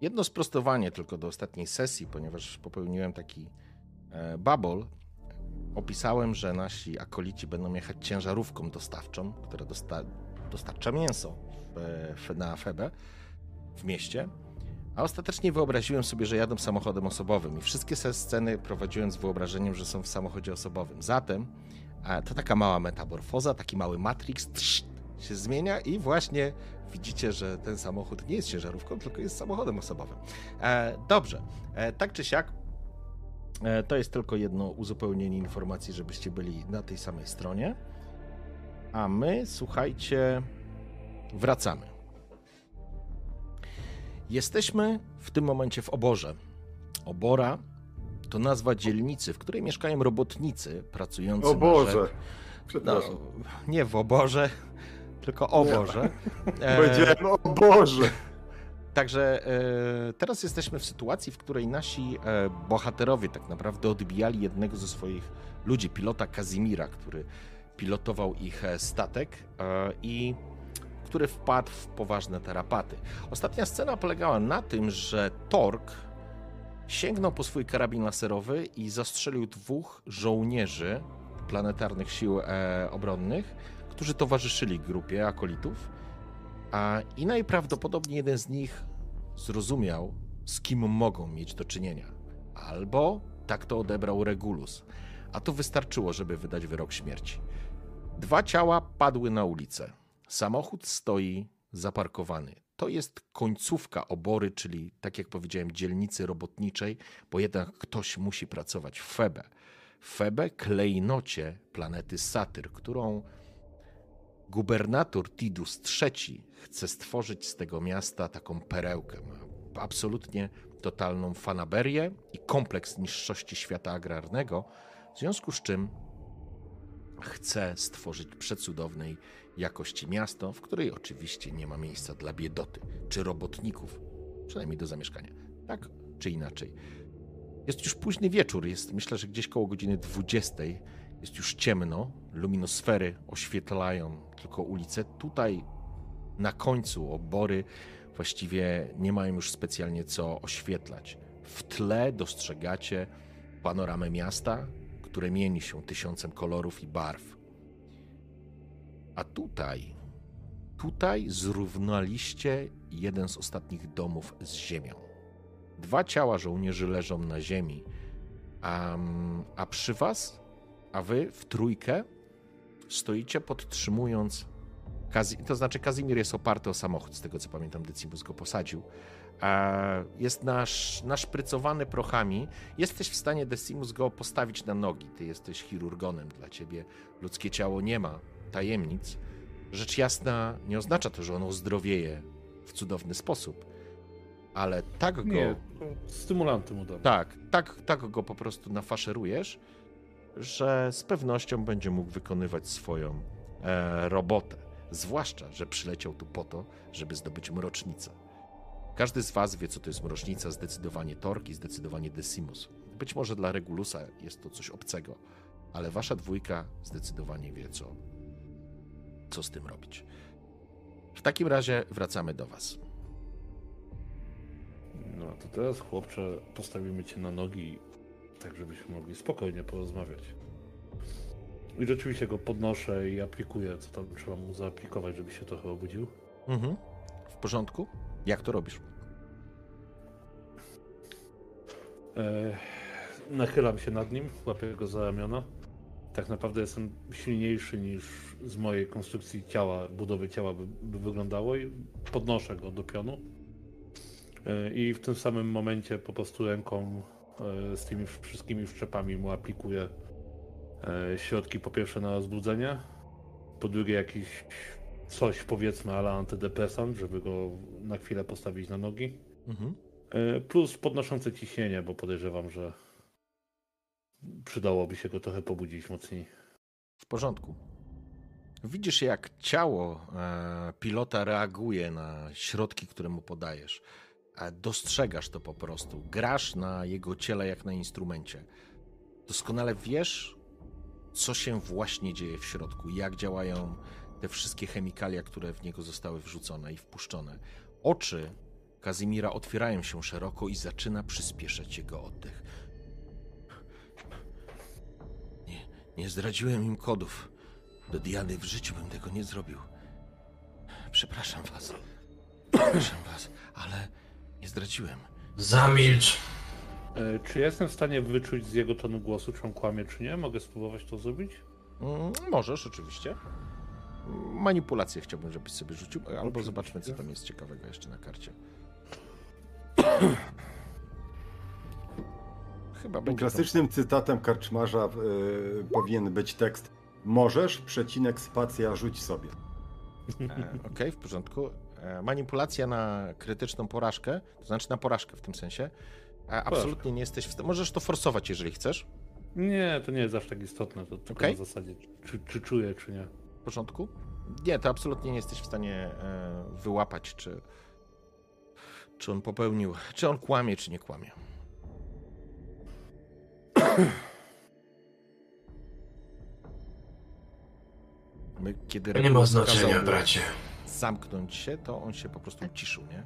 Jedno sprostowanie tylko do ostatniej sesji, ponieważ popełniłem taki e, babol. Opisałem, że nasi akolici będą jechać ciężarówką dostawczą, która dosta dostarcza mięso w, w, na Febę w mieście. A ostatecznie wyobraziłem sobie, że jadą samochodem osobowym i wszystkie sceny prowadziłem z wyobrażeniem, że są w samochodzie osobowym. Zatem e, to taka mała metamorfoza, taki mały Matrix się zmienia i właśnie widzicie, że ten samochód nie jest ciężarówką, tylko jest samochodem osobowym. E, dobrze, e, tak czy siak, e, to jest tylko jedno uzupełnienie informacji, żebyście byli na tej samej stronie. A my, słuchajcie, wracamy. Jesteśmy w tym momencie w oborze. Obora to nazwa dzielnicy, w której mieszkają robotnicy pracujący O na Boże. rzecz. Przepraszam. No, nie w oborze, tylko o. Boże. E, Powiedziałem, o Boże. Także e, teraz jesteśmy w sytuacji, w której nasi e, bohaterowie tak naprawdę odbijali jednego ze swoich ludzi, pilota Kazimira, który pilotował ich e, statek e, i który wpadł w poważne tarapaty. Ostatnia scena polegała na tym, że Tork sięgnął po swój karabin laserowy i zastrzelił dwóch żołnierzy planetarnych sił e, obronnych, którzy towarzyszyli grupie akolitów. A i najprawdopodobniej jeden z nich zrozumiał, z kim mogą mieć do czynienia. Albo tak to odebrał Regulus. A to wystarczyło, żeby wydać wyrok śmierci. Dwa ciała padły na ulicę. Samochód stoi zaparkowany. To jest końcówka obory, czyli tak jak powiedziałem, dzielnicy robotniczej, bo jednak ktoś musi pracować w Febe. Febe, klejnocie planety Satyr, którą gubernator Tidus III chce stworzyć z tego miasta taką perełkę. Ma absolutnie totalną fanaberię i kompleks niższości świata agrarnego, w związku z czym chce stworzyć przecudownej jakości miasto, w której oczywiście nie ma miejsca dla biedoty czy robotników, przynajmniej do zamieszkania. Tak czy inaczej. Jest już późny wieczór, jest myślę, że gdzieś koło godziny 20. Jest już ciemno, luminosfery oświetlają tylko ulice. Tutaj na końcu obory właściwie nie mają już specjalnie co oświetlać. W tle dostrzegacie panoramę miasta, które mieni się tysiącem kolorów i barw. A tutaj, tutaj zrównaliście jeden z ostatnich domów z ziemią. Dwa ciała żołnierzy leżą na ziemi, a, a przy was, a wy w trójkę stoicie podtrzymując. Kazi, to znaczy, Kazimir jest oparty o samochód, z tego co pamiętam, Decimus go posadził. A jest nasz, naszprycowany prochami. Jesteś w stanie, Decimus, go postawić na nogi. Ty jesteś chirurgonem, dla ciebie ludzkie ciało nie ma tajemnic. Rzecz jasna nie oznacza to, że ono zdrowieje w cudowny sposób, ale tak go. Nie, stymulanty mu dam. Tak, tak, tak go po prostu nafaszerujesz, że z pewnością będzie mógł wykonywać swoją e, robotę. Zwłaszcza, że przyleciał tu po to, żeby zdobyć mrocznicę. Każdy z was wie, co to jest mrocznica, zdecydowanie Torki, zdecydowanie Decimus. Być może dla Regulusa jest to coś obcego, ale wasza dwójka zdecydowanie wie, co, co z tym robić. W takim razie wracamy do was. No to teraz, chłopcze, postawimy cię na nogi, tak żebyśmy mogli spokojnie porozmawiać. I rzeczywiście go podnoszę i aplikuję, co tam trzeba mu zaaplikować, żeby się trochę obudził. Mhm. W porządku? Jak to robisz? E, nachylam się nad nim, łapię go za ramiona. Tak naprawdę jestem silniejszy niż z mojej konstrukcji ciała, budowy ciała by, by wyglądało i podnoszę go do pionu. E, I w tym samym momencie po prostu ręką z tymi wszystkimi wszczepami mu aplikuję e, środki po pierwsze na rozbudzenie, po drugie jakiś coś powiedzmy ale antydepresant, żeby go na chwilę postawić na nogi. Mhm. E, Plus podnoszące ciśnienie, bo podejrzewam, że przydałoby się go trochę pobudzić mocniej. W porządku. Widzisz, jak ciało e, pilota reaguje na środki, które mu podajesz. Dostrzegasz to po prostu. Grasz na jego ciele jak na instrumencie. Doskonale wiesz, co się właśnie dzieje w środku, jak działają te wszystkie chemikalia, które w niego zostały wrzucone i wpuszczone. Oczy Kazimira otwierają się szeroko i zaczyna przyspieszać jego oddech. Nie, nie zdradziłem im kodów. Do Diany w życiu bym tego nie zrobił. Przepraszam was. Przepraszam was, ale nie zdradziłem. Zamilcz. E, Czy jestem w stanie wyczuć z jego tonu głosu, czy on kłamie, czy nie? Mogę spróbować to zrobić? Mm, możesz, oczywiście. Manipulację chciałbym, żebyś sobie rzucił, albo zobaczmy, co tam jest ciekawego jeszcze na karcie. Chyba będzie. to- Klasycznym cytatem karczmarza y, powinien być tekst Możesz, przecinek, spacja, rzuć sobie. E, Okej, w porządku. E, Manipulacja na krytyczną porażkę, to znaczy na porażkę w tym sensie. Absolutnie nie jesteś w stanie. Możesz to forsować, jeżeli chcesz. Nie, to nie jest aż tak istotne. To tylko na zasadzie, czy, czy czuję, czy nie. W porządku? Nie, to absolutnie nie jesteś w stanie e, wyłapać, czy, czy on popełnił, czy on kłamie, czy nie kłamie. My, kiedy To nie ma znaczenia, bracie. Zamknąć się, to on się po prostu ciszył, nie?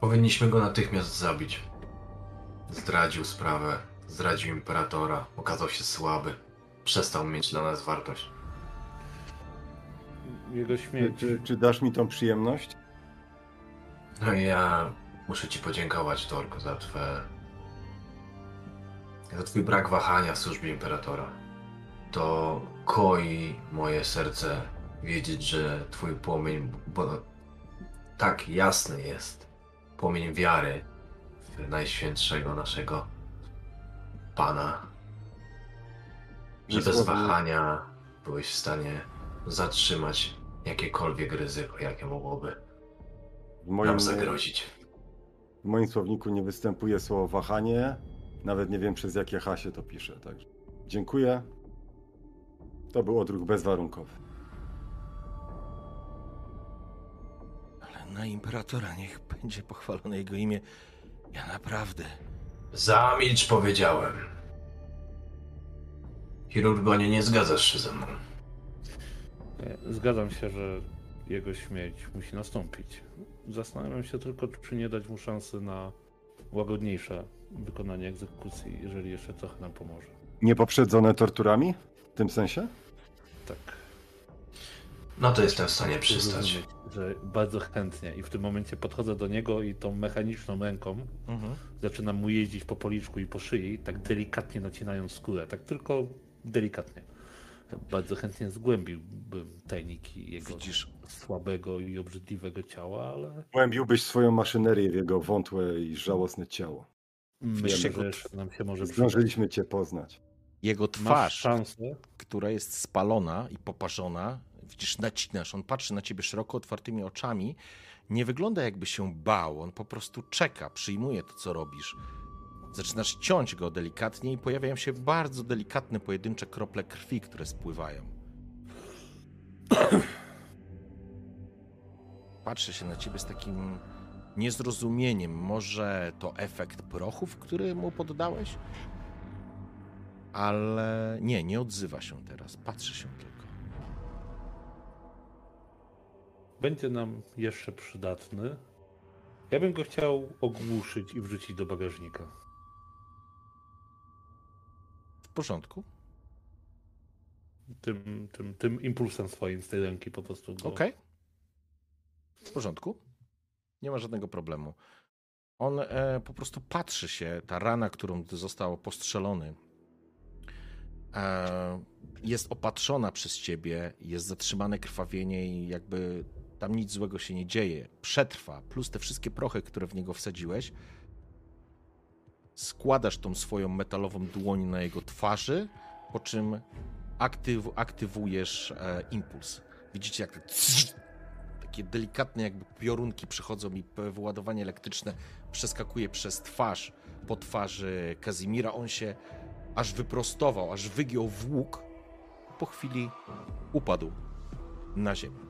Powinniśmy go natychmiast zabić. Zdradził sprawę, zdradził imperatora, okazał się słaby. Przestał mieć dla nas wartość. Jego Czy, śmierć. czy, czy dasz mi tą przyjemność? No i ja muszę ci podziękować, Torko, za twoje... za twój brak wahania w służbie imperatora. To koi moje serce wiedzieć, że twój płomień, bo tak jasny jest, płomień wiary w najświętszego naszego Pana, że bez wahania byłeś w stanie zatrzymać jakiekolwiek ryzyko, jakie mogłoby moim, nam zagrozić. w moim słowniku nie występuje słowo wahanie. Nawet nie wiem przez jakie H się to pisze. Także dziękuję. To był odruch bezwarunkowy. Ale na imperatora niech będzie pochwalone jego imię. Ja naprawdę. Zamilcz, powiedziałem. Chirurgonie, nie zgadzasz się ze mną. E, Zgadzam się, że jego śmierć musi nastąpić. Zastanawiam się tylko, czy nie dać mu szansy na łagodniejsze wykonanie egzekucji, jeżeli jeszcze trochę nam pomoże. Niepoprzedzone torturami? W tym sensie? Tak. No to jestem w stanie przystać. Że bardzo chętnie i w tym momencie podchodzę do niego i tą mechaniczną ręką Mhm. zaczynam mu jeździć po policzku i po szyi, tak delikatnie nacinając skórę, tak tylko delikatnie. Bardzo chętnie zgłębiłbym tajniki jego Widzisz, słabego i obrzydliwego ciała, ale Głębiłbyś swoją maszynerię w jego wątłe i żałosne ciało. myślę, że jeszcze nam się może. Zdążyliśmy cię poznać. Jego twarz, która jest spalona i poparzona, widzisz, nacinasz, on patrzy na ciebie szeroko otwartymi oczami, nie wygląda jakby się bał, on po prostu czeka, przyjmuje to, co robisz. Zaczynasz ciąć go delikatnie i pojawiają się bardzo delikatne, pojedyncze krople krwi, które spływają. Patrzy się na ciebie z takim niezrozumieniem. Może to efekt prochów, który mu poddałeś? Ale nie, nie odzywa się teraz. Patrzy się tylko. będzie nam jeszcze przydatny. Ja bym go chciał ogłuszyć i wrzucić do bagażnika. W porządku. Tym, tym, tym impulsem swoim z tej ręki po prostu go... Okej. W porządku. Nie ma żadnego problemu. On e, po prostu patrzy się, ta rana, którą został postrzelony, jest opatrzona przez ciebie, jest zatrzymane krwawienie i jakby tam nic złego się nie dzieje. Przetrwa, plus te wszystkie prochy, które w niego wsadziłeś. Składasz tą swoją metalową dłoń na jego twarzy, po czym aktyw, aktywujesz e, impuls. Widzicie, jak taki takie delikatne jakby piorunki przychodzą i wyładowanie elektryczne przeskakuje przez twarz po twarzy Kazimira. On się aż wyprostował, aż wygiął w łuk. Po chwili upadł na ziemię.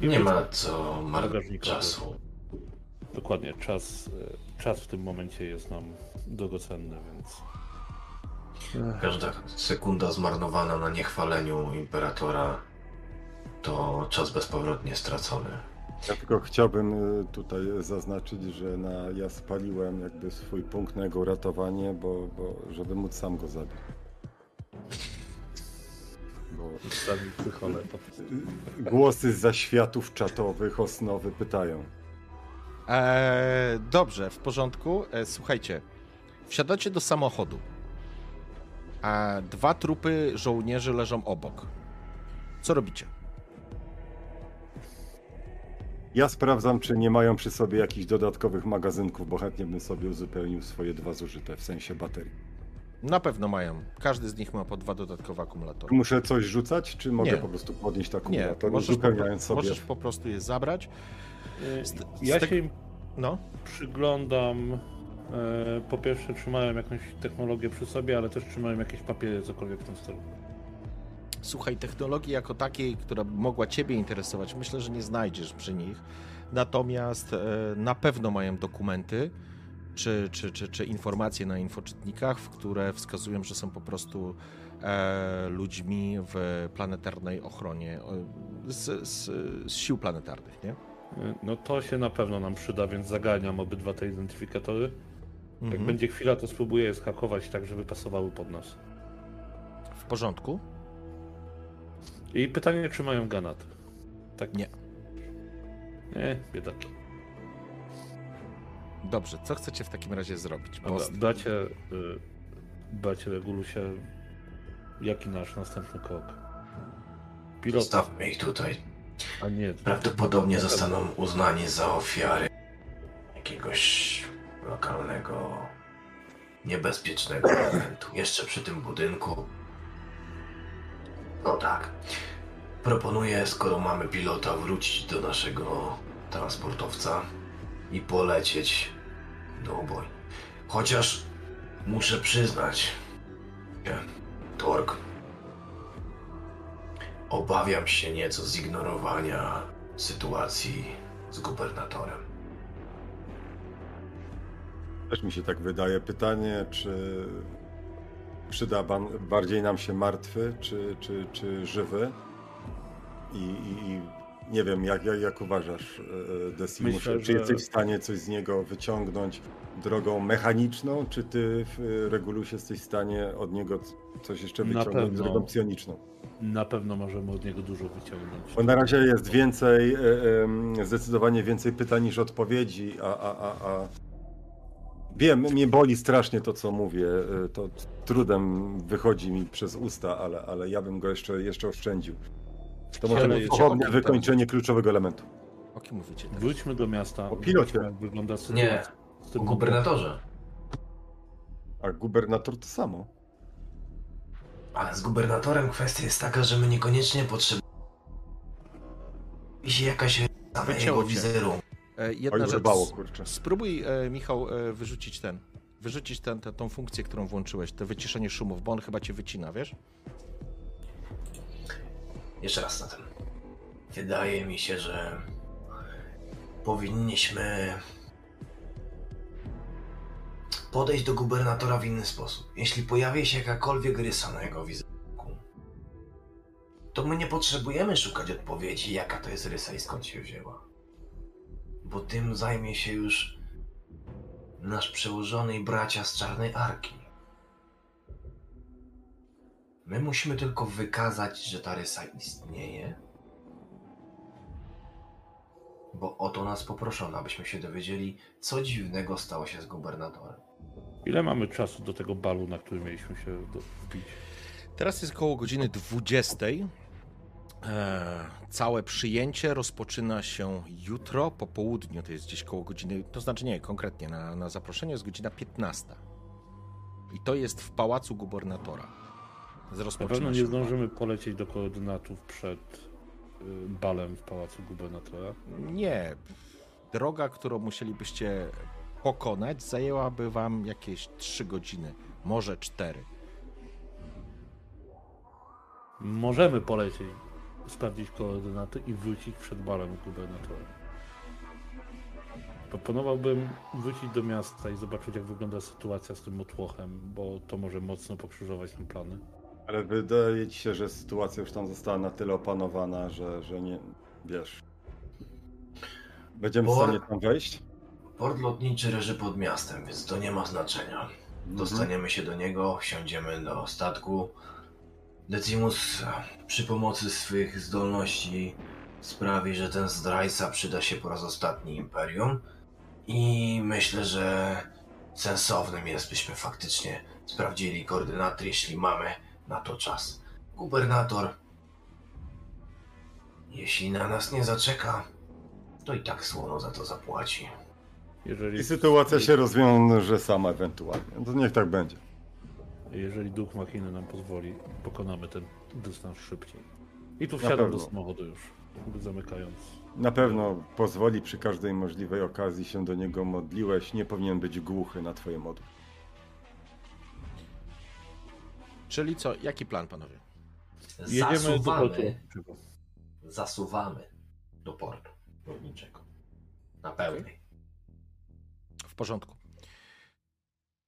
Nie ma co marnować czasu. Dokładnie, czas, e, czas w tym momencie jest nam drogocenny, więc Każda sekunda zmarnowana na niechwaleniu imperatora to czas bezpowrotnie stracony. Ja tylko chciałbym y, tutaj zaznaczyć, że na, ja spaliłem jakby swój punkt na jego uratowanie, bo, bo żeby móc sam go zabić. Bo y, głosy z zaświatów czatowych osnowy pytają. Eee, dobrze, w porządku. E, słuchajcie, wsiadacie do samochodu. A dwa trupy żołnierzy leżą obok. Co robicie? Ja sprawdzam, czy nie mają przy sobie jakichś dodatkowych magazynków, bo chętnie bym sobie uzupełnił swoje dwa zużyte, w sensie baterii. Na pewno mają. Każdy z nich ma po dwa dodatkowe akumulatory. Muszę coś rzucać, czy mogę Nie. po prostu podnieść Nie, akumulator, możesz po, sobie? możesz po prostu je zabrać. Z- Ja z tego- się im No, przyglądam. e, Po pierwsze, trzymają jakąś technologię przy sobie, ale też trzymają jakieś papiery, cokolwiek w tym stylu. Słuchaj, technologii jako takiej, która mogła Ciebie interesować, myślę, że nie znajdziesz przy nich. Natomiast e, na pewno mają dokumenty czy, czy, czy, czy informacje na infoczytnikach, w które wskazują, że są po prostu e, ludźmi w planetarnej ochronie, e, z, z, z sił planetarnych, nie? No to się na pewno nam przyda, więc zaganiam obydwa te identyfikatory. Jak Mhm. będzie chwila, to spróbuję je skakować tak, żeby pasowały pod nas. W porządku? I pytanie, czy mają granaty? Tak? Nie. Nie, biedaki. Dobrze, co chcecie w takim razie zrobić? Bo Dobra, bracie, y, bracie Regulusie, jaki nasz następny krok? Pilot, Zostawmy ich tutaj. a nie. Prawdopodobnie zostaną uznani za ofiary jakiegoś lokalnego, niebezpiecznego elementu. Jeszcze przy tym budynku. No tak. Proponuję, skoro mamy pilota, wrócić do naszego transportowca i polecieć do oboju. Chociaż muszę przyznać, że Torg Obawiam się nieco zignorowania sytuacji z gubernatorem. Też mi się tak wydaje. Pytanie, czy przyda ban, bardziej nam się martwy, czy, czy, czy żywy? I, i, nie wiem, jak, jak, jak uważasz, e, Desi? Myślę, Muszę- Czy że- jesteś w stanie coś z niego wyciągnąć drogą mechaniczną, czy ty w Regulusie jesteś w stanie od niego coś jeszcze wyciągnąć drogą psioniczną? Na pewno możemy od niego dużo wyciągnąć. Bo na razie jest więcej, e, zdecydowanie więcej pytań niż odpowiedzi, a, a, a, a wiem, mnie boli strasznie to, co mówię. e, To trudem wychodzi mi przez usta, ale, ale ja bym go jeszcze, jeszcze oszczędził. To może być pochodne wykończenie kluczowego elementu. O kim mówicie teraz? Wróćmy do miasta. O pilocie. Jak wygląda Nie, sytuacja. tym o gubernatorze. A gubernator to samo. Ale z gubernatorem kwestia jest taka, że my niekoniecznie potrzebujemy się jakaś na jego wizerunku. E, Jedna Oj, rzecz. rybało, kurczę. Spróbuj, e, Michał, e, wyrzucić ten. Wyrzucić ten, tę tą funkcję, którą włączyłeś, to wyciszenie szumów, bo on chyba cię wycina, wiesz? Jeszcze raz na tym. Wydaje mi się, że powinniśmy podejść do gubernatora w inny sposób. Jeśli pojawi się jakakolwiek rysa na jego wizerunku, to my nie potrzebujemy szukać odpowiedzi, jaka to jest rysa i skąd się wzięła. Bo tym zajmie się już nasz przełożony i bracia z czarnej arki. My musimy tylko wykazać, że ta rysa istnieje. Bo o to nas poproszono, abyśmy się dowiedzieli, co dziwnego stało się z gubernatorem. Ile mamy czasu do tego balu, na który mieliśmy się wbić? Teraz jest około godziny 20. E, całe przyjęcie rozpoczyna się jutro po południu, to jest gdzieś koło godziny, to znaczy nie, konkretnie na, na zaproszenie jest godzina 15. I to jest w pałacu gubernatora. z Na pewno nie zdążymy polecieć do koordynatów przed y, balem w pałacu gubernatora. Nie. Droga, którą musielibyście pokonać, zajęłaby wam jakieś 3 godziny, może 4. Możemy polecieć, sprawdzić koordynaty i wrócić przed balem gubernatora. Proponowałbym wrócić do miasta i zobaczyć, jak wygląda sytuacja z tym motłochem, bo to może mocno pokrzyżować nam plany. Ale wydaje ci się, że sytuacja już tam została na tyle opanowana, że, że nie, wiesz... Będziemy w stanie tam wejść? Port lotniczy leży pod miastem, więc to nie ma znaczenia. Dostaniemy się do niego, wsiądziemy do statku. Decimus przy pomocy swych zdolności sprawi, że ten zdrajca przyda się po raz ostatni Imperium. I myślę, że sensownym jest, byśmy faktycznie sprawdzili koordynaty, jeśli mamy na to czas. Gubernator, jeśli na nas nie zaczeka, to i tak słono za to zapłaci. Jeżeli, I sytuacja się rozwiąże sama ewentualnie. To niech tak będzie. Jeżeli duch machiny nam pozwoli, pokonamy ten dystans szybciej. I tu wsiadam do samochodu już, zamykając. Na pewno pozwoli przy każdej możliwej okazji się do niego modliłeś. Nie powinien być głuchy na twoje modły. Czyli co, jaki plan, panowie? Jedziemy do Zasuwamy, portu lotniczego. zasuwamy do portu lotniczego. Na pełnej. W porządku.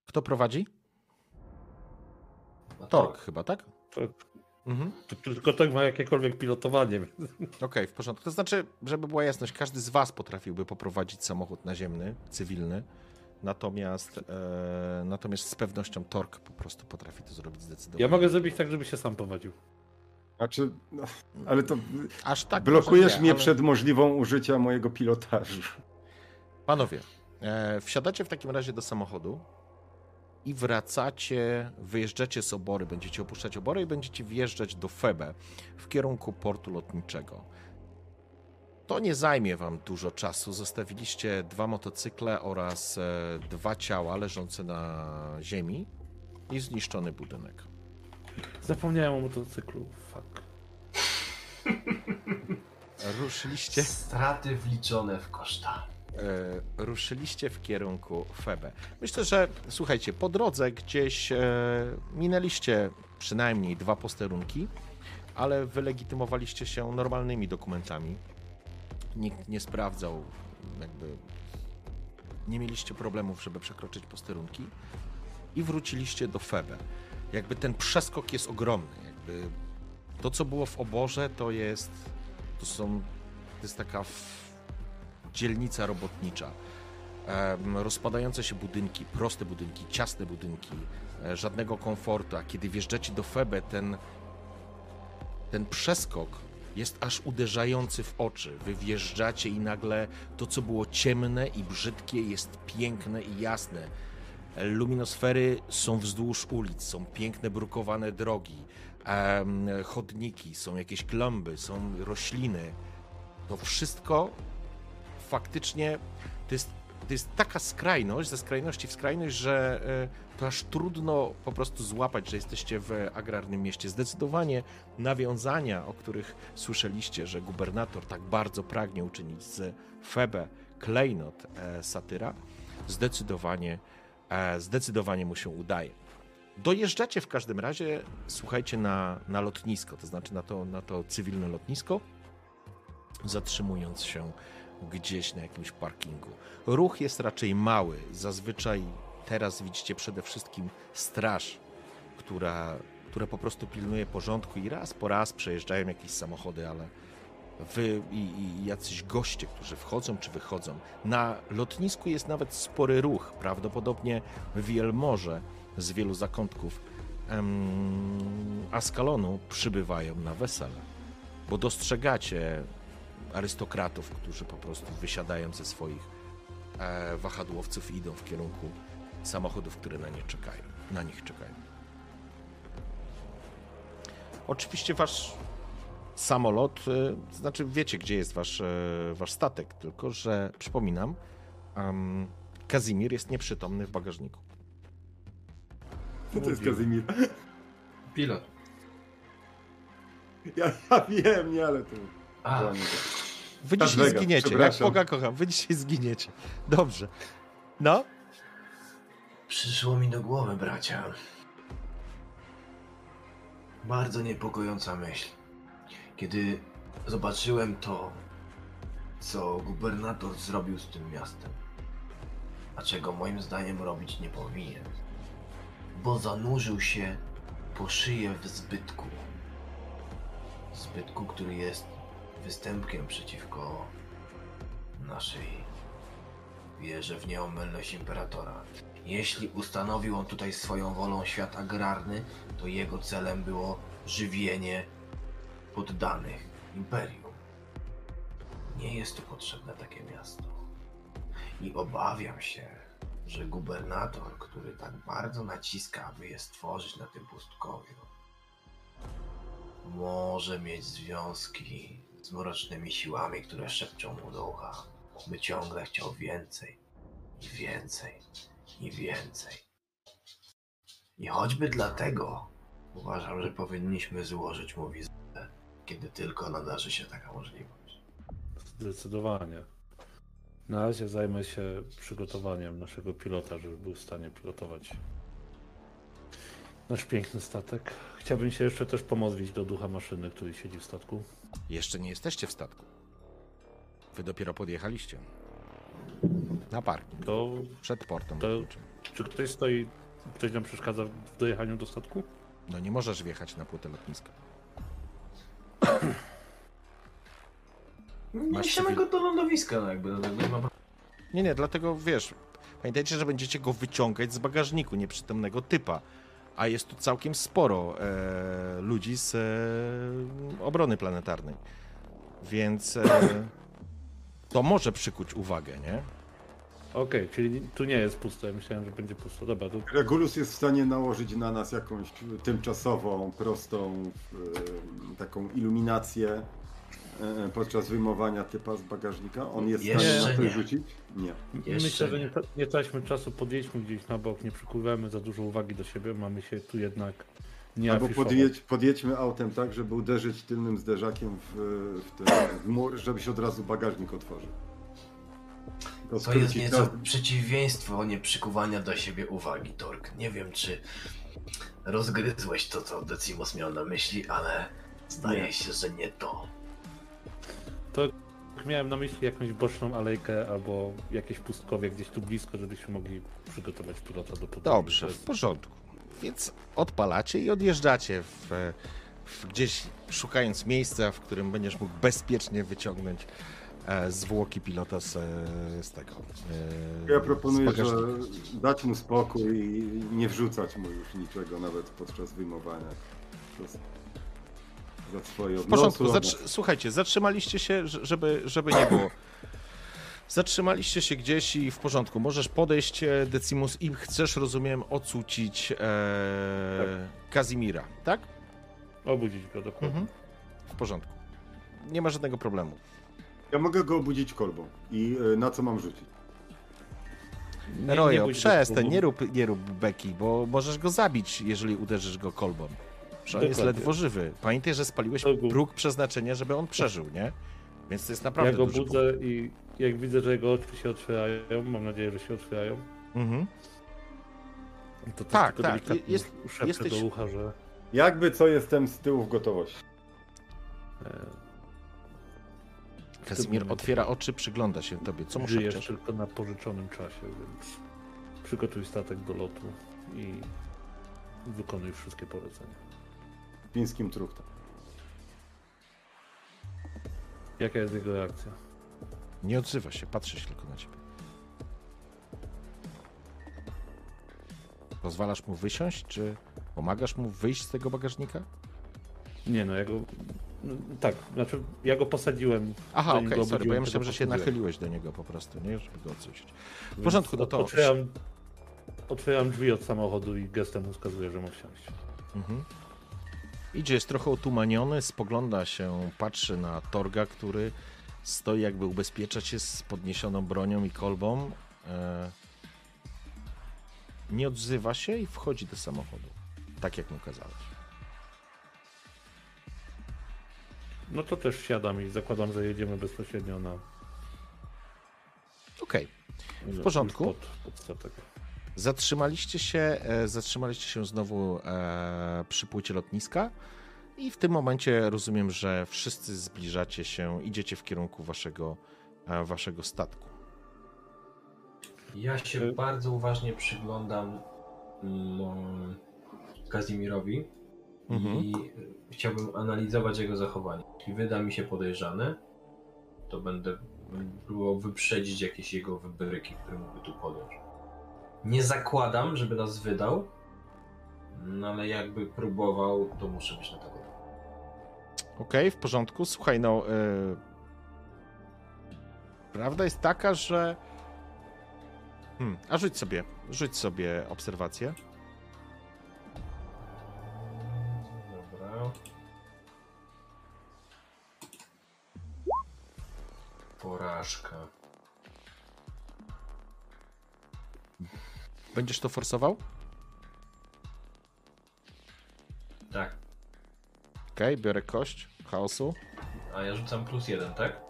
Kto prowadzi? Tork chyba, tak? To, Mhm. to, tylko tak ma jakiekolwiek pilotowanie. Okej, w porządku. To znaczy, żeby była jasność, każdy z was potrafiłby poprowadzić samochód naziemny, cywilny, natomiast, e, natomiast z pewnością Tork po prostu potrafi to zrobić zdecydowanie. Ja mogę zrobić tak, żeby się sam prowadził. Znaczy, no, ale to Aż tak blokujesz nie, mnie ale- przed możliwą użycia mojego pilotażu. Panowie, e, wsiadacie w takim razie do samochodu i wracacie, wyjeżdżacie z obory, będziecie opuszczać obory i będziecie wjeżdżać do Febe w kierunku portu lotniczego. To nie zajmie wam dużo czasu. Zostawiliście dwa motocykle oraz e, dwa ciała leżące na ziemi i zniszczony budynek. Zapomniałem o motocyklu. Fuck. Ruszyliście Straty wliczone w koszta. E, ruszyliście w kierunku Febe. Myślę, że słuchajcie, po drodze gdzieś e, minęliście przynajmniej dwa posterunki, ale wylegitymowaliście się normalnymi dokumentami. Nikt nie sprawdzał, jakby nie mieliście problemów, żeby przekroczyć posterunki i wróciliście do Febe. Jakby ten przeskok jest ogromny. Jakby to, co było w oborze, to jest to są to jest taka dzielnica robotnicza. Rozpadające się budynki, proste budynki, ciasne budynki, e, żadnego komfortu. A kiedy wjeżdżacie do Febe, ten, ten przeskok jest aż uderzający w oczy. Wy wjeżdżacie i nagle to, co było ciemne i brzydkie, jest piękne i jasne. Luminosfery są wzdłuż ulic, są piękne, brukowane drogi, chodniki, są jakieś klomby, są rośliny. To wszystko faktycznie to jest, to jest taka skrajność, ze skrajności w skrajność, że e, to aż trudno po prostu złapać, że jesteście w agrarnym mieście. Zdecydowanie nawiązania, o których słyszeliście, że gubernator tak bardzo pragnie uczynić z Febe klejnot e, satyra, zdecydowanie, e, zdecydowanie mu się udaje. Dojeżdżacie w każdym razie, słuchajcie, na, na lotnisko, to znaczy na to, na to cywilne lotnisko, zatrzymując się gdzieś na jakimś parkingu. Ruch jest raczej mały. Zazwyczaj teraz widzicie przede wszystkim straż, która, która po prostu pilnuje porządku i raz po raz przejeżdżają jakieś samochody, ale wy i, i jacyś goście, którzy wchodzą czy wychodzą. Na lotnisku jest nawet spory ruch. Prawdopodobnie wielmoże z wielu zakątków em, Askalonu przybywają na wesele, bo dostrzegacie arystokratów, którzy po prostu wysiadają ze swoich e, wahadłowców i idą w kierunku samochodów, które na nie czekają, na nich czekają. Oczywiście wasz samolot, e, znaczy wiecie, gdzie jest wasz, e, wasz statek, tylko że przypominam, um, Kazimir jest nieprzytomny w bagażniku. Co to jest Kazimir? Pilot. Ja, ja wiem, nie, ale to... A, Wy Las dzisiaj Vegas, zginiecie, jak. Boga kocham, wy dzisiaj zginiecie. Dobrze. No, przyszło mi do głowy, bracia. Bardzo niepokojąca myśl. Kiedy zobaczyłem to, co gubernator zrobił z tym miastem, a czego moim zdaniem robić nie powinien, bo zanurzył się po szyję w zbytku. Zbytku, który jest występkiem przeciwko naszej wierze w nieomylność imperatora. Jeśli ustanowił on tutaj swoją wolą świat agrarny, to jego celem było żywienie poddanych imperium. Nie jest tu potrzebne takie miasto. I obawiam się, że gubernator, który tak bardzo naciska, aby je stworzyć na tym pustkowiu, może mieć związki z mrocznymi siłami, które szepczą mu do ucha, by ciągle chciał więcej i więcej i więcej. I choćby dlatego uważam, że powinniśmy złożyć mu wizytę, kiedy tylko nadarzy się taka możliwość. Zdecydowanie. Na razie zajmę się przygotowaniem naszego pilota, żeby był w stanie pilotować nasz piękny statek. Chciałbym się jeszcze też pomodlić do ducha maszyny, który siedzi w statku. jeszcze nie jesteście w statku. Wy dopiero podjechaliście. Na parking, To przed portem To- lotniczym. czy ktoś stoi, ktoś nam przeszkadza w dojechaniu do statku? No nie możesz wjechać na płytę lotniska. Nie Masz cywil- go do lądowiska, no jakby. jakby ma... Nie, nie, dlatego wiesz, pamiętajcie, że będziecie go wyciągać z bagażniku nieprzytomnego typa. A jest tu całkiem sporo e, ludzi z e, obrony planetarnej. Więc e, to może przykuć uwagę, nie? Okej, czyli tu nie jest pusto. Ja myślałem, że będzie pusto. Dobra, to Regulus jest w stanie nałożyć na nas jakąś tymczasową, prostą, e, taką iluminację podczas wyjmowania typa z bagażnika. On jest w stanie na to nie. rzucić? Nie. Jeszcze myślę, że nie. nie, tra- nie traćmy czasu, podjedźmy gdzieś na bok, nie przykuwamy za dużo uwagi do siebie. Mamy się tu jednak nie Albo podjedź, podjedźmy autem tak, żeby uderzyć tylnym zderzakiem w, w, ten, w mur, żeby się od razu bagażnik otworzył. To To jest nieco czas. przeciwieństwo nie przykuwania do siebie uwagi, Tork. Nie wiem, czy rozgryzłeś to, co Decimos miał na myśli, ale zdaje Nie. się, że nie to. Miałem na myśli jakąś boczną alejkę albo jakieś pustkowie gdzieś tu blisko, żebyśmy mogli przygotować pilota do podróży. Dobrze, To w porządku. Więc odpalacie i odjeżdżacie w, w gdzieś szukając miejsca, w którym będziesz mógł bezpiecznie wyciągnąć e, zwłoki pilota z, e, z tego. e, Ja z proponuję, że dać mu spokój i nie wrzucać mu już niczego, nawet podczas wyjmowania. Za swoje W porządku, zatrzy- słuchajcie, zatrzymaliście się, żeby, żeby nie było. Zatrzymaliście się gdzieś i w porządku. Możesz podejść, e, Decimus, i chcesz, rozumiem, ocucić e, Kazimira, tak? Obudzić go dokładnie. Mhm. W porządku. Nie ma żadnego problemu. Ja mogę go obudzić kolbą. I y, na co mam rzucić? Nie- Rojo, przestań, nie rób, nie rób beki, bo możesz go zabić, jeżeli uderzysz go kolbą. Że on jest ledwo żywy. Pamiętaj, że spaliłeś próg przeznaczenia, żeby on przeżył, nie? Więc to jest naprawdę Ja go duży budzę i jak widzę, że jego oczy się otwierają, mam nadzieję, że się otwierają. Mhm. to Tak, tak, delikatnie jest- jesteś- do ucha, że Jakby co jestem z tyłu w gotowości. e, Kazimir otwiera oczy, przygląda się tobie. Co mu żyjesz tylko na pożyczonym czasie, więc przygotuj statek do lotu i wykonuj wszystkie polecenia. Fińskim truchtem. Jaka jest jego reakcja? Nie odzywa się, patrzy się tylko na ciebie. Pozwalasz mu wysiąść, czy pomagasz mu wyjść z tego bagażnika? Nie no, ja go... No, tak, znaczy ja go posadziłem. Aha, okej, go sorry, bo ja myślałem, że się nachyliłeś do niego po prostu, nie? Żeby go odsucić. W porządku, no to... Otwieram, otwieram drzwi od samochodu i gestem mu wskazuję, że ma wsiąść. Mhm. Idzie, jest trochę otumaniony, spogląda się, patrzy na Torga, który stoi jakby ubezpiecza się z podniesioną bronią i kolbą. E... Nie odzywa się i wchodzi do samochodu. Tak jak mu kazałeś. No to też siadam i zakładam, że jedziemy bezpośrednio na. Okej. W porządku. Pod, pod statek. Zatrzymaliście się, e, zatrzymaliście się znowu e, przy płycie lotniska i w tym momencie rozumiem, że wszyscy zbliżacie się, idziecie w kierunku waszego, e, waszego statku. Ja się bardzo uważnie przyglądam mm, Kazimirowi Mhm. i chciałbym analizować jego zachowanie. Jeśli wyda mi się podejrzany, to będę próbował wyprzedzić jakieś jego wybryki, które mógłby tu podjąć. Nie zakładam, żeby nas wydał, no ale jakby próbował, to muszę być na to gotowy. Okej, w porządku. Słuchaj, no. e, prawda jest taka, że. Hmm, a rzuć sobie, rzuć sobie obserwację. Dobra. Porażka. Będziesz to forsował? Tak. Okej, biorę kość chaosu. A ja rzucam plus jeden, tak?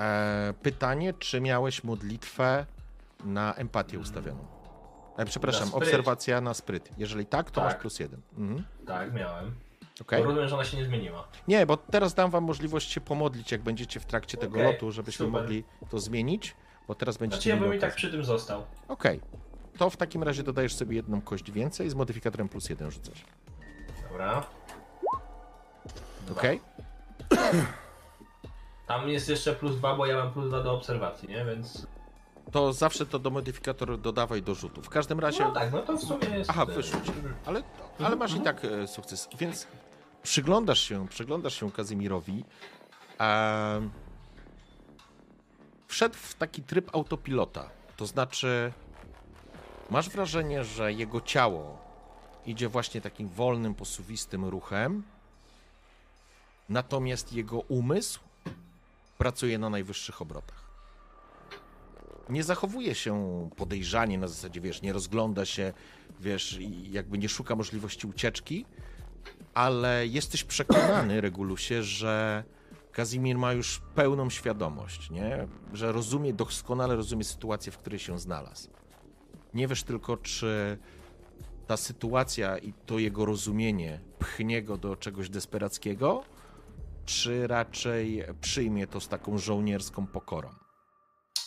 E, pytanie, czy miałeś modlitwę na empatię ustawioną? E, przepraszam, spryt. obserwacja na spryt. Jeżeli tak, to Tak. masz plus jeden. Mhm. Tak, miałem. Bo rozumiem, że ona się nie zmieniła. Nie, bo teraz dam wam możliwość się pomodlić, jak będziecie w trakcie tego Okej, lotu, żebyśmy super. mogli to zmienić, bo teraz będziecie Znaczy ja bym i tak przy tym został. Okej. To w takim razie dodajesz sobie jedną kość więcej z modyfikatorem plus jeden rzucasz. Dobra. Dwa. Okej? Tam jest jeszcze plus dwa, bo ja mam plus dwa do obserwacji, nie? Więc. To zawsze to do modyfikator dodawaj do rzutu. W każdym razie... No tak, no to w sumie jest. Aha, wyrzuć. Ale, ale masz i tak e, sukces. Więc przyglądasz się, przyglądasz się Kazimirowi. em, wszedł w taki tryb autopilota. To znaczy, masz wrażenie, że jego ciało idzie właśnie takim wolnym, posuwistym ruchem, natomiast jego umysł pracuje na najwyższych obrotach. Nie zachowuje się podejrzanie na zasadzie, wiesz, nie rozgląda się, wiesz, jakby nie szuka możliwości ucieczki, ale jesteś przekonany, Regulusie, że Kazimir ma już pełną świadomość, nie? Że rozumie, doskonale rozumie sytuację, w której się znalazł. Nie wiesz tylko, czy ta sytuacja i to jego rozumienie pchnie go do czegoś desperackiego, czy raczej przyjmie to z taką żołnierską pokorą.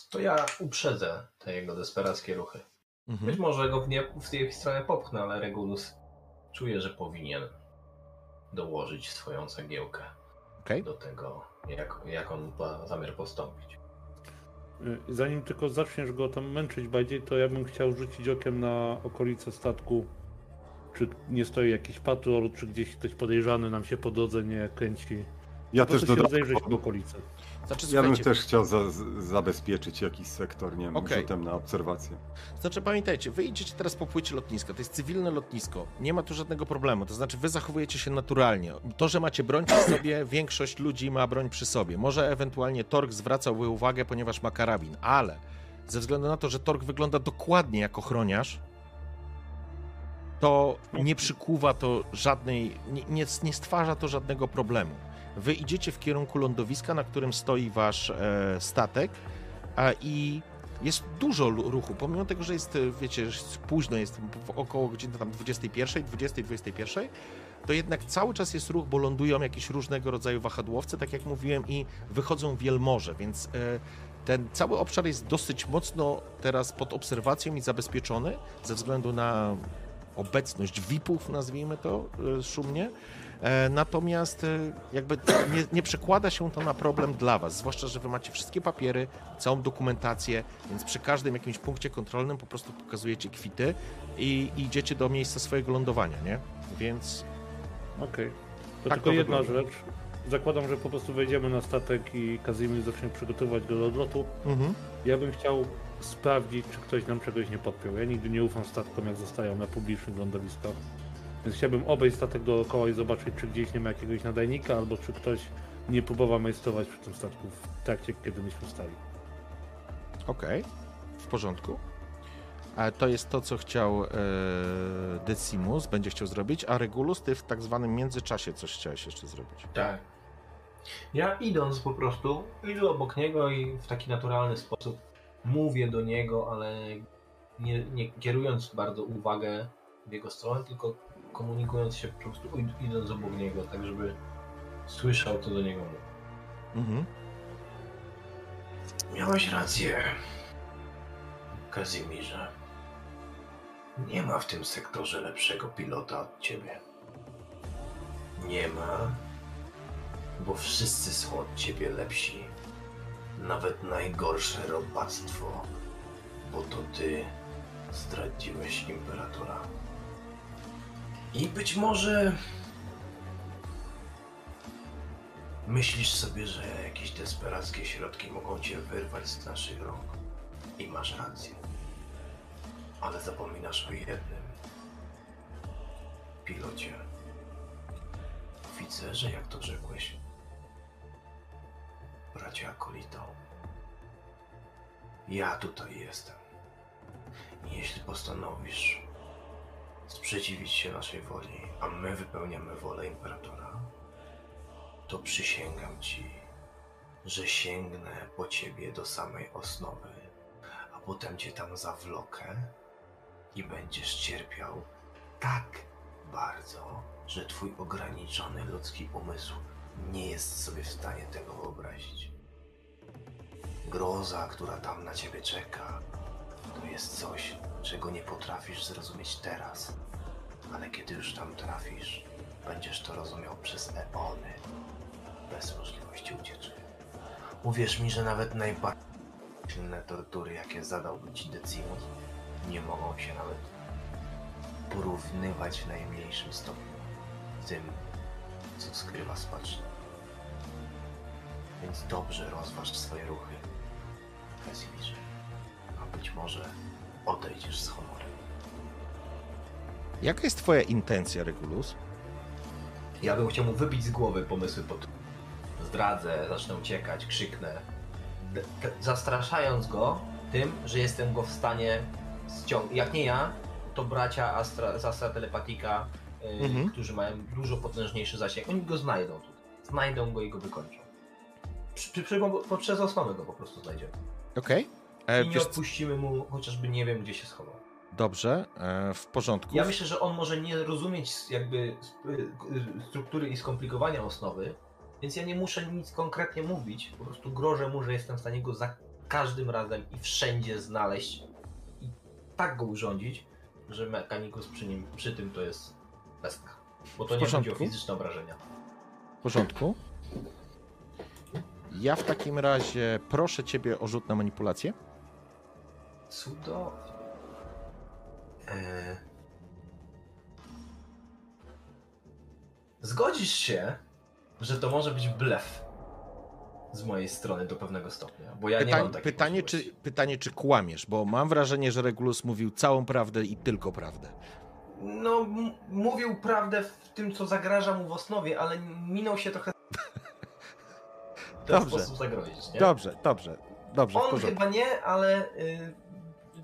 To ja uprzedzę te jego desperackie ruchy. Mhm. Być może go w, nie, w tej stronę popchnę, ale Regulus czuje, że powinien dołożyć swoją cegiełkę Okej? do tego, jak, jak on ma zamiar postąpić. Y, Zanim tylko zaczniesz go tam męczyć bardziej, to ja bym chciał rzucić okiem na okolice statku. Czy nie stoi jakiś patrol, czy gdzieś ktoś podejrzany nam się po drodze nie kręci. Ja Po też dodam. rozejrzeć w okolicy. Znaczy, Ja bym też chciał za, zabezpieczyć jakiś sektor, nie wiem, Okej. rzutem na obserwację. Znaczy pamiętajcie, wy idziecie teraz po płycie lotniska, to jest cywilne lotnisko, nie ma tu żadnego problemu, to znaczy wy zachowujecie się naturalnie. To, że macie broń przy sobie, większość ludzi ma broń przy sobie. Może ewentualnie Torg zwracałby uwagę, ponieważ ma karabin, ale ze względu na to, że Torg wygląda dokładnie jak ochroniarz, to nie przykuwa to żadnej, nie, nie, nie stwarza to żadnego problemu. Wy idziecie w kierunku lądowiska, na którym stoi wasz e, statek a, i jest dużo ruchu, pomimo tego, że jest, e, wiecie, jest późno, jest około godziny tam 21, 20, 21, to jednak cały czas jest ruch, bo lądują jakieś różnego rodzaju wahadłowce, tak jak mówiłem, i wychodzą wielmoże, więc e, ten cały obszar jest dosyć mocno teraz pod obserwacją i zabezpieczony ze względu na obecność VIP-ów, nazwijmy to e, szumnie. E, Natomiast e, jakby nie, nie przekłada się to na problem dla Was, zwłaszcza, że Wy macie wszystkie papiery, całą dokumentację, więc przy każdym jakimś punkcie kontrolnym po prostu pokazujecie kwity i i idziecie do miejsca swojego lądowania, nie? Więc Okej. To Tak tylko to jedna wygląda. rzecz. Zakładam, że po prostu wejdziemy na statek i Kazimir zacznie przygotowywać go do odlotu. mhm. Ja bym chciał sprawdzić, czy ktoś nam czegoś nie podpiął. Ja nigdy nie ufam statkom, jak zostają na publicznych lądowiskach. Więc chciałbym obejść statek dookoła i zobaczyć, czy gdzieś nie ma jakiegoś nadajnika, albo czy ktoś nie próbował majstrować przy tym statku w trakcie, kiedy myśmy stali. okej, w porządku. A to jest to, co chciał e, Decimus, będzie chciał zrobić, a Regulus, ty w tak zwanym międzyczasie coś chciałeś jeszcze zrobić. Tak. Ja idąc po prostu, idę obok niego i w taki naturalny sposób mówię do niego, ale nie, nie kierując bardzo uwagę w jego stronę, tylko komunikując się po prostu id- idąc obok niego, tak żeby słyszał, co do niego. Mhm. Miałeś rację, Kazimierze. Nie ma w tym sektorze lepszego pilota od ciebie. Nie ma, bo wszyscy są od ciebie lepsi. Nawet najgorsze robactwo, bo to ty zdradziłeś imperatora. I być może myślisz sobie, że jakieś desperackie środki mogą cię wyrwać z naszych rąk. I masz rację. Ale zapominasz o jednym. Pilocie. Oficerze, jak to rzekłeś. Bracia Akolito. Ja tutaj jestem. Jeśli postanowisz sprzeciwić się naszej woli, a my wypełniamy wolę Imperatora, to przysięgam ci, że sięgnę po ciebie do samej osnowy, a potem cię tam zawlokę i będziesz cierpiał tak bardzo, że twój ograniczony ludzki umysł nie jest sobie w stanie tego wyobrazić. Groza, która tam na ciebie czeka, to jest coś, czego nie potrafisz zrozumieć teraz, ale kiedy już tam trafisz, będziesz to rozumiał przez eony, bez możliwości ucieczki. Uwierz mi, że nawet najbardziej silne tortury, jakie zadałby ci Decimus, nie mogą się nawet porównywać w najmniejszym stopniu z tym, co skrywa spaczny. Więc dobrze rozważ swoje ruchy, Kazimierze. Być może odejdziesz z honorem. Jaka jest twoja intencja, Regulus? Ja bym chciał mu wybić z głowy pomysły pod zdradzę, zacznę uciekać, krzyknę. D- zastraszając go tym, że jestem go w stanie ściągnąć. Jak nie ja, to bracia Astra, z Astra Telepatika, y, Mhm. którzy mają dużo potężniejszy zasięg. Oni go znajdą tutaj. Znajdą go i go wykończą. Przy, przy, przy, poprzez osnowę go po prostu znajdziemy. Okej. E, I nie wiesz, odpuścimy mu, chociażby nie wiem, gdzie się schował. dobrze, e, w porządku. Ja myślę, że on może nie rozumieć jakby struktury i skomplikowania osnowy, więc ja nie muszę nic konkretnie mówić, po prostu grożę mu, że jestem w stanie go za każdym razem i wszędzie znaleźć i tak go urządzić, że mechanikus przy nim, przy tym to jest pestka. Bo to W nie chodzi o fizyczne obrażenia. W porządku. Ja w takim razie proszę ciebie o rzut na manipulację. Cudownie. Eee... Zgodzisz się, że to może być blef z mojej strony do pewnego stopnia, bo ja nie mam takiej pytanie, czy, pytanie, czy kłamiesz, bo mam wrażenie, że Regulus mówił całą prawdę i tylko prawdę. No, m- mówił prawdę w tym, co zagraża mu w osnowie, ale minął się trochę w ten Dobrze. sposób zagrozić, nie? Dobrze, dobrze, dobrze, On chyba nie, ale y,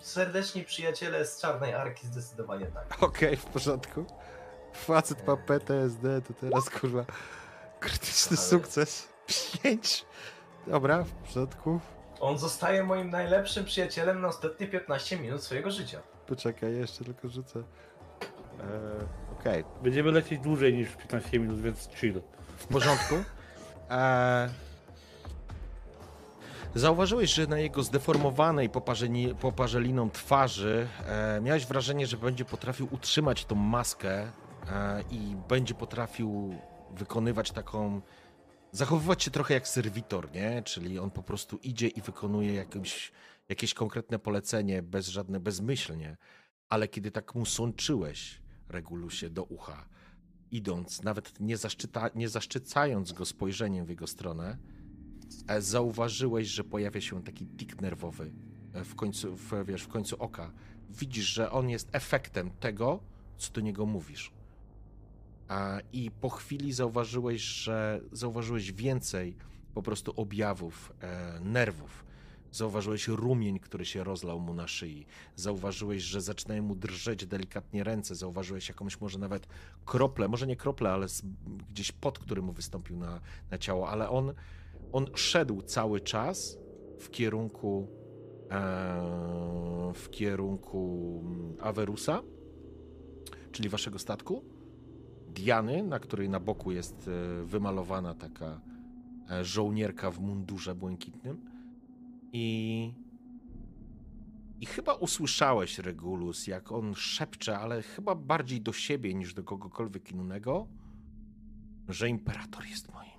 serdeczni przyjaciele z Czarnej Arki zdecydowanie tak. Okej, w porządku. Facet ma PTSD, to teraz kurwa krytyczny Ale- sukces. Pięć. Dobra, w porządku. On zostaje moim najlepszym przyjacielem na ostatnie 15 minut swojego życia. Poczekaj, jeszcze tylko rzucę. Eee, Okej, Będziemy lecieć dłużej niż 15 minut, więc chill. w porządku. Eee, zauważyłeś, że na jego zdeformowanej poparzeni, poparzeliną twarzy e, miałeś wrażenie, że będzie potrafił utrzymać tą maskę e, i będzie potrafił wykonywać taką. Zachowywać się trochę jak serwitor, nie? Czyli on po prostu idzie i wykonuje jakimś, jakieś konkretne polecenie bez żadne, bezmyślnie. Ale kiedy tak mu sączyłeś, Regulusie, do ucha, idąc, nawet nie, zaszczyta, nie zaszczycając go spojrzeniem w jego stronę, zauważyłeś, że pojawia się taki tik nerwowy e, w końcu, w, wiesz, w końcu oka. Widzisz, że on jest efektem tego, co do niego mówisz. A, I po chwili zauważyłeś, że zauważyłeś więcej po prostu objawów e, nerwów. Zauważyłeś rumień, który się rozlał mu na szyi. Zauważyłeś, że zaczynają mu drżeć delikatnie ręce. Zauważyłeś jakąś może nawet kroplę, może nie kroplę, ale z- gdzieś pot, który mu wystąpił na, na ciało. Ale on, on szedł cały czas w kierunku e, w kierunku mm, Awerusa, czyli waszego statku. Diany, na której na boku jest e, wymalowana taka e, żołnierka w mundurze błękitnym. I, I chyba usłyszałeś, Regulus, jak on szepcze, ale chyba bardziej do siebie niż do kogokolwiek innego, że imperator jest moim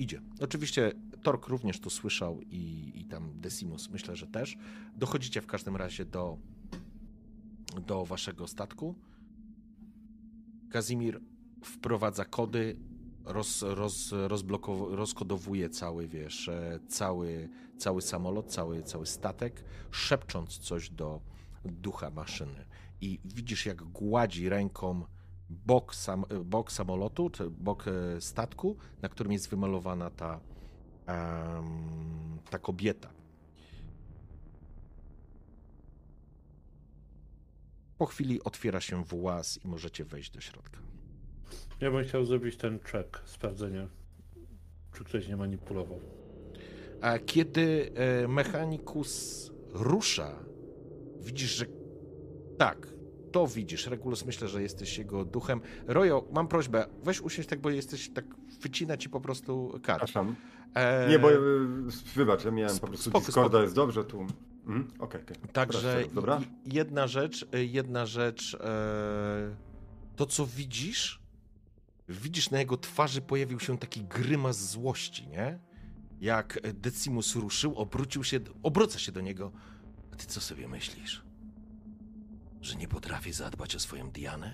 Idzie. Oczywiście Tork również to słyszał i, i tam Decimus myślę, że też. Dochodzicie w każdym razie do, do waszego statku. Kazimir wprowadza kody, roz, roz, rozkodowuje cały, wiesz, e, cały, cały samolot, cały, cały statek, szepcząc coś do ducha maszyny. I widzisz, jak gładzi ręką bok, sam, bok samolotu, czy bok e, statku, na którym jest wymalowana ta, em, ta kobieta. Po chwili otwiera się włas i możecie wejść do środka. Ja bym chciał zrobić ten check, sprawdzenie, czy ktoś nie manipulował. A kiedy e, mechanikus rusza, widzisz, że tak, to widzisz. Regulus, myślę, że jesteś jego duchem. Rojo, mam prośbę, weź usiąść tak, bo jesteś tak, wycina ci po prostu kartę. Przepraszam. E, Nie, bo y, wybacz, ja miałem po prostu spoko, Discorda, spoko. jest dobrze tu. Mhm, Okej, okej. Także Dobra? jedna rzecz, y, jedna rzecz, e, to co widzisz, widzisz na jego twarzy pojawił się taki grymas złości, nie? Jak Decimus ruszył, obrócił się, obróca się do niego. A ty co sobie myślisz? Że nie potrafię zadbać o swoją Dianę?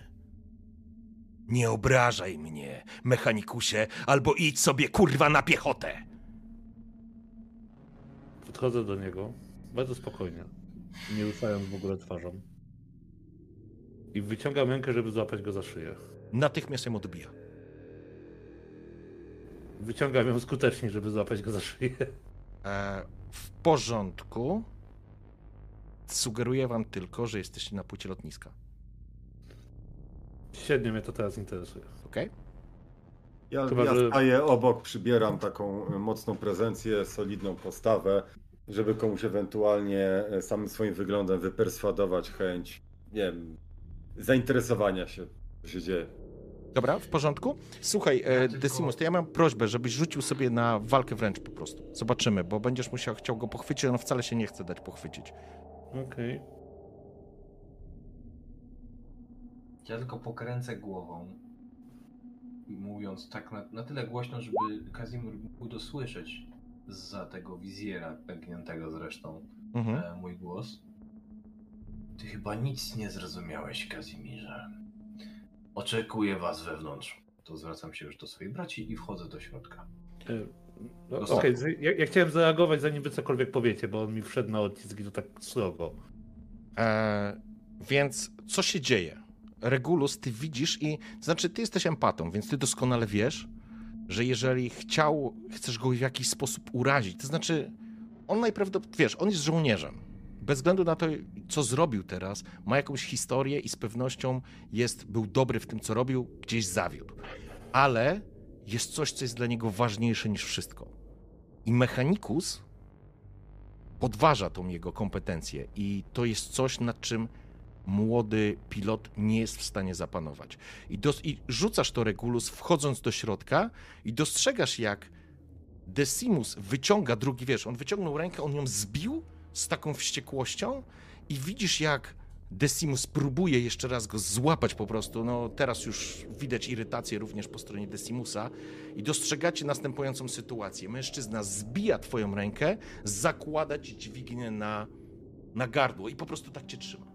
Nie obrażaj mnie, mechanikusie, albo idź sobie kurwa na piechotę! Podchodzę do niego bardzo spokojnie, nie ruszając w ogóle twarzą. I wyciągam rękę, żeby złapać go za szyję. Natychmiast ją odbija. Wyciągam ją skutecznie, żeby złapać go za szyję. E, w porządku. Sugeruję wam tylko, że jesteście na płycie lotniska. Średnio mnie to teraz interesuje. Ok? Ja, Chyba, ja że- staję obok, przybieram taką mocną prezencję, solidną postawę, żeby komuś ewentualnie y, samym swoim wyglądem wyperswadować chęć, nie wiem, zainteresowania się, co się dzieje. Dobra, w porządku. Słuchaj, e, Decimus, to ja mam prośbę, żebyś rzucił sobie na walkę wręcz po prostu. Zobaczymy, bo będziesz musiał chciał go pochwycić, on wcale się nie chce dać pochwycić. Okej. Ja tylko pokręcę głową, mówiąc tak na, na tyle głośno, żeby Kazimir mógł dosłyszeć za tego wizjera, pękniętego zresztą, Mhm. e, mój głos. Ty chyba nic nie zrozumiałeś, Kazimirze. Oczekuję was wewnątrz. To zwracam się już do swojej braci i wchodzę do środka. E, No, No Okej, z- ja, ja chciałem zareagować, zanim wy cokolwiek powiecie, bo on mi wszedł na odcisk i to tak srogo. E, więc co się dzieje? Regulus, ty widzisz i... Znaczy, ty jesteś empatą, więc ty doskonale wiesz, że jeżeli chciał, chcesz go w jakiś sposób urazić, to znaczy, on najprawdopodobniej, wiesz, on jest żołnierzem. Bez względu na to, co zrobił teraz, ma jakąś historię i z pewnością jest, był dobry w tym, co robił, gdzieś zawiódł. Ale jest coś, co jest dla niego ważniejsze niż wszystko. I mechanikus podważa tą jego kompetencję i to jest coś, nad czym młody pilot nie jest w stanie zapanować. I, dos- i rzucasz to Regulus, wchodząc do środka i dostrzegasz, jak Decimus wyciąga drugi, wiesz, on wyciągnął rękę, on ją zbił z taką wściekłością i widzisz, jak Decimus próbuje jeszcze raz go złapać po prostu. No teraz już widać irytację również po stronie Decimusa i dostrzegacie następującą sytuację. Mężczyzna zbija twoją rękę, zakłada ci dźwignię na, na gardło i po prostu tak cię trzyma.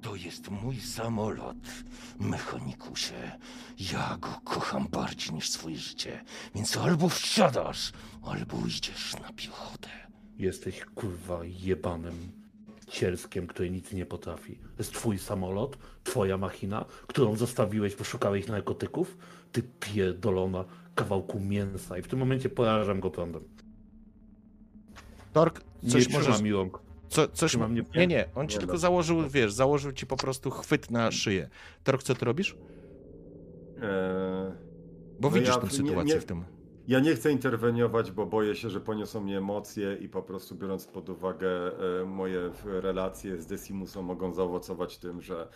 To jest mój samolot, mechanikusie. Ja go kocham bardziej niż swoje życie, więc albo wsiadasz, albo idziesz na piechotę. Jesteś kurwa jebanym cierskiem, które nic nie potrafi. To jest twój samolot, twoja machina, którą zostawiłeś, bo szukałeś narkotyków. Ty pierdolona kawałku mięsa. I w tym momencie porażam go prądem. Tork, Nie coś trzyma możesz... mi rąk. Co, coś w Nie, nie, on ci Nie, tylko no. założył, wiesz, założył ci po prostu chwyt na szyję. Tork, co ty robisz? Eee, Bo No widzisz ja tę nie- sytuację nie- w tym. Ja nie chcę interweniować, bo boję się, że poniosą mnie emocje i po prostu biorąc pod uwagę e, moje w- relacje z Decimusą mogą zaowocować tym, że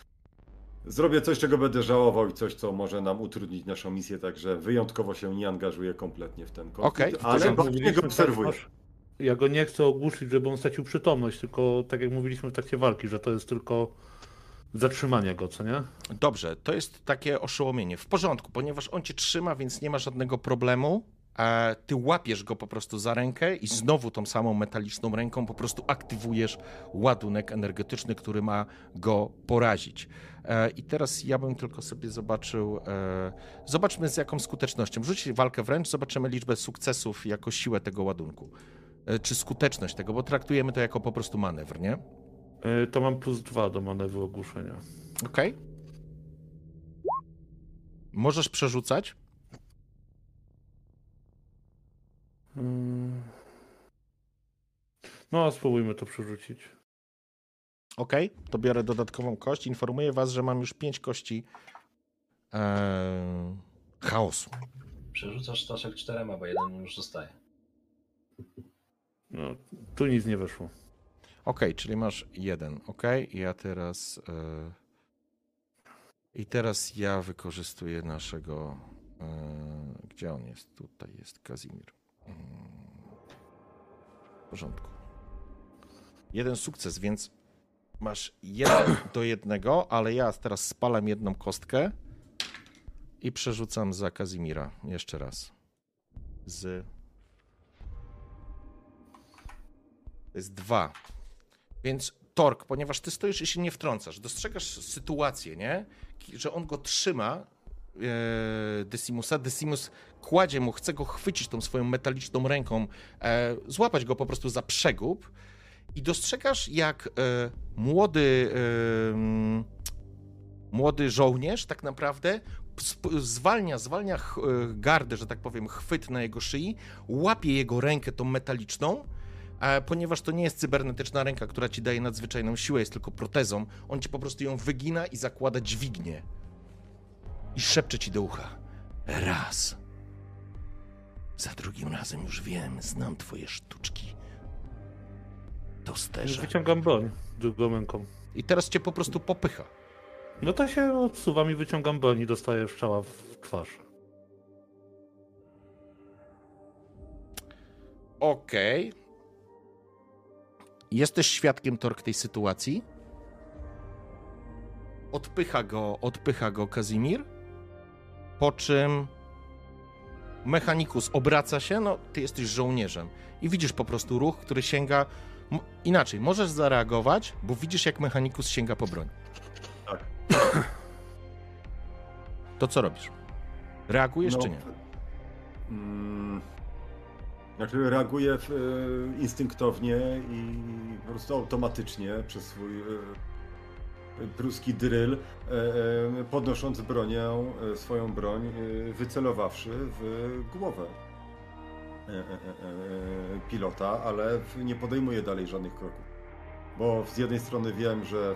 zrobię coś, czego będę żałował i coś, co może nam utrudnić naszą misję, także wyjątkowo się nie angażuję kompletnie w ten konflikt, w ale bacznie go Mówiliśmy, obserwuję. Ja go nie chcę ogłuszyć, żeby on stracił przytomność, tylko tak jak mówiliśmy w trakcie walki, że to jest tylko zatrzymanie go, co nie? Dobrze, to jest takie oszołomienie. W porządku, ponieważ on cię trzyma, więc nie ma żadnego problemu. Ty łapiesz go po prostu za rękę i znowu tą samą metaliczną ręką po prostu aktywujesz ładunek energetyczny, który ma go porazić. E, I teraz ja bym tylko sobie zobaczył. E, zobaczmy z jaką skutecznością. Rzuć walkę wręcz, zobaczymy liczbę sukcesów jako siłę tego ładunku. E, czy skuteczność tego, bo traktujemy to jako po prostu manewr, nie? To mam plus dwa do manewru ogłuszenia. Okej. Możesz przerzucać. Mm. No, a spróbujmy to przerzucić. Ok, to biorę dodatkową kość. Informuję was, że mam już pięć kości e, chaosu. Przerzucasz staszek czterema, bo jeden już zostaje. No, tu nic nie weszło. Ok, czyli masz jeden. Ok, i ja teraz. E, I teraz ja wykorzystuję naszego. E, gdzie on jest? Tutaj jest Kazimir. W porządku. Jeden sukces, więc masz jeden do jednego, ale ja teraz spalam jedną kostkę i przerzucam za Kazimira. Jeszcze raz. Z. To jest dwa. Więc Tork, ponieważ ty stoisz i się nie wtrącasz, dostrzegasz sytuację, nie? Że on go trzyma, e, Decimusa. Decimus kładzie mu, chce go chwycić tą swoją metaliczną ręką, e, złapać go po prostu za przegub i dostrzegasz, jak e, młody, e, młody żołnierz tak naprawdę zwalnia, zwalnia e, gardę, że tak powiem, chwyt na jego szyi, łapie jego rękę tą metaliczną, a ponieważ to nie jest cybernetyczna ręka, która ci daje nadzwyczajną siłę, jest tylko protezą, on ci po prostu ją wygina i zakłada dźwignię. I szepcze ci do ucha. Raz. Za drugim razem już wiem, znam twoje sztuczki. Tosterze. Wyciągam broń drugą ręką. I teraz cię po prostu popycha. No to się odsuwam i wyciągam broń i dostaję strzała w twarz. Okej. Jesteś świadkiem Tork tej sytuacji. Odpycha go, odpycha go Kazimir. Po czym mechanikus obraca się, no ty jesteś żołnierzem i widzisz po prostu ruch, który sięga inaczej. Możesz zareagować, bo widzisz jak mechanikus sięga po broń. Tak. To co robisz? Reagujesz No, czy nie? Mm, Znaczy reaguję e, instynktownie i po prostu automatycznie przez swój e, pruski dryl, e, e, podnosząc bronię, e, swoją broń, wycelowawszy w głowę pilota, ale nie podejmuję dalej żadnych kroków. Bo z jednej strony wiem, że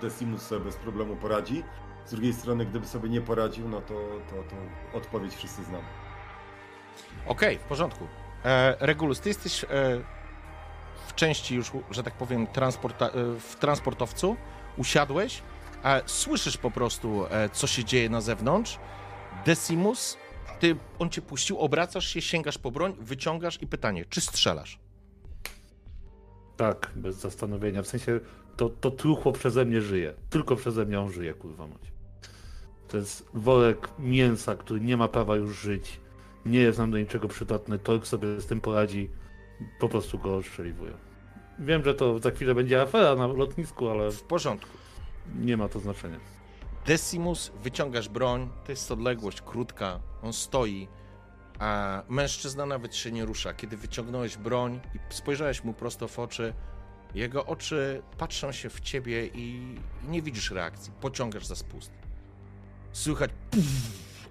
Decimus sobie bez problemu poradzi, z drugiej strony, gdyby sobie nie poradził, no to, to, to odpowiedź wszyscy znamy. Okej, w porządku. E, Regulus, ty jesteś e, w części już, że tak powiem, transporta, w transportowcu, usiadłeś, a słyszysz po prostu, e, co się dzieje na zewnątrz. Decimus, ty, on cię puścił, obracasz się, sięgasz po broń, wyciągasz i pytanie, czy strzelasz? Tak, bez zastanowienia. W sensie to, to truchło przeze mnie żyje. Tylko przeze mnie on żyje, kurwa mać. To jest worek mięsa, który nie ma prawa już żyć. Nie jest nam do niczego przydatny. Tork sobie z tym poradzi. Po prostu go ostrzeliwuję. Wiem, że to za chwilę będzie afera na lotnisku, ale W porządku. nie ma to znaczenia. Decimus, wyciągasz broń, to jest odległość krótka, on stoi, a mężczyzna nawet się nie rusza. Kiedy wyciągnąłeś broń i spojrzałeś mu prosto w oczy, Jego oczy patrzą się w ciebie i nie widzisz reakcji. Pociągasz za spust. Słychać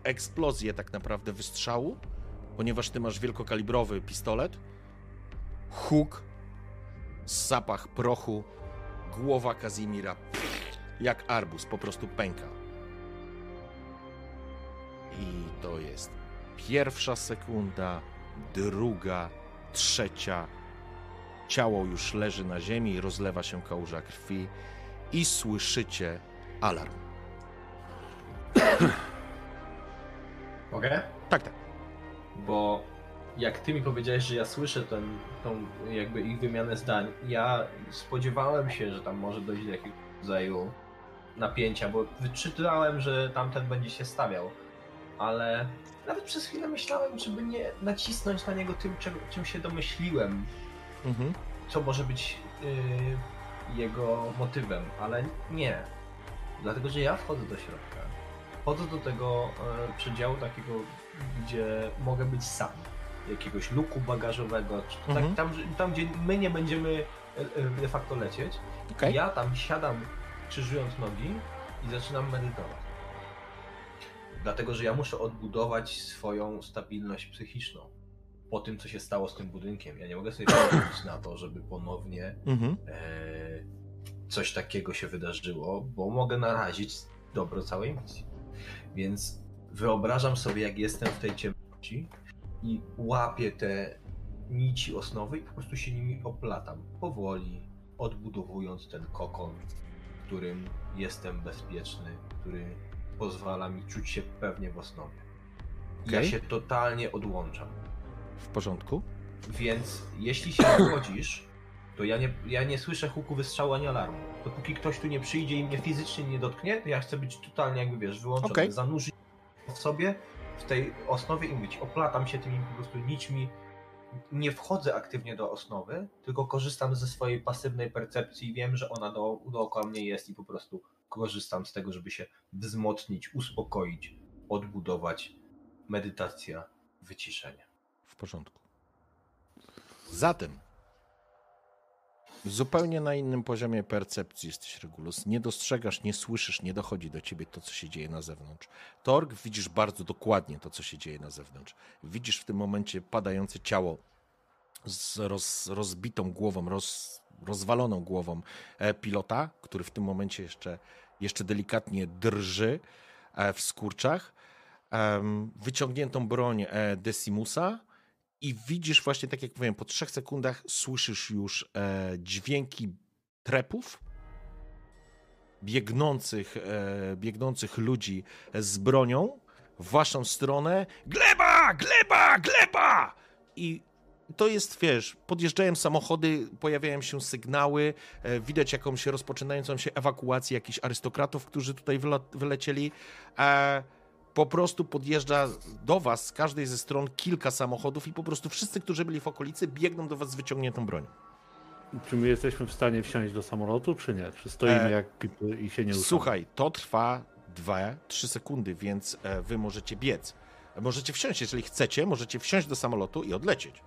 eksplozję tak naprawdę wystrzału, ponieważ ty masz wielkokalibrowy pistolet. Huk, zapach prochu, głowa Kazimira jak arbuz po prostu pęka. I to jest pierwsza sekunda, druga, trzecia. Ciało już leży na ziemi, rozlewa się kałuża krwi i słyszycie alarm. Mogę? Tak, tak. Bo jak ty mi powiedziałeś, że ja słyszę ten, tą jakby ich wymianę zdań, ja spodziewałem się, że tam może dojść do jakiegoś rodzaju napięcia, bo wyczytałem, że tamten będzie się stawiał, ale nawet przez chwilę myślałem, żeby nie nacisnąć na niego tym, czego, czym się domyśliłem, Mhm. co może być yy, jego motywem, ale nie. Dlatego, że ja wchodzę do środka. Wchodzę do tego e, przedziału takiego, gdzie mogę być sam. Jakiegoś luku bagażowego, czy tak, Mhm. tam, tam, gdzie my nie będziemy e, e, de facto lecieć. Okej. Ja tam siadam, krzyżując nogi i zaczynam medytować. Dlatego, że ja muszę odbudować swoją stabilność psychiczną. Po tym, co się stało z tym budynkiem. Ja nie mogę sobie pozwolić na to, żeby ponownie Mhm. e, coś takiego się wydarzyło, bo mogę narazić dobro całej misji. Więc wyobrażam sobie, jak jestem w tej ciemności i łapię te nici osnowy i po prostu się nimi oplatam. Powoli, odbudowując ten kokon, w którym jestem bezpieczny, który pozwala mi czuć się pewnie w osnowie. Ja Okej. się totalnie odłączam. W porządku? Więc jeśli się wychodzisz, to ja nie, ja nie słyszę huku wystrzału ani alarmu. Dopóki ktoś tu nie przyjdzie i mnie fizycznie nie dotknie, to ja chcę być totalnie jakby wiesz, wyłączony, Okej. zanurzyć w sobie, w tej osnowie i mówić, oplatam się tymi po prostu nićmi. Nie wchodzę aktywnie do osnowy, tylko korzystam ze swojej pasywnej percepcji wiem, że ona do, dookoła mnie jest i po prostu korzystam z tego, żeby się wzmocnić, uspokoić, odbudować. Medytacja, wyciszenie. W porządku. Zatem, zupełnie na innym poziomie percepcji jesteś, Regulus. Nie dostrzegasz, nie słyszysz, nie dochodzi do ciebie to, co się dzieje na zewnątrz. Torg, widzisz bardzo dokładnie to, co się dzieje na zewnątrz. Widzisz w tym momencie padające ciało z roz, rozbitą głową, roz, rozwaloną głową e, pilota, który w tym momencie jeszcze, jeszcze delikatnie drży e, w skurczach. Wyciągniętą broń e, Decimusa i widzisz właśnie, tak jak mówiłem, po trzech sekundach słyszysz już e, dźwięki trepów biegnących, e, biegnących ludzi z bronią w waszą stronę. Gleba! Gleba! Gleba! I to jest, wiesz, podjeżdżają samochody, pojawiają się sygnały, e, widać jakąś rozpoczynającą się ewakuację jakichś arystokratów, którzy tutaj wyla- wylecieli. E, po prostu podjeżdża do was z każdej ze stron kilka samochodów i po prostu wszyscy, którzy byli w okolicy, biegną do was z wyciągniętą bronią. Czy my jesteśmy w stanie wsiąść do samolotu, czy nie? Czy stoimy E, jak pipy i się nie ruszamy? Słuchaj, to trwa 2-3 sekundy, więc e, wy możecie biec. Możecie wsiąść, jeżeli chcecie, możecie wsiąść do samolotu i odlecieć.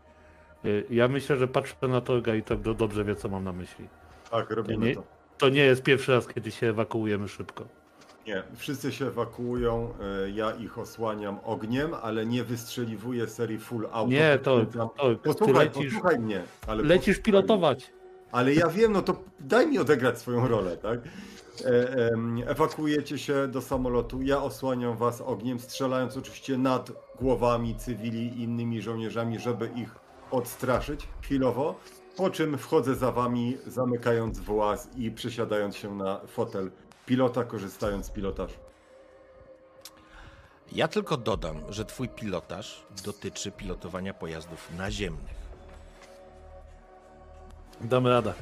Y, Ja myślę, że patrzę na Torga i tak do- dobrze wie, co mam na myśli. Tak, robimy Nie- to. To nie jest pierwszy raz, kiedy się ewakuujemy szybko. Nie, wszyscy się ewakuują, e, ja ich osłaniam ogniem, ale nie wystrzeliwuję serii full auto. Nie, to, to ty Posłuchaj, lecisz, posłuchaj mnie. Ale lecisz posłuchaj pilotować. Ale ja wiem, no to daj mi odegrać swoją rolę, tak? E, ewakuujecie się do samolotu, ja osłaniam was ogniem, strzelając oczywiście nad głowami cywili i innymi żołnierzami, żeby ich odstraszyć chwilowo, po czym wchodzę za wami, zamykając właz i przesiadając się na fotel pilota, korzystając z pilotażu. Ja tylko dodam, że twój pilotaż dotyczy pilotowania pojazdów naziemnych. Damy radę.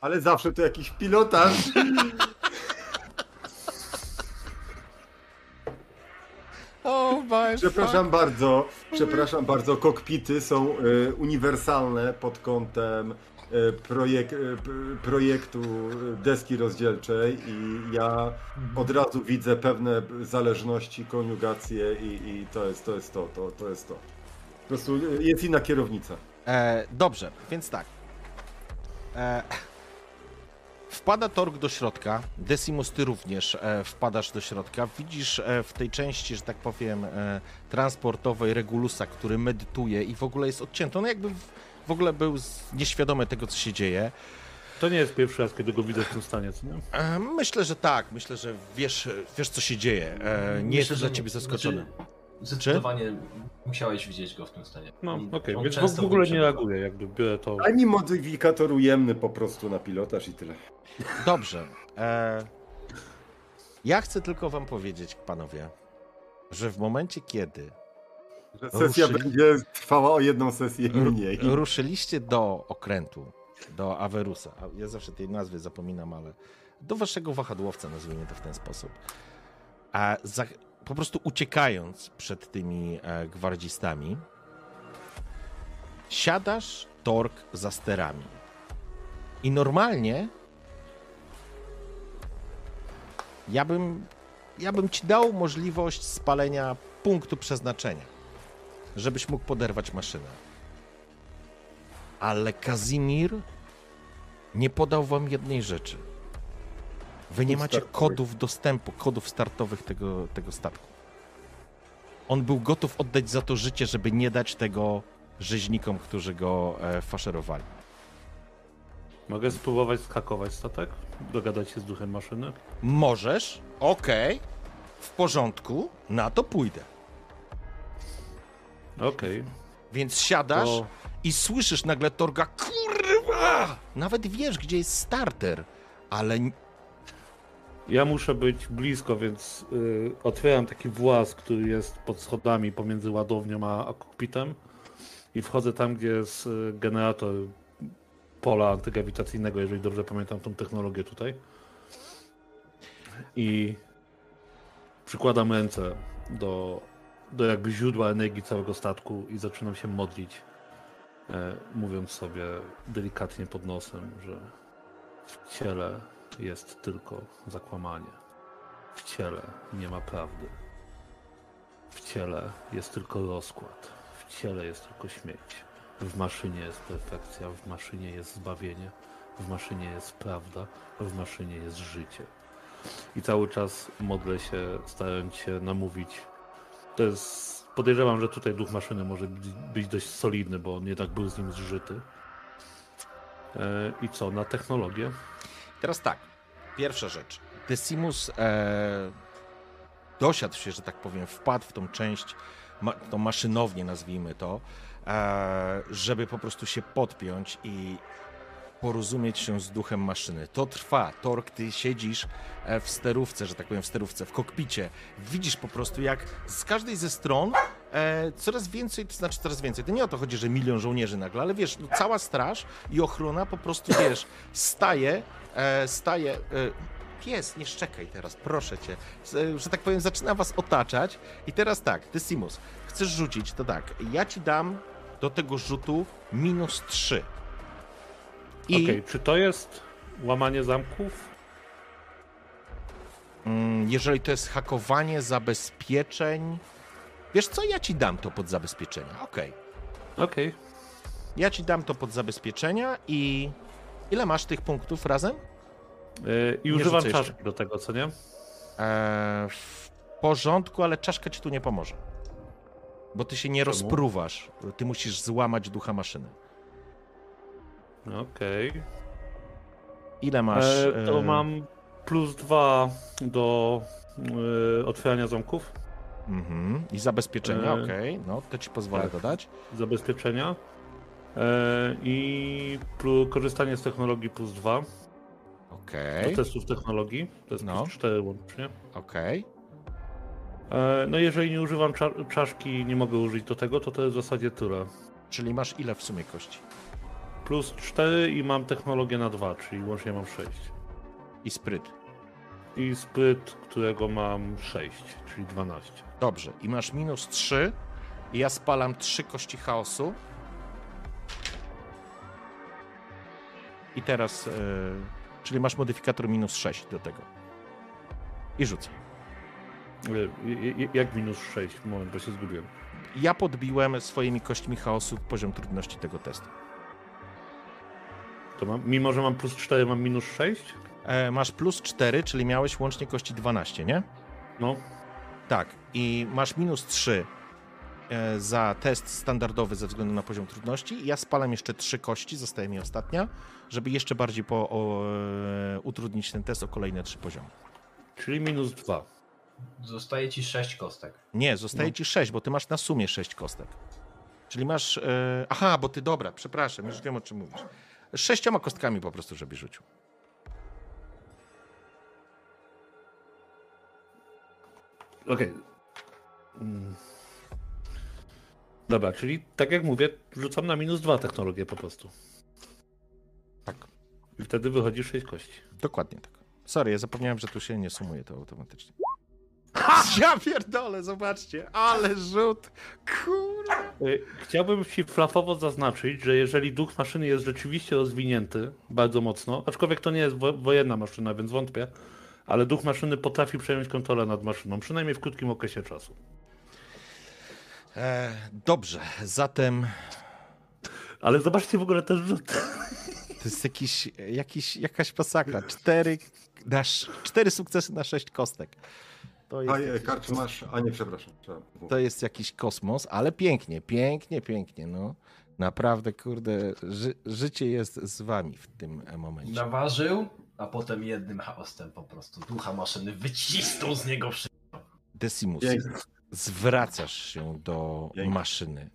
Ale zawsze to jakiś pilotaż. O, oh Przepraszam bardzo, przepraszam bardzo, kokpity są e, uniwersalne pod kątem projek, e, projektu e, deski rozdzielczej i ja od razu widzę pewne zależności, koniugacje i, i to jest to, jest to, to, to jest to. Po prostu e, jest inna kierownica. E, dobrze, więc tak. E, wpada Torg do środka. Decimus, ty również e, wpadasz do środka. Widzisz e, w tej części, że tak powiem, e, transportowej Regulusa, który medytuje i w ogóle jest odcięty. On jakby w, w ogóle był nieświadomy tego, co się dzieje. To nie jest pierwszy raz, kiedy go widzę w tym stanie, co nie? E, myślę, że tak. Myślę, że wiesz, wiesz co się dzieje. E, nie jest dla ciebie zaskoczony. Znaczy, zdecydowanie musiałeś widzieć go w tym stanie. No, okej, on więc w ogóle nie reaguję, jakby biorę to... Ani modyfikator ujemny po prostu na pilotaż i tyle. Dobrze. E, ja chcę tylko wam powiedzieć, panowie, że w momencie, kiedy Że sesja Ruszyli- będzie trwała o jedną sesję mniej. ruszyliście do okrętu, do Awerusa, ja zawsze tej nazwy zapominam, ale do waszego wahadłowca, nazwijmy to w ten sposób, a za, po prostu uciekając przed tymi e, gwardzistami, siadasz tork za sterami. I normalnie ja bym, ja bym ci dał możliwość spalenia punktu przeznaczenia, żebyś mógł poderwać maszynę. Ale Kazimir nie podał wam jednej rzeczy. Wy nie macie kodów dostępu, kodów startowych tego, tego statku. On był gotów oddać za to życie, żeby nie dać tego rzeźnikom, którzy go e, faszerowali. Mogę spróbować skakować statek? Dogadać się z duchem maszyny? Możesz, okej, w porządku, na to pójdę. Okej. Więc siadasz To- i słyszysz nagle Torga, kurwa! Nawet wiesz, gdzie jest starter, ale Ja muszę być blisko, więc y, otwieram taki właz, który jest pod schodami pomiędzy ładownią a, a kokpitem i wchodzę tam, gdzie jest y, generator pola antygrawitacyjnego, jeżeli dobrze pamiętam tą technologię tutaj. I przykładam ręce do, do jakby źródła energii całego statku i zaczynam się modlić, e, mówiąc sobie delikatnie pod nosem, że w ciele jest tylko zakłamanie. W ciele nie ma prawdy. W ciele jest tylko rozkład. W ciele jest tylko śmierć. W maszynie jest perfekcja, w maszynie jest zbawienie, w maszynie jest prawda, w maszynie jest życie. I cały czas modlę się, starając się namówić. To jest. Podejrzewam, że tutaj duch maszyny może być, dość solidny, bo on jednak był z nim zżyty. E, I co, na technologię? Teraz tak, pierwsza rzecz. Decimus e, dosiadł się, że tak powiem, wpadł w tą część, ma, tą maszynownię nazwijmy to, e, żeby po prostu się podpiąć i porozumieć się z duchem maszyny. To trwa. Tork, ty siedzisz e, w sterówce, że tak powiem, w sterówce, w kokpicie. Widzisz po prostu, jak z każdej ze stron e, coraz więcej, to znaczy coraz więcej. To nie o to chodzi, że milion żołnierzy nagle, ale wiesz, no, cała straż i ochrona po prostu, wiesz, staje, e, staje... E, Pies, nie szczekaj teraz, proszę cię. Z- Że tak powiem, zaczyna was otaczać. I teraz tak, ty Simus, chcesz rzucić, to tak, ja ci dam do tego rzutu minus 3. I Okej, czy to jest łamanie zamków? mm, jeżeli to jest hakowanie zabezpieczeń, wiesz co, ja ci dam to pod zabezpieczenia, okej. Okej. Ja ci dam to pod zabezpieczenia i ile masz tych punktów razem? Yy, I Nie używam rzucę jeszcze. czaszki do tego, co nie? Eee, w porządku, ale czaszka ci tu nie pomoże. Bo ty się nie rozpruwasz. Ty musisz złamać ducha maszyny. Okej. Ile masz? E, To e, mam plus dwa do e, otwierania zamków, Mhm. I zabezpieczenia, E, okej. No, to ci pozwolę tak. dodać. zabezpieczenia e, i plus, korzystanie z technologii plus dwa Okej, do testów technologii. To jest No. plus cztery łącznie. okej. E, no jeżeli nie używam cza- czaszki, nie mogę użyć do tego, to to jest w zasadzie tyle. Czyli masz ile w sumie kości? Plus 4 i mam technologię na 2, czyli łącznie mam 6. I spryt. I spryt, którego mam 6, czyli 12. Dobrze. I masz minus 3. I ja spalam 3 kości chaosu. I teraz. e, czyli masz modyfikator minus 6 do tego. I rzucę. E, Jak minus 6? Moment, bo się zgubiłem. ja podbiłem swoimi kośćmi chaosu poziom trudności tego testu. To mam, mimo, że mam plus 4, mam minus 6? E, masz plus 4, czyli miałeś łącznie kości 12, nie? No. Tak. I masz minus 3 e, za test standardowy ze względu na poziom trudności. Ja spalam jeszcze 3 kości, zostaje mi ostatnia, żeby jeszcze bardziej po, o, e, utrudnić ten test o kolejne 3 poziomy. Czyli minus 2. Zostaje ci 6 kostek. Nie, zostaje ci 6, bo ty masz na sumie 6 kostek. Czyli masz. E, aha, bo ty dobra, przepraszam, już wiem o czym mówisz. Sześcioma kostkami po prostu, żeby rzucił. Okej. Mm. Dobra, czyli tak jak mówię, rzucam na minus 2 technologię po prostu. Tak. I wtedy wychodzi 6 kości. Dokładnie tak. Sorry, ja zapomniałem, że tu się nie sumuje to automatycznie. Ja pierdolę, zobaczcie, ale rzut. Kurwa. Y, Chciałbym ci flafowo zaznaczyć, że jeżeli duch maszyny jest rzeczywiście rozwinięty bardzo mocno, aczkolwiek to nie jest wo- wojenna maszyna, więc wątpię, ale duch maszyny potrafi przejąć kontrolę nad maszyną, przynajmniej w krótkim okresie czasu. E, dobrze, zatem Ale zobaczcie w ogóle też rzut. to jest jakiś, jakiś, jakaś masakra. Cztery, na, sz- cztery sukcesy na sześć kostek. To jest, A, e, jakiś, karcz masz, a nie, przepraszam. to jest jakiś kosmos, ale pięknie, pięknie, pięknie. No. Naprawdę, kurde, ży, życie jest z wami w tym momencie. Naważył, a potem jednym chaostem po prostu ducha maszyny wycisnął z niego wszystko. Decimus, Pięknie. zwracasz się do Pięknie. maszyny.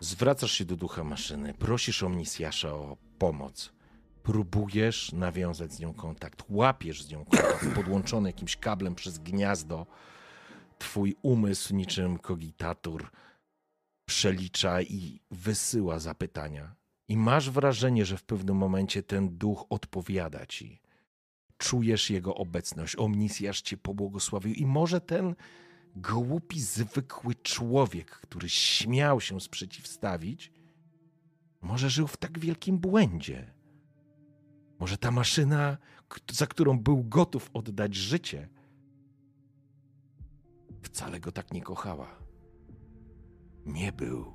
Zwracasz się do ducha maszyny, prosisz Omnisjasza o pomoc. Próbujesz nawiązać z nią kontakt, łapiesz z nią kontakt, podłączony jakimś kablem przez gniazdo. Twój umysł, niczym kogitator, przelicza i wysyła zapytania. I masz wrażenie, że w pewnym momencie ten duch odpowiada ci. Czujesz jego obecność. Omnisjasz cię pobłogosławił. I może ten głupi, zwykły człowiek, który śmiał się sprzeciwstawić, może żył w tak wielkim błędzie. Może ta maszyna, za którą był gotów oddać życie, wcale go tak nie kochała. Nie był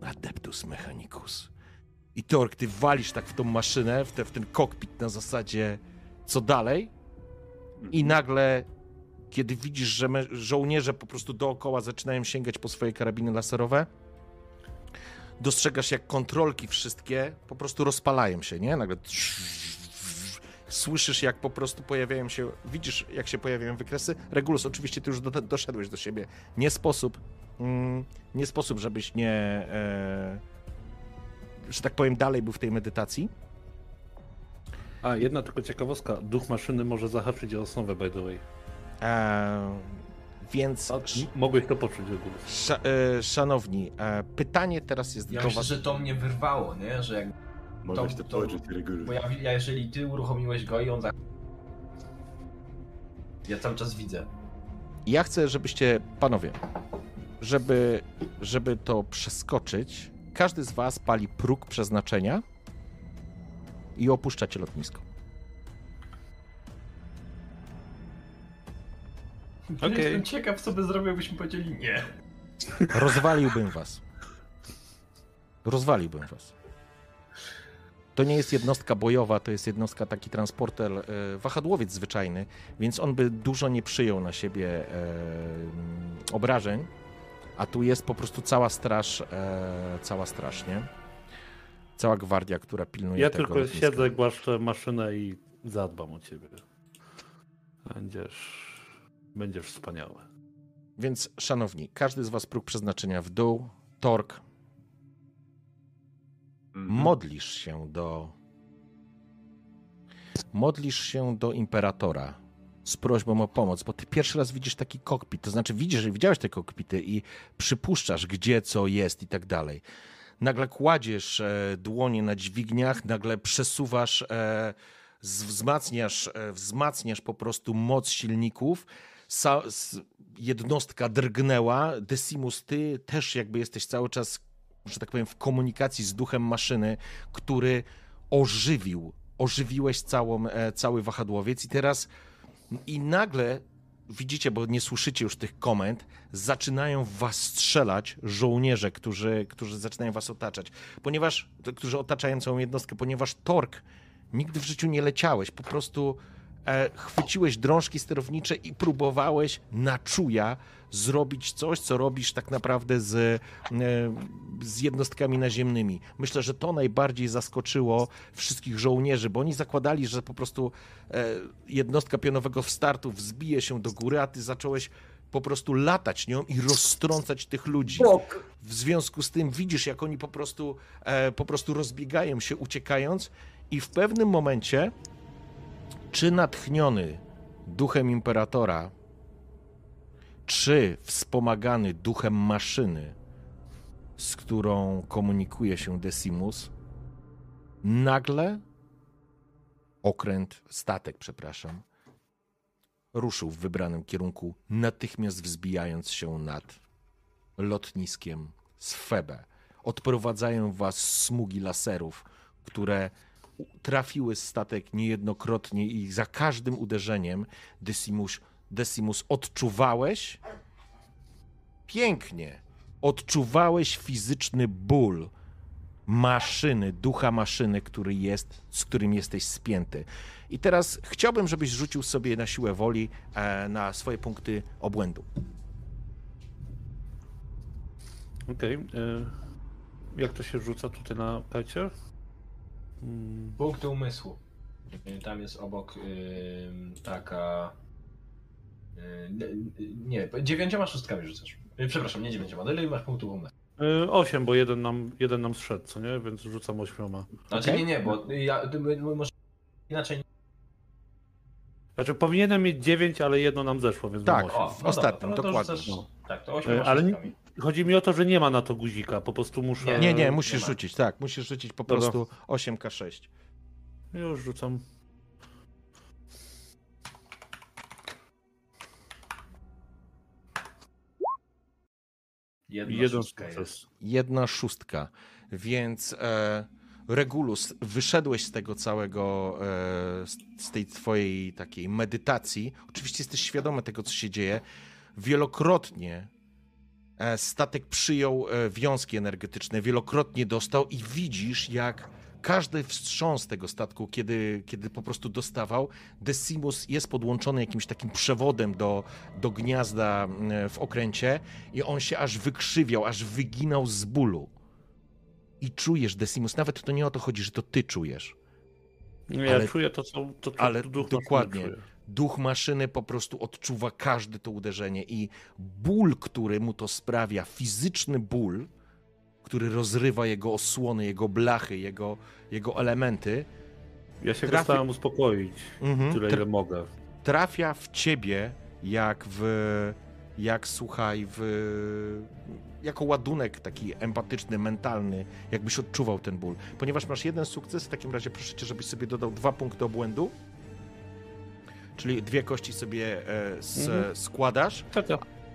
Adeptus Mechanicus. I Tork, ty walisz tak w tą maszynę, w, te, w ten kokpit na zasadzie co dalej? I nagle, kiedy widzisz, że żołnierze po prostu dookoła zaczynają sięgać po swoje karabiny laserowe, dostrzegasz jak kontrolki wszystkie po prostu rozpalają się, nie? Nagle słyszysz jak po prostu pojawiają się, widzisz jak się pojawiają wykresy. Regulus, oczywiście ty już do, doszedłeś do siebie. Nie sposób, mm, nie sposób, żebyś nie, e, że tak powiem, dalej był w tej medytacji. A, jedna tylko ciekawostka. Duch maszyny może zahaczyć o osnowę, by the way. E, więc, A, mogłeś to poczuć w ogóle. sz, e, szanowni, e, pytanie teraz jest Ja do myślę, was. że to mnie wyrwało, nie? Że jak, Mogłeś to- to położyć reguly. bo ja, ja jeżeli ty uruchomiłeś go i on za... Ja cały czas widzę. Ja chcę, żebyście, panowie, żeby, żeby to przeskoczyć, każdy z was pali próg przeznaczenia i opuszczacie lotnisko. Okej. Jestem ciekaw, co by zrobił, byśmy powiedzieli nie. Rozwaliłbym was. Rozwaliłbym was. To nie jest jednostka bojowa, to jest jednostka taki transporter, e, wahadłowiec zwyczajny, więc on by dużo nie przyjął na siebie e, obrażeń, a tu jest po prostu cała straż, e, cała straż, nie? Cała gwardia, która pilnuje Ja tego tylko lotniska. siedzę, głaszczę maszynę i zadbam o ciebie. Będziesz... Będziesz wspaniały. Więc, szanowni, każdy z was próg przeznaczenia w dół, tork, Mhm. modlisz się do. Modlisz się do imperatora z prośbą o pomoc, bo ty pierwszy raz widzisz taki kokpit, to znaczy widzisz, że widziałeś te kokpity i przypuszczasz, gdzie co jest i tak dalej. Nagle kładziesz e, dłonie na dźwigniach, nagle przesuwasz, e, wzmacniasz, e, wzmacniasz po prostu moc silników. Jednostka drgnęła. Decimus, ty też jakby jesteś cały czas że tak powiem, w komunikacji z duchem maszyny, który ożywił, ożywiłeś całą, e, cały wahadłowiec i teraz i nagle widzicie, bo nie słyszycie już tych komend, zaczynają w was strzelać żołnierze, którzy, którzy zaczynają was otaczać. Ponieważ, którzy otaczają całą jednostkę, ponieważ Tork nigdy w życiu nie leciałeś, po prostu chwyciłeś drążki sterownicze i próbowałeś na czuja zrobić coś, co robisz tak naprawdę z, e, z jednostkami naziemnymi. Myślę, że to najbardziej zaskoczyło wszystkich żołnierzy, bo oni zakładali, że po prostu e, jednostka pionowego w startu wzbije się do góry, a ty zacząłeś po prostu latać nią i roztrącać tych ludzi. W związku z tym widzisz, jak oni po prostu, e, po prostu rozbiegają się, uciekając, i w pewnym momencie, czy natchniony duchem imperatora, czy wspomagany duchem maszyny, z którą komunikuje się Decimus, nagle? Okręt, statek, przepraszam, ruszył w wybranym kierunku, natychmiast wzbijając się nad lotniskiem z Febe. Odprowadzają was smugi laserów, które trafiły statek niejednokrotnie i za każdym uderzeniem Decimus, Decimus odczuwałeś pięknie, odczuwałeś fizyczny ból maszyny, ducha maszyny, który jest, z którym jesteś spięty. I teraz chciałbym, żebyś rzucił sobie na siłę woli e, na swoje punkty obłędu. Okej. e, Jak to się rzuca tutaj na karcie? Mm, Punkty umysłu. Y, Tam jest obok ym, taka. y, nie, dziewięcioma szóstkami rzucasz. Y, Przepraszam, nie dziewięcioma. Ile masz punktów umysłu? e, Osiem, bo jeden nam, jeden nam zszedł, co nie? Więc rzucam ośmioma. Znaczy Okej. nie, nie, bo ja ty, może inaczej. Znaczy powinienem mieć dziewięć, ale jedno nam zeszło, więc Tak. mam osiem. W ostatnim, no to dokładnie. rzucasz- No. Tak, to ośmioma E, ale nie-. Chodzi mi o to, że nie ma na to guzika, po prostu muszę... Nie, nie, nie musisz ma. rzucić, tak, musisz rzucić po Dobra. prostu 8K6. Już rzucam. Jedna Jeden szóstka sukces. jedna szóstka. Więc e, Regulus, wyszedłeś z tego całego, e, z- z tej twojej takiej medytacji. Oczywiście jesteś świadomy tego, co się dzieje. Wielokrotnie statek przyjął e, wiązki energetyczne, wielokrotnie dostał i widzisz, jak każdy wstrząs tego statku, kiedy, kiedy po prostu dostawał, Decimus jest podłączony jakimś takim przewodem do, do gniazda e, w okręcie i on się aż wykrzywiał, aż wyginał z bólu. I czujesz, Decimus, nawet to nie o to chodzi, że to ty czujesz. Ja Ale- czuję to, co to, to ale dokładnie. czuje. Duch maszyny po prostu odczuwa każde to uderzenie i ból, który mu to sprawia, fizyczny ból, który rozrywa jego osłony, jego blachy, jego, jego elementy, Ja się Trafi- go starałem uspokoić, mhm, tyle ile mogę. trafia w ciebie jak w, jak słuchaj, w, jako ładunek taki empatyczny, mentalny, jakbyś odczuwał ten ból. Ponieważ masz jeden sukces, w takim razie proszę cię, żebyś sobie dodał dwa punkty obłędu, czyli dwie kości sobie e, s, Mhm. składasz,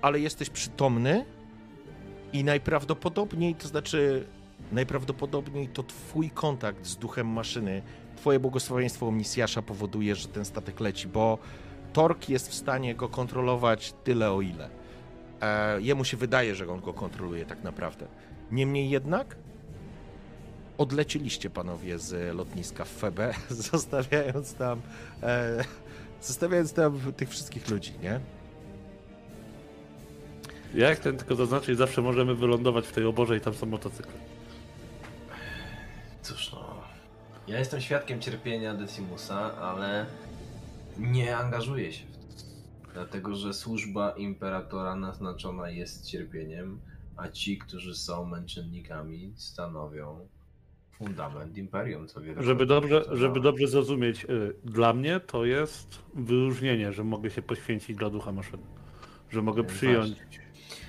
ale jesteś przytomny i najprawdopodobniej, to znaczy najprawdopodobniej to twój kontakt z duchem maszyny, twoje błogosławieństwo omnisjasza powoduje, że ten statek leci, bo Tork jest w stanie go kontrolować tyle o ile. E, jemu się wydaje, że on go kontroluje tak naprawdę. Niemniej jednak odleciliście panowie z lotniska w Febe, zostawiając tam e, zostawiając tam tych wszystkich ludzi, nie? Ja jak ten tylko zaznaczyć, zawsze możemy wylądować w tej oborze i tam są motocykle. Cóż no. Ja jestem świadkiem cierpienia Decimusa, ale nie angażuję się w to. Dlatego, że służba imperatora naznaczona jest cierpieniem, a ci, którzy są męczennikami, stanowią fundament imperium, co wiele Żeby dobrze, żeby dobrze zrozumieć, y, dla mnie to jest wyróżnienie, że mogę się poświęcić dla ducha maszyny. Że mogę przyjąć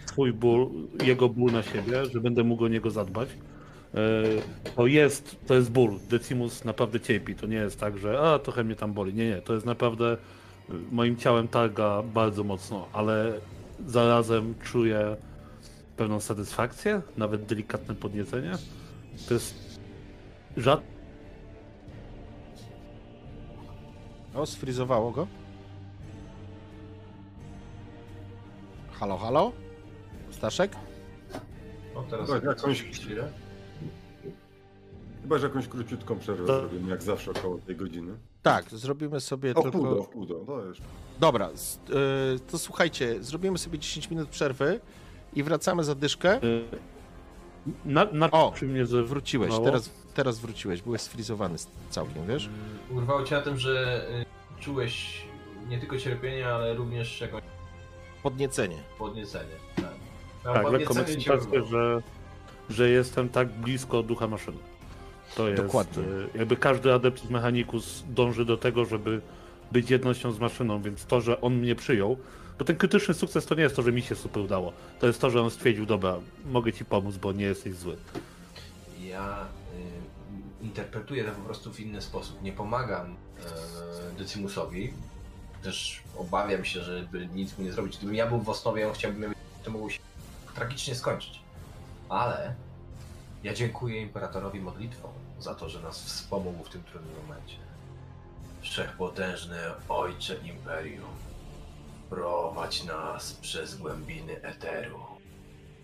swój ból, jego ból na siebie, że będę mógł o niego zadbać. Y, To jest, to jest ból. Decimus naprawdę cierpi. To nie jest tak, że a trochę mnie tam boli. Nie, nie. To jest naprawdę y, moim ciałem targa bardzo mocno, ale zarazem czuję pewną satysfakcję, nawet delikatne podniecenie. To jest żad... O, sfrizowało go? Halo, halo? Staszek? O, teraz Tak, jakąś- chwilę. Chyba, że jakąś króciutką przerwę To- zrobimy, jak zawsze około tej godziny. Tak, zrobimy sobie O, tylko... wpół do, wpół do, to jeszcze. Dobra, y, to słuchajcie, zrobimy sobie 10 minut przerwy i wracamy za dyszkę. Y, Na, na O, czym mnie ze... Wróciłeś, Mało? teraz, teraz wróciłeś, byłeś sfrizowany całkiem, wiesz? Urwało cię na tym, że y, czułeś nie tylko cierpienie, ale również jakąś Podniecenie. podniecenie. Tak, No, Tak, lekką ekscytację, że, że jestem tak blisko ducha maszyny. To jest, Dokładnie. y, jakby każdy Adeptus Mechanicus dąży do tego, żeby być jednością z maszyną, więc to, że on mnie przyjął, bo ten krytyczny sukces to nie jest to, że mi się super udało. To jest to, że on stwierdził, dobra, mogę ci pomóc, bo nie jesteś zły. Ja interpretuję to po prostu w inny sposób. Nie pomagam y, Decimusowi. Też obawiam się, żeby nic mu nie zrobić. Gdybym ja był w osnowie, on chciałbym, to mogło się tragicznie skończyć. Ale ja dziękuję Imperatorowi modlitwą za to, że nas wspomógł w tym trudnym momencie. Wszechpotężny Ojcze Imperium, prowadź nas przez głębiny Eteru.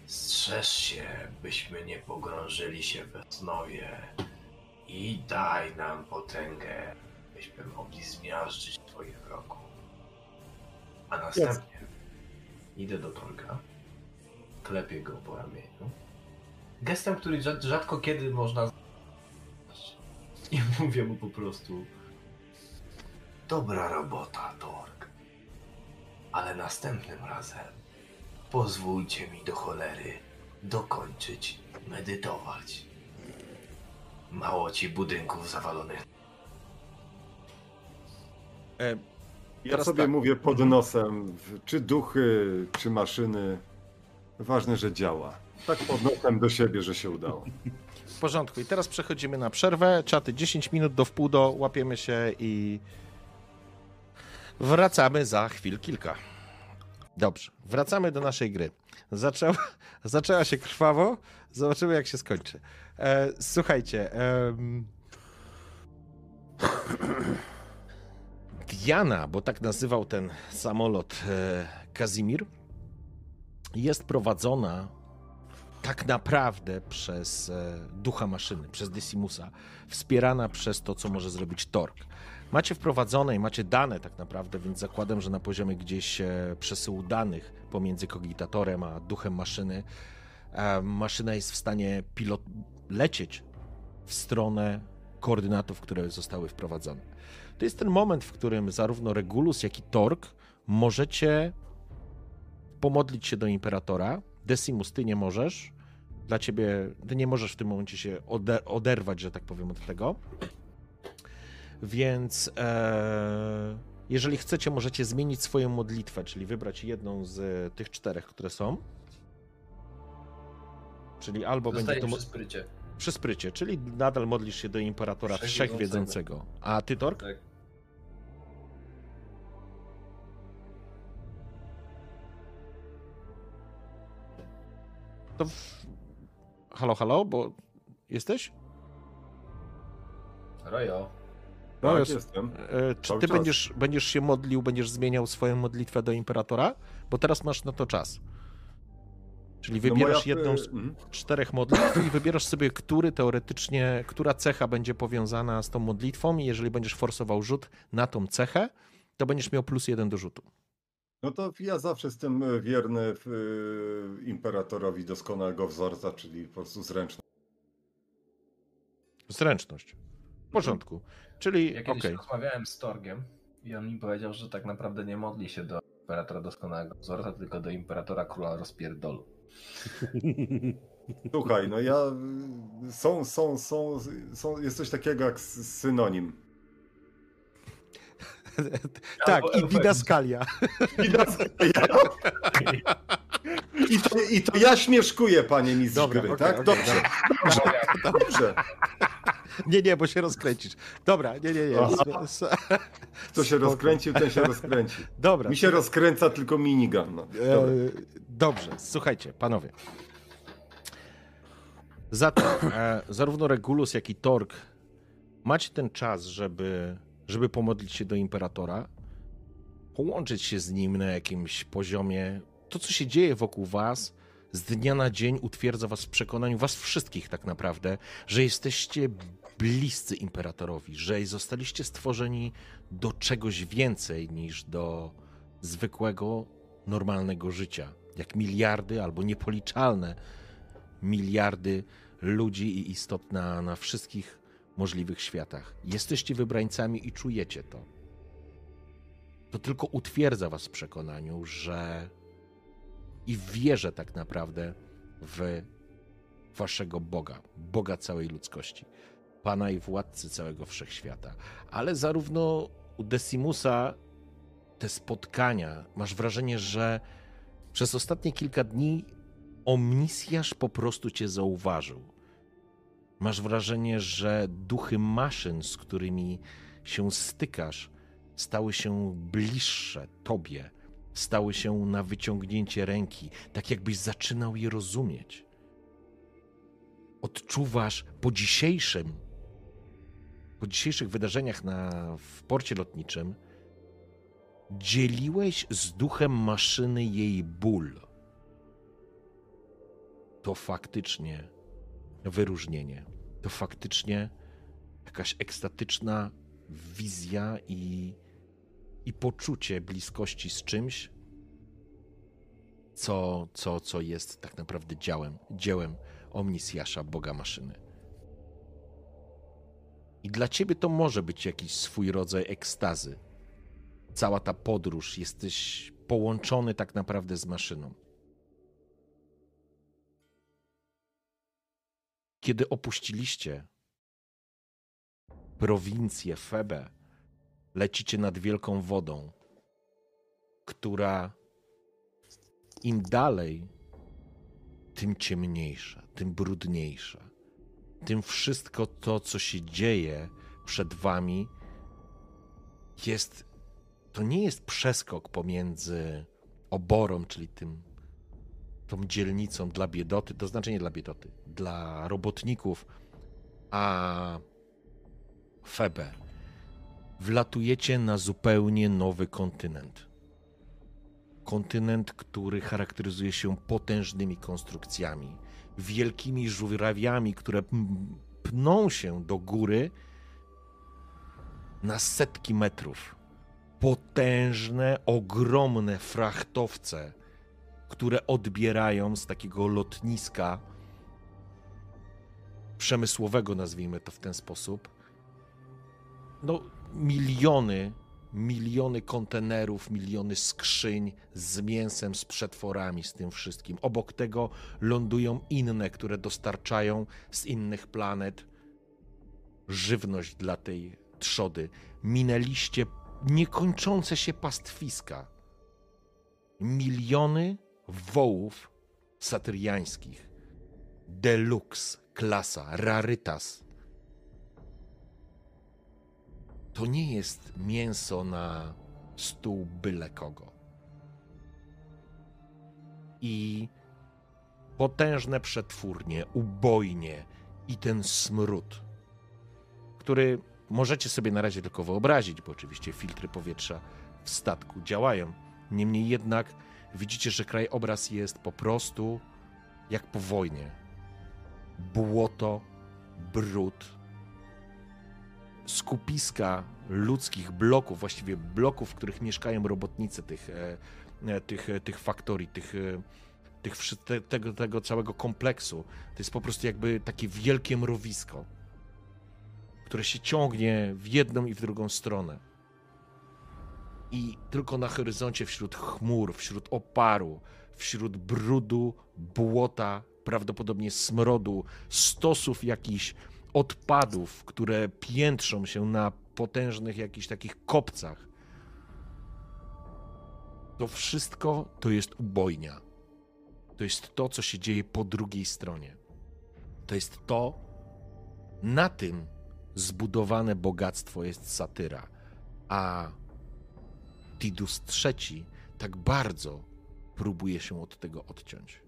Strzeż się, byśmy nie pogrążyli się we snowie i daj nam potęgę, byśmy mogli zmiażdżyć Twoich wrogów. A następnie idę do Torka, klepię go po ramieniu, gestem, który rzad- rzadko kiedy można i mówię mu po prostu Dobra robota, Tork. Ale następnym razem Pozwólcie mi do cholery dokończyć medytować. Mało ci budynków zawalonych. E, Ja sobie tak. mówię pod nosem, czy duchy, czy maszyny. Ważne, że działa. Tak pod nosem do siebie, że się udało. w porządku, i teraz przechodzimy na przerwę. Czaty 10 minut do wpół do, łapiemy się i wracamy za chwil kilka. Dobrze, wracamy do naszej gry. Zaczęła, zaczęła się krwawo, zobaczymy jak się skończy. E, słuchajcie, Diana, bo tak nazywał ten samolot e, Kazimir, jest prowadzona tak naprawdę przez e, ducha maszyny, przez Decimusa, wspierana przez to, co może zrobić Tork. Macie wprowadzone i macie dane tak naprawdę, więc zakładam, że na poziomie gdzieś e, przesyłu danych pomiędzy kogitatorem a duchem maszyny, e, maszyna jest w stanie pilot lecieć w stronę koordynatów, które zostały wprowadzone. To jest ten moment, w którym zarówno Regulus, jak i Tork możecie pomodlić się do Imperatora. Decimus, ty nie możesz. Dla ciebie, ty nie możesz w tym momencie się ode- oderwać, że tak powiem, od tego. Więc e, jeżeli chcecie, możecie zmienić swoją modlitwę, czyli wybrać jedną z tych czterech, które są. Czyli albo będzie Zostaje to mo- przy sprycie. przy sprycie, czyli nadal modlisz się do Imperatora Wszechwiedzącego. A ty, Tork? Tak. To w... Halo, halo, bo jesteś? Rojo. No, Tak, jest- jestem. E, czy Cały ty czas. będziesz, będziesz się modlił, będziesz zmieniał swoją modlitwę do Imperatora? Bo teraz masz na to czas. Czyli No wybierasz moja- jedną z mhm. czterech modlitw i wybierasz sobie, który teoretycznie, która cecha będzie powiązana z tą modlitwą i jeżeli będziesz forsował rzut na tą cechę, to będziesz miał plus jeden do rzutu. No to ja zawsze jestem e, wierny w, y, imperatorowi doskonałego wzorca, czyli po prostu zręczny. Zręczność. W porządku. Czyli, Ja kiedyś rozmawiałem z Torgiem i on mi powiedział, że tak naprawdę nie modli się do Imperatora Doskonałego Wzorca, tylko do Imperatora Króla Rozpierdolu. Słuchaj, no ja. Są, są, są, są. Jest coś takiego jak synonim. tak, i eufemizm. didaskalia. I, to, I to ja śmieszkuję, panie mistrz Dobra, gry, okej, tak? okej, dobrze, dobrze, dobrze. Nie, nie, bo się rozkręcisz. Dobra, nie, nie, nie. Kto się rozkręcił, ten się rozkręci. Dobra. Mi się rozkręca tylko minigun. No. E, Dobra. Dobrze, słuchajcie, panowie. Zatem e, zarówno Regulus, jak i Tork macie ten czas, żeby, żeby pomodlić się do Imperatora, połączyć się z nim na jakimś poziomie to, co się dzieje wokół was, z dnia na dzień utwierdza was w przekonaniu, was wszystkich tak naprawdę, że jesteście bliscy imperatorowi, że zostaliście stworzeni do czegoś więcej niż do zwykłego, normalnego życia. Jak miliardy albo niepoliczalne miliardy ludzi i istot na, na wszystkich możliwych światach. Jesteście wybrańcami i czujecie to. To tylko utwierdza was w przekonaniu, że i w wierze tak naprawdę w waszego Boga, Boga całej ludzkości, Pana i władcy całego wszechświata. Ale zarówno u Decimusa te spotkania, masz wrażenie, że przez ostatnie kilka dni omnisjasz po prostu cię zauważył. Masz wrażenie, że duchy maszyn, z którymi się stykasz, stały się bliższe tobie, stały się na wyciągnięcie ręki, tak jakbyś zaczynał je rozumieć. Odczuwasz po dzisiejszym, po dzisiejszych wydarzeniach na, w porcie lotniczym, dzieliłeś z duchem maszyny jej ból. To faktycznie wyróżnienie. To faktycznie jakaś ekstatyczna wizja i, i poczucie bliskości z czymś, co, co, co jest tak naprawdę działem, dziełem Omnisjasza, Boga Maszyny. I dla ciebie to może być jakiś swój rodzaj ekstazy. Cała ta podróż, jesteś połączony tak naprawdę z maszyną. Kiedy opuściliście prowincję Febe, lecicie nad wielką wodą, która im dalej, tym ciemniejsza, tym brudniejsza. Tym wszystko to, co się dzieje przed wami, jest. To nie jest przeskok pomiędzy oborą, czyli tym, tą dzielnicą dla biedoty, to znaczy nie dla biedoty, dla robotników, a Febe. Wlatujecie na zupełnie nowy kontynent. Kontynent, który charakteryzuje się potężnymi konstrukcjami, wielkimi żurawiami, które pną się do góry na setki metrów. Potężne, ogromne frachtowce, które odbierają z takiego lotniska przemysłowego, nazwijmy to w ten sposób, no, miliony, miliony kontenerów, miliony skrzyń z mięsem, z przetworami, z tym wszystkim. Obok tego lądują inne, które dostarczają z innych planet żywność dla tej trzody. Minęliście niekończące się pastwiska. Miliony wołów satyriańskich. Deluxe, klasa, rarytas to nie jest mięso na stół byle kogo. I potężne przetwórnie, ubojnie i ten smród, który możecie sobie na razie tylko wyobrazić, bo oczywiście filtry powietrza w statku działają. Niemniej jednak widzicie, że krajobraz jest po prostu jak po wojnie. Błoto, brud, skupiska ludzkich bloków, właściwie bloków, w których mieszkają robotnicy tych, e, e, tych, e, tych faktorii, tych, tych, tego, tego całego kompleksu. To jest po prostu jakby takie wielkie mrowisko, które się ciągnie w jedną i w drugą stronę. I tylko na horyzoncie, wśród chmur, wśród oparu, wśród brudu, błota, prawdopodobnie smrodu, stosów jakichś odpadów, które piętrzą się na potężnych jakichś takich kopcach. To wszystko to jest ubojnia. To jest to, co się dzieje po drugiej stronie. To jest to, na tym zbudowane bogactwo jest satyra. A Tidus III tak bardzo próbuje się od tego odciąć.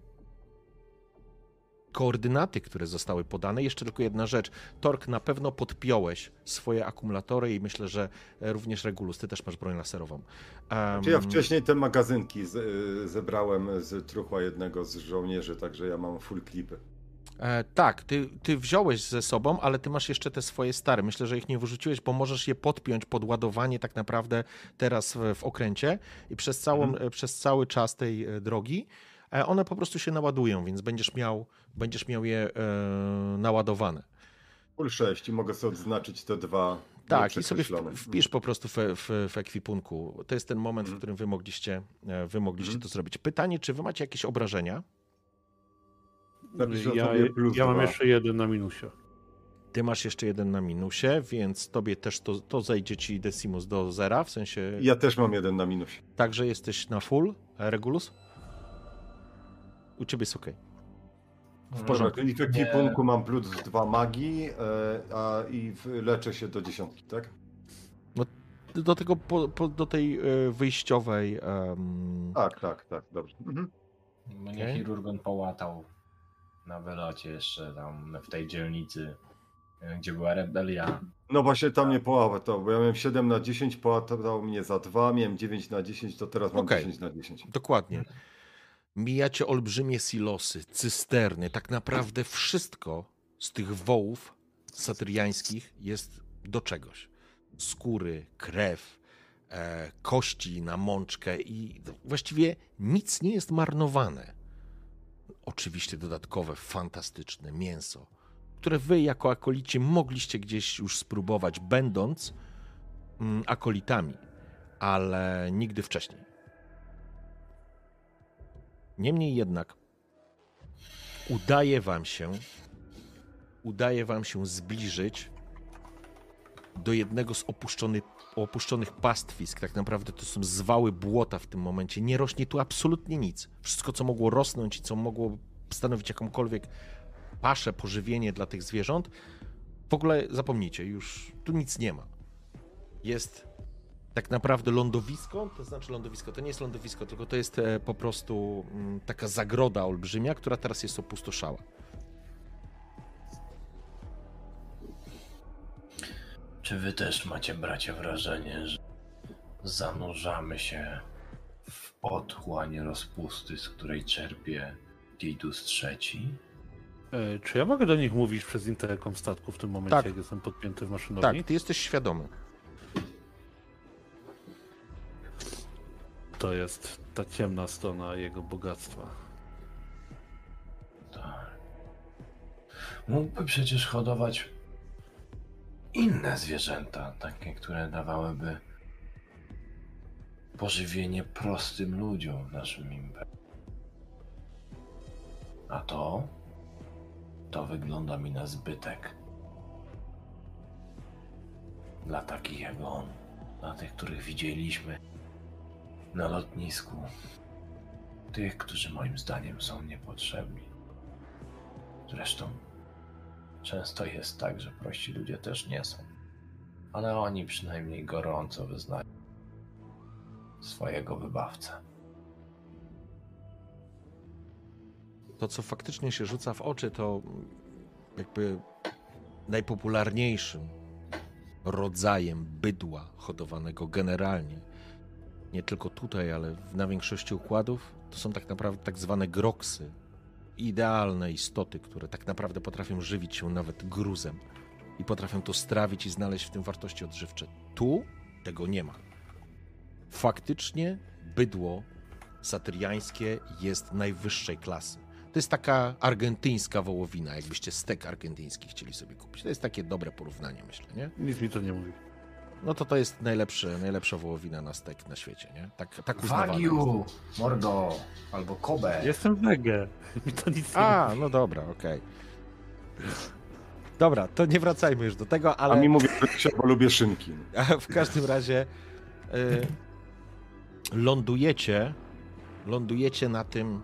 Koordynaty, które zostały podane. Jeszcze tylko jedna rzecz. Tork, na pewno podpiąłeś swoje akumulatory i myślę, że e, również Regulus, ty też masz broń laserową. Um, ja wcześniej te magazynki z, y, zebrałem z truchła jednego z żołnierzy, także ja mam full clipy. E, tak, ty, ty wziąłeś ze sobą, ale ty masz jeszcze te swoje stare. Myślę, że ich nie wyrzuciłeś, bo możesz je podpiąć pod ładowanie tak naprawdę teraz w, w okręcie i przez, całą, Mhm. e, przez cały czas tej e, drogi e, one po prostu się naładują, więc będziesz miał, będziesz miał je e, naładowane. Full 6 i mogę sobie odznaczyć te dwa Tak, i sobie wpisz po prostu w, w, w ekwipunku. To jest ten moment, w Mhm. którym wy mogliście, e, wy mogliście Mhm. to zrobić. Pytanie, czy wy macie jakieś obrażenia? Ja, ja mam jeszcze jeden na minusie. Ty masz jeszcze jeden na minusie, więc tobie też to, to zejdzie ci Decimus do zera, w sensie Ja też mam jeden na minusie. także jesteś na full, e, Regulus? U ciebie jest ok. W porządku. Czyli w ekwipunku mam plus dwa magii, e, a i leczę się do dziesiątki, tak? Do tego, po, po, do tej e, wyjściowej... em, Tak, tak, tak, dobrze. Mhm. Mnie Okej. chirurgon połatał na wylocie jeszcze tam w tej dzielnicy, e, gdzie była rebelia. No właśnie tam nie połatał, bo ja miałem 7 na 10, połatał mnie za 2, miałem 9 na 10, to teraz mam Okej. 10 na 10. Dokładnie. Mijacie olbrzymie silosy, cysterny, tak naprawdę wszystko z tych wołów satyriańskich jest do czegoś. Skóry, krew, e, kości na mączkę i właściwie nic nie jest marnowane. Oczywiście dodatkowe, fantastyczne mięso, które wy jako akolici mogliście gdzieś już spróbować, będąc mm, akolitami, ale nigdy wcześniej. Niemniej jednak udaje wam się udaje wam się zbliżyć do jednego z opuszczonych, opuszczonych pastwisk. Tak naprawdę to są zwały błota w tym momencie. Nie rośnie tu absolutnie nic. Wszystko, co mogło rosnąć i co mogło stanowić jakąkolwiek paszę, pożywienie dla tych zwierząt, w ogóle zapomnijcie, już tu nic nie ma. Jest tak naprawdę lądowisko, to znaczy lądowisko, to nie jest lądowisko, tylko to jest e, po prostu mm, taka zagroda olbrzymia, która teraz jest opustoszała. Czy wy też macie, bracie, wrażenie, że zanurzamy się w otchłań rozpusty, z której czerpie Tidus III? E, czy ja mogę do nich mówić przez interkom statku w tym momencie, Tak. jak jestem podpięty w maszynowi? Tak, ty jesteś świadomy. To jest ta ciemna strona jego bogactwa. Tak. Mógłby przecież hodować inne zwierzęta, takie, które dawałyby pożywienie prostym ludziom w naszym imperium. A to? To wygląda mi na zbytek. Dla takich jak on, dla tych, których widzieliśmy na lotnisku. Tych, którzy moim zdaniem są niepotrzebni. Zresztą często jest tak, że prości ludzie też nie są. Ale oni przynajmniej gorąco wyznają swojego wybawcę. To, co faktycznie się rzuca w oczy, to jakby najpopularniejszym rodzajem bydła hodowanego generalnie, nie tylko tutaj, ale na większości układów, to są tak naprawdę tak zwane groksy. Idealne istoty, które tak naprawdę potrafią żywić się nawet gruzem i potrafią to strawić i znaleźć w tym wartości odżywcze. Tu tego nie ma. Faktycznie bydło satyriańskie jest najwyższej klasy. To jest taka argentyńska wołowina, jakbyście stek argentyński chcieli sobie kupić. To jest takie dobre porównanie, myślę, nie? Nic mi to nie mówi. No to to jest najlepszy, najlepsza wołowina na stek na świecie, nie? Tak, tak. Wagiu! Mordo! Albo Kobe! Jestem wege. Mi to nic nie. A, no dobra, okej. Dobra, to nie wracajmy już do tego, ale... A mi mówię, że bo lubię szynki. A w każdym razie y, lądujecie, lądujecie na tym,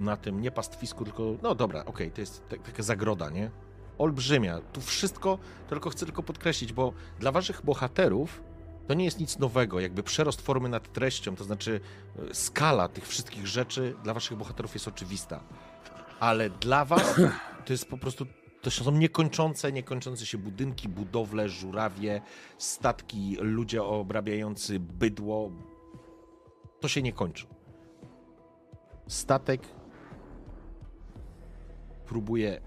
na tym nie pastwisku, tylko, no dobra, okej, to jest tak, taka zagroda, nie? Olbrzymia. Tu wszystko, tylko chcę tylko podkreślić, bo dla waszych bohaterów to nie jest nic nowego, jakby przerost formy nad treścią, to znaczy y, skala tych wszystkich rzeczy dla waszych bohaterów jest oczywista. ale dla was to jest po prostu, to są niekończące, niekończące się budynki, budowle, żurawie, statki, ludzie obrabiający bydło. To się nie kończy. Statek próbuje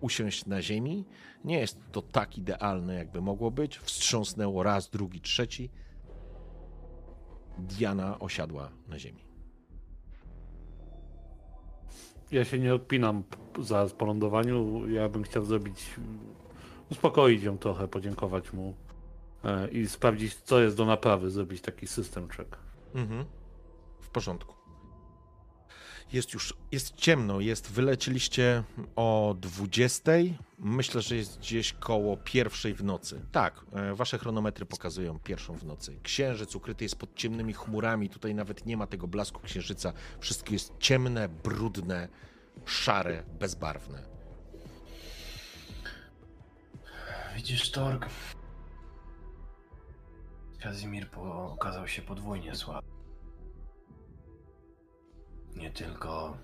usiąść na ziemi. Nie jest to tak idealne, jakby mogło być. Wstrząsnęło raz, drugi, trzeci. Diana osiadła na ziemi. Ja się nie odpinam p- zaraz po lądowaniu. Ja bym chciał zrobić. uspokoić ją trochę, podziękować mu e, i sprawdzić, co jest do naprawy, zrobić taki system check. Mhm. W porządku. Jest już, jest ciemno, jest, wylecieliście o 20. Myślę, że jest gdzieś koło pierwszej w nocy. Tak, e, wasze chronometry pokazują pierwszą w nocy. Księżyc ukryty jest pod ciemnymi chmurami, tutaj nawet nie ma tego blasku księżyca. Wszystko jest ciemne, brudne, szare, bezbarwne. Widzisz, Torg? Kazimir okazał się podwójnie słaby. Nie tylko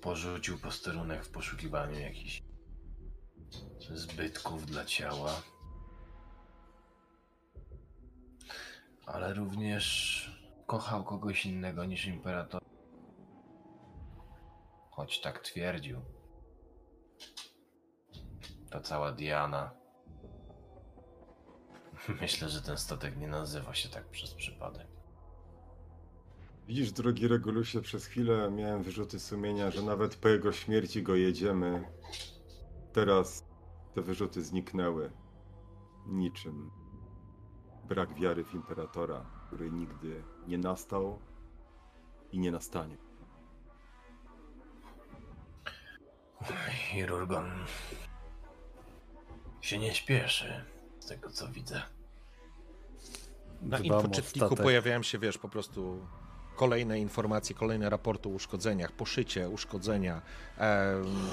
porzucił posterunek w poszukiwaniu jakichś zbytków dla ciała, ale również kochał kogoś innego niż imperator. Choć tak twierdził. Ta cała Diana. Myślę, że ten statek nie nazywa się tak przez przypadek. Widzisz, drogi Regulusie, przez chwilę miałem wyrzuty sumienia, że nawet po jego śmierci go jedziemy. Teraz te wyrzuty zniknęły. Niczym. Brak wiary w imperatora, który nigdy nie nastał i nie nastanie. Chirurgon się nie śpieszy, z tego co widzę. Na infoczytniku pojawiają się, wiesz, po prostu kolejne informacje, kolejne raporty o uszkodzeniach, poszycie, uszkodzenia.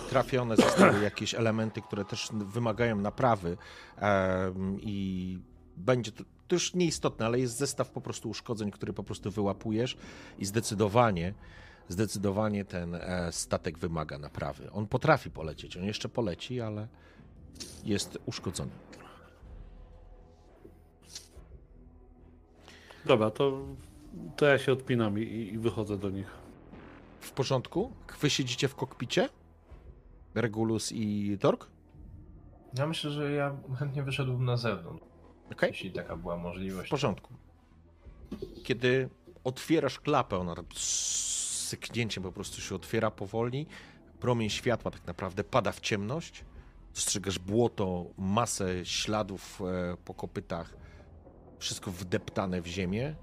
Trafione zostały jakieś elementy, które też wymagają naprawy i będzie to, to już nieistotne, ale jest zestaw po prostu uszkodzeń, który po prostu wyłapujesz i zdecydowanie zdecydowanie ten e, statek wymaga naprawy. On potrafi polecieć, on jeszcze poleci, ale jest uszkodzony. Dobra, to, to ja się odpinam i, i wychodzę do nich. W porządku? Wy siedzicie w kokpicie? Regulus i Tork? Ja myślę, że ja chętnie wyszedłbym na zewnątrz, Okej, jeśli taka była w możliwość. porządku. Kiedy otwierasz klapę, ona tak z syknięciem po prostu się otwiera powoli. Promień światła tak naprawdę pada w ciemność. Dostrzegasz błoto, masę śladów e, po kopytach, wszystko wdeptane w ziemię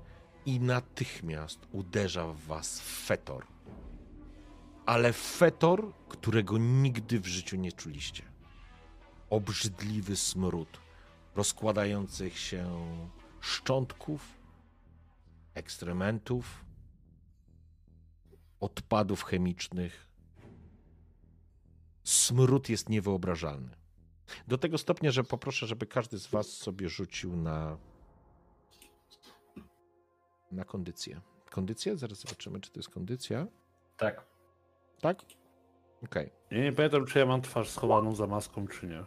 i natychmiast uderza w was fetor. Ale fetor, którego nigdy w życiu nie czuliście. Obrzydliwy smród rozkładających się szczątków, ekstrementów, odpadów chemicznych. Smród jest niewyobrażalny. Do tego stopnia, że poproszę, żeby każdy z Was sobie rzucił na. Na kondycję. Kondycję? Zaraz zobaczymy, czy to jest kondycja. Tak. Tak? Okej. Ja nie pamiętam, czy ja mam twarz schowaną za maską, czy nie.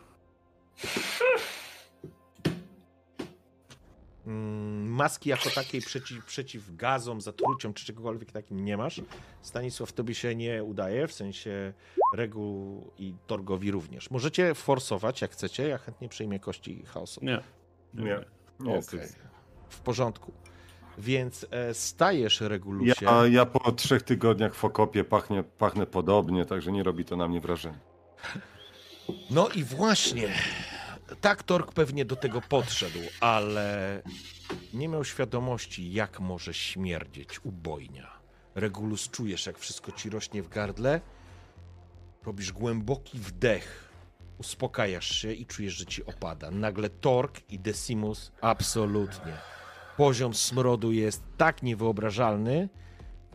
Mm, Maski jako takiej przeciw, przeciw gazom, zatruciom czy czegokolwiek takim nie masz. Stanisław, tobie się nie udaje, w sensie reguł i Torgowi również. Możecie forsować jak chcecie, ja chętnie przyjmę kości chaosu. Nie. Nie, nie Okej. W porządku. Więc e, stajesz, Ja, Regulusie. ja po trzech tygodniach w okopie pachnie, pachnę podobnie, także nie robi to na mnie wrażenia. No i właśnie, tak Torg pewnie do tego podszedł, ale nie miał świadomości, jak może śmierdzieć ubojnia. Regulus czujesz, jak wszystko ci rośnie w gardle. Robisz głęboki wdech, uspokajasz się i czujesz, że ci opada. Nagle Torg i Decimus absolutnie. Poziom smrodu jest tak niewyobrażalny,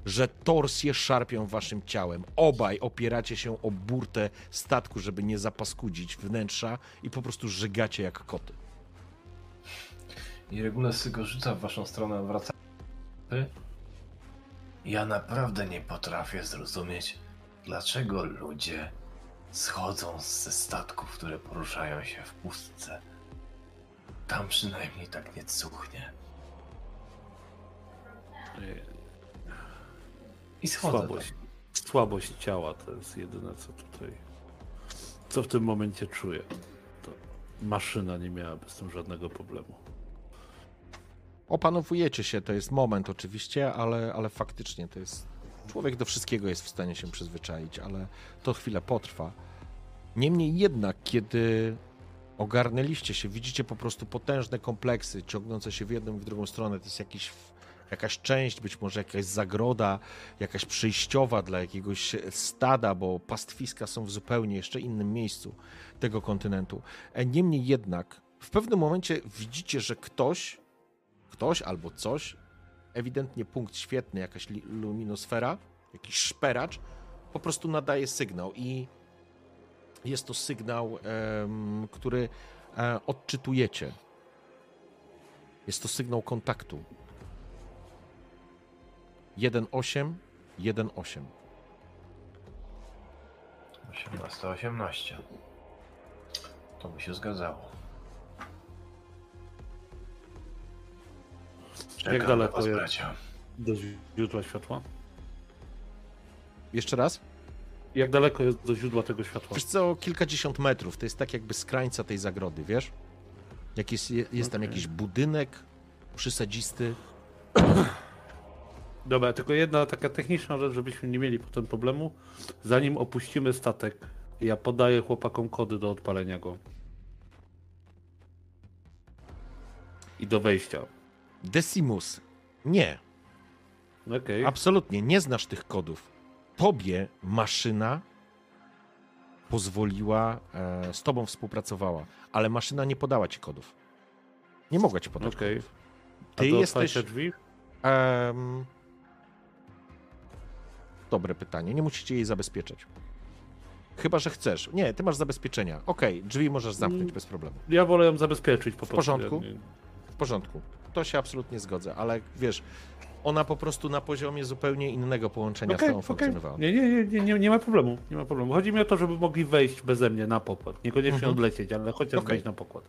że torsje szarpią waszym ciałem. Obaj opieracie się o burtę statku, żeby nie zapaskudzić wnętrza i po prostu żygacie jak koty. I Regulus go rzuca w waszą stronę, wraca. Ja naprawdę nie potrafię zrozumieć, dlaczego ludzie schodzą ze statków, które poruszają się w pustce. Tam przynajmniej tak nie cuchnie. I schodzę. Słabość. Słabość ciała to jest jedyne, co tutaj. Co w tym momencie czuję. To maszyna nie miałaby z tym żadnego problemu. Opanowujecie się, to jest moment oczywiście, ale, ale faktycznie to jest. Człowiek do wszystkiego jest w stanie się przyzwyczaić, ale to chwilę potrwa. Niemniej jednak, kiedy ogarnęliście się, widzicie po prostu potężne kompleksy ciągnące się w jedną i w drugą stronę. To jest jakiś, jakaś część, być może jakaś zagroda, jakaś przejściowa dla jakiegoś stada, bo pastwiska są w zupełnie jeszcze innym miejscu tego kontynentu. E, Niemniej jednak, w pewnym momencie widzicie, że ktoś, ktoś albo coś, ewidentnie punkt świetny, jakaś luminosfera, jakiś szperacz, po prostu nadaje sygnał i jest to sygnał, który e, odczytujecie. Jest to sygnał kontaktu. 1.8, 1.8. 18, 18. To by się zgadzało. Czekam Jak daleko was, jest? bracia. Do źródła światła? Jeszcze raz? Jak daleko jest do źródła tego światła? Wiesz co, kilkadziesiąt metrów. To jest tak jakby z krańca tej zagrody, wiesz? Jak jest, jest tam Okej. jakiś budynek przysadzisty. Dobra, tylko jedna taka techniczna rzecz, żebyśmy nie mieli potem problemu. Zanim opuścimy statek, ja podaję chłopakom kody do odpalenia go. I do wejścia. Decimus. Nie, Okej. absolutnie nie znasz tych kodów. Tobie maszyna pozwoliła, e, z tobą współpracowała, ale maszyna nie podała ci kodów. Nie mogła ci podać Okej. kodów. A Ty do jesteś. otwarcia drzwi? Em, dobre pytanie. Nie musicie jej zabezpieczać. Chyba, że chcesz. Nie, ty masz zabezpieczenia. Okej, drzwi możesz zamknąć Mm. bez problemu. Ja wolę ją zabezpieczyć po prostu. porządku? Ja nie- W porządku. To się absolutnie zgodzę, ale wiesz, ona po prostu na poziomie zupełnie innego połączenia Okej, z tobą okej. funkcjonowała. Nie, nie, nie, nie, nie, ma problemu. Nie ma problemu. Chodzi mi o to, żeby mogli wejść beze mnie na pokład. Niekoniecznie Mhm. odlecieć, ale chociaż Okej. wejść na pokład.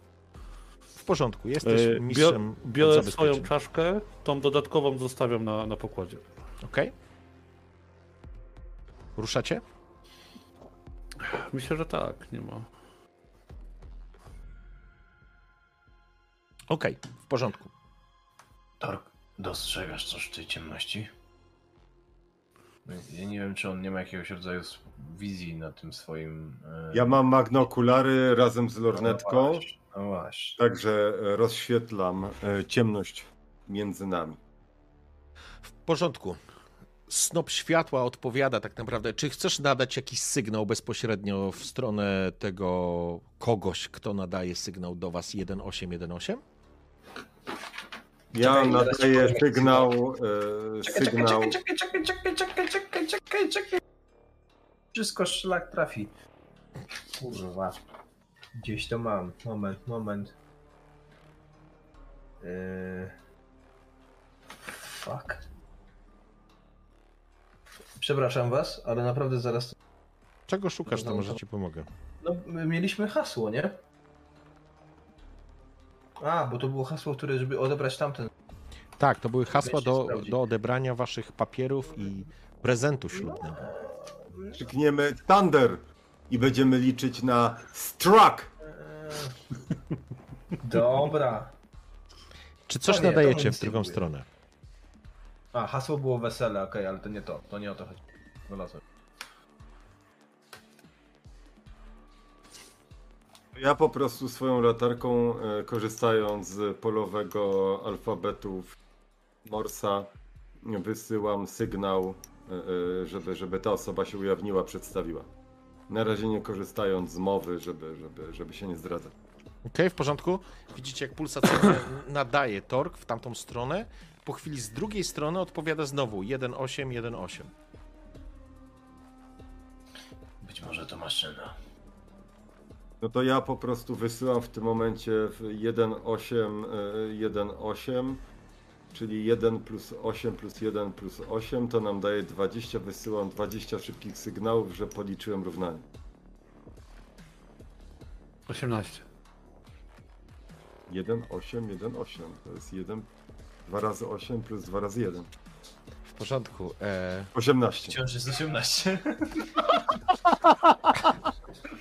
W porządku, jesteś E, mistrzem Bior, biorę swoją czaszkę, tą dodatkową zostawiam na, na pokładzie. Okej? Ruszacie? Myślę, że tak, nie ma. Okej, w porządku. Tork, dostrzegasz coś w tej ciemności? Ja nie wiem, czy on nie ma jakiegoś rodzaju wizji na tym swoim. e, Ja mam magnokulary razem z no lornetką, właśnie, No właśnie. także e, rozświetlam e, ciemność między nami. W porządku. Snop światła odpowiada tak naprawdę. Czy chcesz nadać jakiś sygnał bezpośrednio w stronę tego kogoś, kto nadaje sygnał do was 1818? Ja Czekaj, nadaję sygnał, e, Czekaj, czekaj, sygnał. czekaj, czekaj, czekaj, czekaj, czekaj, czekaj, czekaj, czekaj. Wszystko szlak trafi. Kurwa. Gdzieś to mam. Moment, moment. Yy... Fuck. Przepraszam was, ale naprawdę zaraz... Czego szukasz, to No, może ci pomogę. No, my mieliśmy hasło, nie? A, bo to było hasło, które, żeby odebrać tamten. Tak, to były hasła do, do odebrania waszych papierów i prezentu ślubnego. Krzykniemy Thunder i będziemy liczyć na Struck! Eee, Dobra. Czy coś To nie, nadajecie w drugą stronę? A, hasło było wesele, okej, ale to nie to. To nie o to chodzi. Znalazłem. Ja po prostu swoją latarką, e, korzystając z polowego alfabetu Morsa, wysyłam sygnał, e, e, żeby, żeby ta osoba się ujawniła, przedstawiła. Na razie nie korzystając z mowy, żeby, żeby, żeby się nie zdradzać. Okej, w porządku. Widzicie, jak pulsacyjnie nadaje tork w tamtą stronę. Po chwili z drugiej strony odpowiada znowu 1.8, 1.8. Być może to maszyna. No to ja po prostu wysyłam w tym momencie w 1.8, e, 1.8 czyli 1 plus 8 plus 1 plus 8 to nam daje 20. Wysyłam 20 szybkich sygnałów, że policzyłem równanie. 18. 1, 8, 1, 8. To jest 1, 2 razy 8 plus 2 razy 1. W porządku. E, 18. Wciąż jest 18.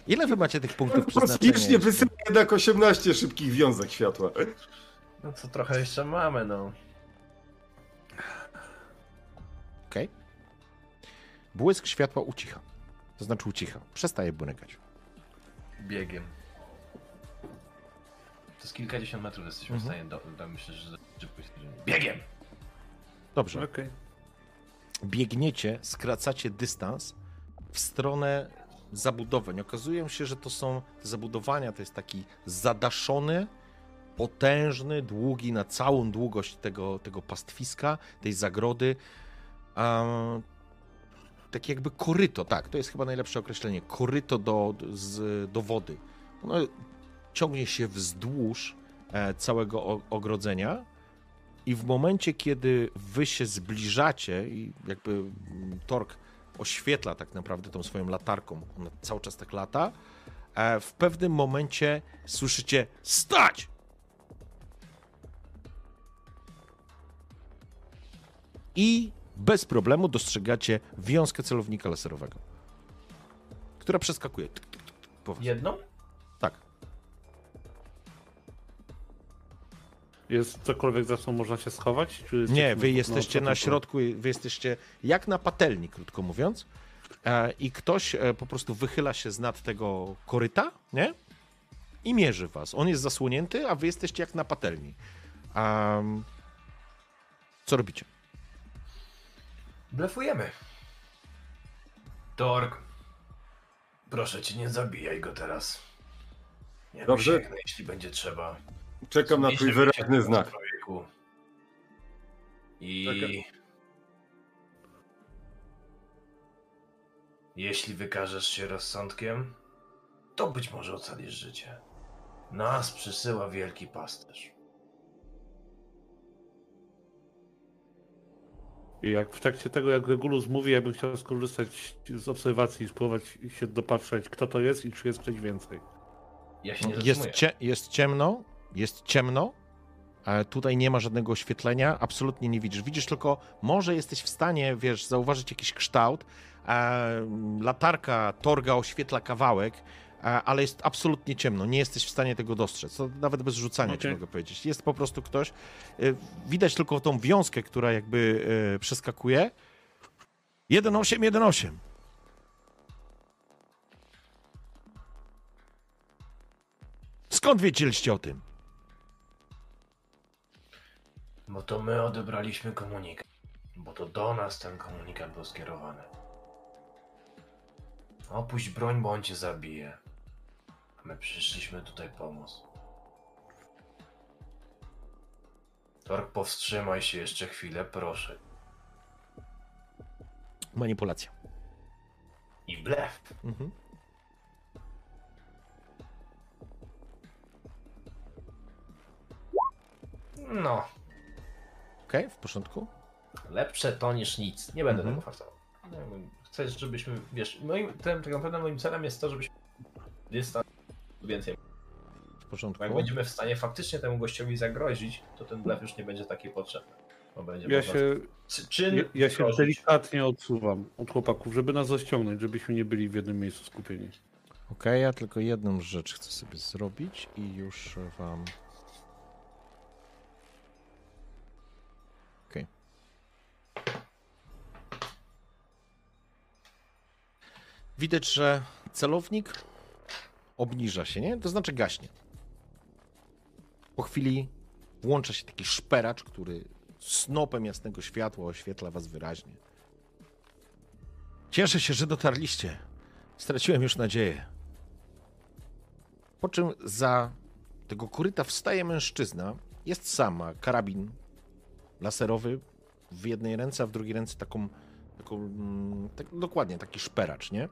ile wy macie tych punktów przeznaczenia? Kosmicznie wysyła jednak 18 szybkich wiązek światła. No to trochę jeszcze mamy, no. Okej. Błysk światła ucicha. To znaczy ucicha. Przestaje błynykać. Biegiem. To z kilkadziesiąt metrów jesteśmy Mhm. w stanie do, do myślę, że szybkość. Biegiem! Dobrze. Okej. biegniecie, skracacie dystans w stronę zabudowań. Okazuje się, że to są te zabudowania, to jest taki zadaszony, potężny, długi na całą długość tego, tego pastwiska, tej zagrody. Um, tak jakby koryto, tak, to jest chyba najlepsze określenie. Koryto do, z, do wody. Ono ciągnie się wzdłuż e, całego ogrodzenia. I w momencie, kiedy wy się zbliżacie i jakby mm, Tork oświetla tak naprawdę tą swoją latarką, ona cały czas tak lata, e, w pewnym momencie słyszycie stać! I bez problemu dostrzegacie wiązkę celownika laserowego, która przeskakuje. Jedną? Jest cokolwiek, za co można się schować? Czy Nie, wy na jesteście na środku, wy jesteście jak na patelni, krótko mówiąc. E, I ktoś e, po prostu wychyla się z nad tego koryta, nie? I mierzy was. On jest zasłonięty, a wy jesteście jak na patelni. Am, co robicie? Blefujemy. Tork. Proszę cię, nie zabijaj go teraz. Ja Dobrze. Dobrze. jeśli będzie trzeba. Czekam na twój wyraźny znak. Człowieku. I... Czekaj. Jeśli wykażesz się rozsądkiem, to być może ocalisz życie. Nas przysyła wielki pasterz. I jak w trakcie tego, jak Regulus mówi, ja bym chciał skorzystać z obserwacji i spróbować się dopatrzeć, kto to jest i czy jest ktoś więcej. Ja się nie Jest, cie, jest ciemno, jest ciemno. Tutaj nie ma żadnego oświetlenia, absolutnie nie widzisz. Widzisz tylko, może jesteś w stanie, wiesz, zauważyć jakiś kształt. E, latarka Torga oświetla kawałek, e, ale jest absolutnie ciemno. Nie jesteś w stanie tego dostrzec. To nawet bez rzucania ci Okej. mogę powiedzieć. Jest po prostu ktoś. E, widać tylko tą wiązkę, która jakby przeskakuje. 1-8, 1-8. Skąd wiedzieliście o tym? Bo to my odebraliśmy komunikat. Bo to do nas ten komunikat był skierowany. Opuść broń, bo on cię zabije. A My przyszliśmy tutaj pomóc. Tork, powstrzymaj się jeszcze chwilę, proszę. Manipulacja. I blef. Mhm. No, Okej, w porządku. Lepsze to niż nic. Nie będę Mhm. tego fartował. Chcesz, żebyśmy, wiesz, moim, tym, tak naprawdę moim celem jest to, żebyśmy dystans więcej. W porządku. Bo jak będziemy w stanie faktycznie temu gościowi zagrozić, to ten blef już nie będzie taki potrzebny. Bo będzie Ja się, Czy- czyn ja, ja się delikatnie odsuwam od chłopaków, żeby nas zaściągnąć, żebyśmy nie byli w jednym miejscu skupieni. Okej, ja tylko jedną rzecz chcę sobie zrobić i już wam. Widać, że celownik obniża się, nie? To znaczy gaśnie. Po chwili włącza się taki szperacz, który snopem jasnego światła oświetla was wyraźnie. Cieszę się, że dotarliście. Straciłem już nadzieję. Po czym za tego koryta wstaje mężczyzna. Jest sama, karabin laserowy w jednej ręce, a w drugiej ręce taką, taką mm, tak, dokładnie taki szperacz, nie?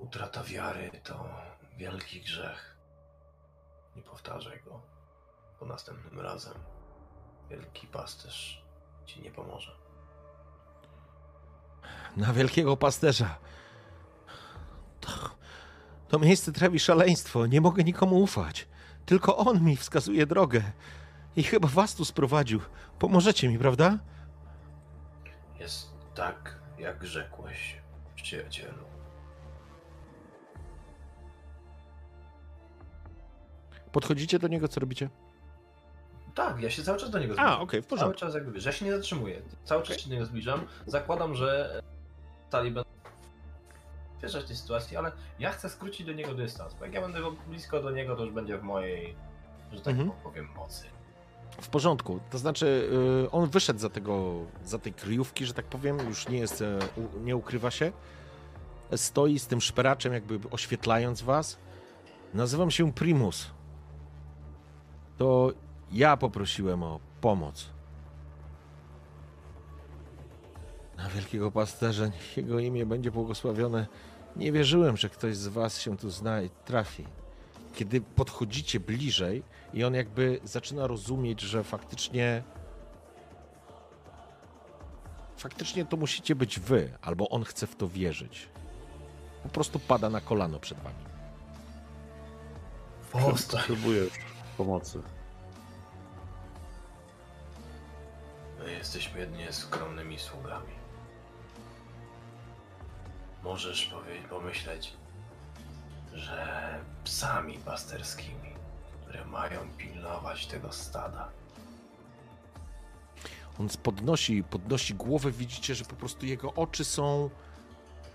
Utrata wiary to wielki grzech. Nie powtarzaj go, bo następnym razem wielki pasterz ci nie pomoże. Na wielkiego pasterza. To, to miejsce trawi szaleństwo. Nie mogę nikomu ufać. Tylko on mi wskazuje drogę. I chyba was tu sprowadził. Pomożecie mi, prawda? Jest tak, jak rzekłeś, przyjacielu. Podchodzicie do niego, co robicie? Tak, ja się cały czas do niego A, zbliżam. okej, w Cały porządku. czas jakby, wiesz, ja się nie zatrzymuję. Cały czas się do niego zbliżam. Zakładam, że stali będą wierzać tej sytuacji, ale ja chcę skrócić do niego dystans, bo jak ja będę blisko do niego, to już będzie w mojej, że tak Mhm. powiem, mocy. W porządku. To znaczy, y, on wyszedł za tego, za tej kryjówki, że tak powiem, już nie jest, e, u- nie ukrywa się. Stoi z tym szperaczem, jakby oświetlając was. Nazywam się Primus. To ja poprosiłem o pomoc. Na wielkiego pasterza, niech jego imię będzie błogosławione. Nie wierzyłem, że ktoś z was się tu zna i trafi. Kiedy podchodzicie bliżej, i on jakby zaczyna rozumieć, że faktycznie. Faktycznie to musicie być wy, albo on chce w to wierzyć. Po prostu pada na kolano przed wami. Powstań. Potrzebujesz pomocy. My jesteśmy jedynie skromnymi sługami. Możesz powiedzieć, pomyśleć, że psami pasterskimi, które mają pilnować tego stada. On podnosi, podnosi głowę, widzicie, że po prostu jego oczy są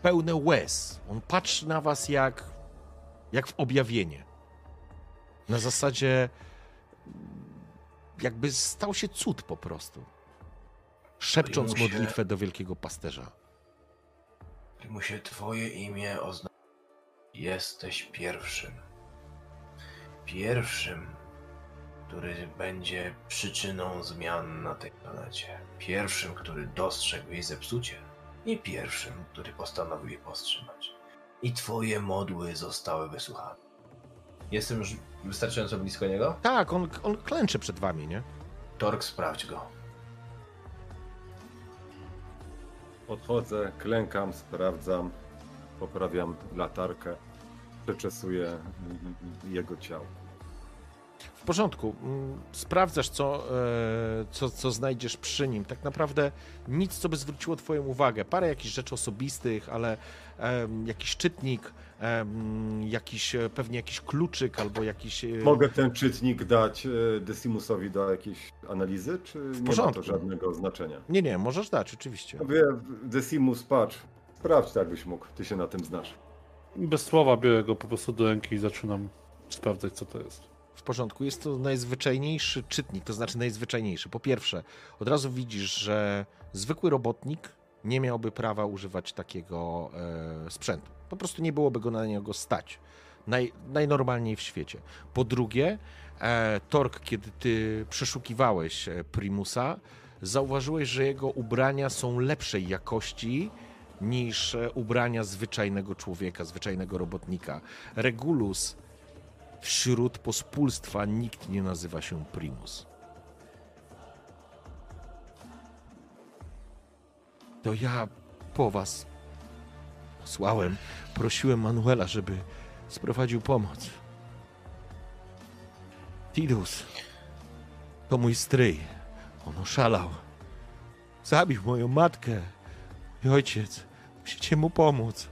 pełne łez. On patrzy na was jak, jak w objawienie. Na zasadzie jakby stał się cud po prostu. Szepcząc Primusie. modlitwę do wielkiego pasterza. Primusie, twoje imię oznacza... Jesteś pierwszym. Pierwszym, który będzie przyczyną zmian na tej planecie. Pierwszym, który dostrzegł jej zepsucie. I pierwszym, który postanowił je powstrzymać. I twoje modły zostały wysłuchane. Jestem już wystarczająco blisko niego? Tak, on, on klęczy przed wami, nie? Tork, sprawdź go. Podchodzę, klękam, sprawdzam, poprawiam latarkę, przeczesuję jego ciało. W porządku. Mm, Sprawdzasz, co, e, co, co znajdziesz przy nim. Tak naprawdę nic, co by zwróciło Twoją uwagę. Parę jakichś rzeczy osobistych, ale em, jakiś czytnik, jakiś, e, pewnie jakiś kluczyk albo jakiś. e, Mogę ten czytnik dać e, Decimusowi do jakiejś analizy, czy nie ma to żadnego znaczenia? Nie, nie, możesz dać, oczywiście. Mówię, Decimus, patrz, sprawdź tak byś mógł, ty się na tym znasz. Bez słowa biorę go po prostu do ręki i zaczynam sprawdzać, co to jest. W porządku. Jest to najzwyczajniejszy czytnik, to znaczy najzwyczajniejszy. Po pierwsze, od razu widzisz, że zwykły robotnik nie miałby prawa używać takiego e, sprzętu. Po prostu nie byłoby go na niego stać. Naj, najnormalniej w świecie. Po drugie, e, Tork, kiedy ty przeszukiwałeś e, Primusa, zauważyłeś, że jego ubrania są lepszej jakości niż e, ubrania zwyczajnego człowieka, zwyczajnego robotnika. Regulus wśród pospólstwa nikt nie nazywa się Primus. To ja po was posłałem, prosiłem Manuela, żeby sprowadził pomoc. Tidus, to mój stryj. On oszalał. Zabił moją matkę. Mój ojciec. Musicie mu pomóc.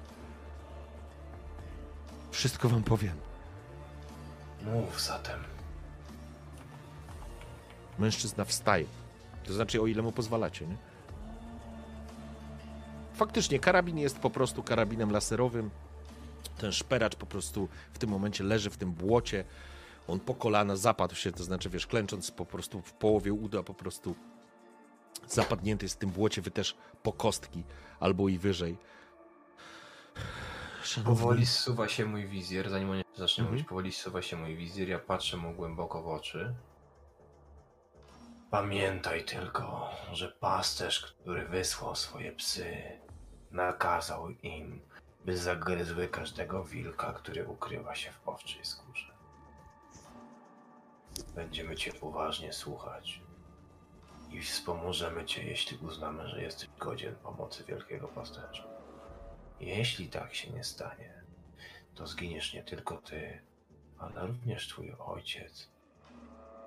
Wszystko wam powiem. Mów zatem. Mężczyzna wstaje. To znaczy, o ile mu pozwalacie, nie? Faktycznie, karabin jest po prostu karabinem laserowym. Ten szperacz po prostu w tym momencie leży w tym błocie. On po kolana zapadł się, to znaczy, wiesz, klęcząc po prostu w połowie uda, po prostu zapadnięty jest w tym błocie, wy też po kostki albo i wyżej. Szanowny- Powoli zsuwa się mój wizjer, zanim on zacznie Mhm. mówić, powoli zsuwa się mój wizjer, ja patrzę mu głęboko w oczy. Pamiętaj tylko, że pasterz, który wysłał swoje psy, nakazał im, by zagryzły każdego wilka, który ukrywa się w owczej skórze. będziemy cię uważnie słuchać i wspomożemy cię, jeśli uznamy, że jesteś godzien pomocy wielkiego pasterza. Jeśli tak się nie stanie, to zginiesz nie tylko ty, ale również twój ojciec,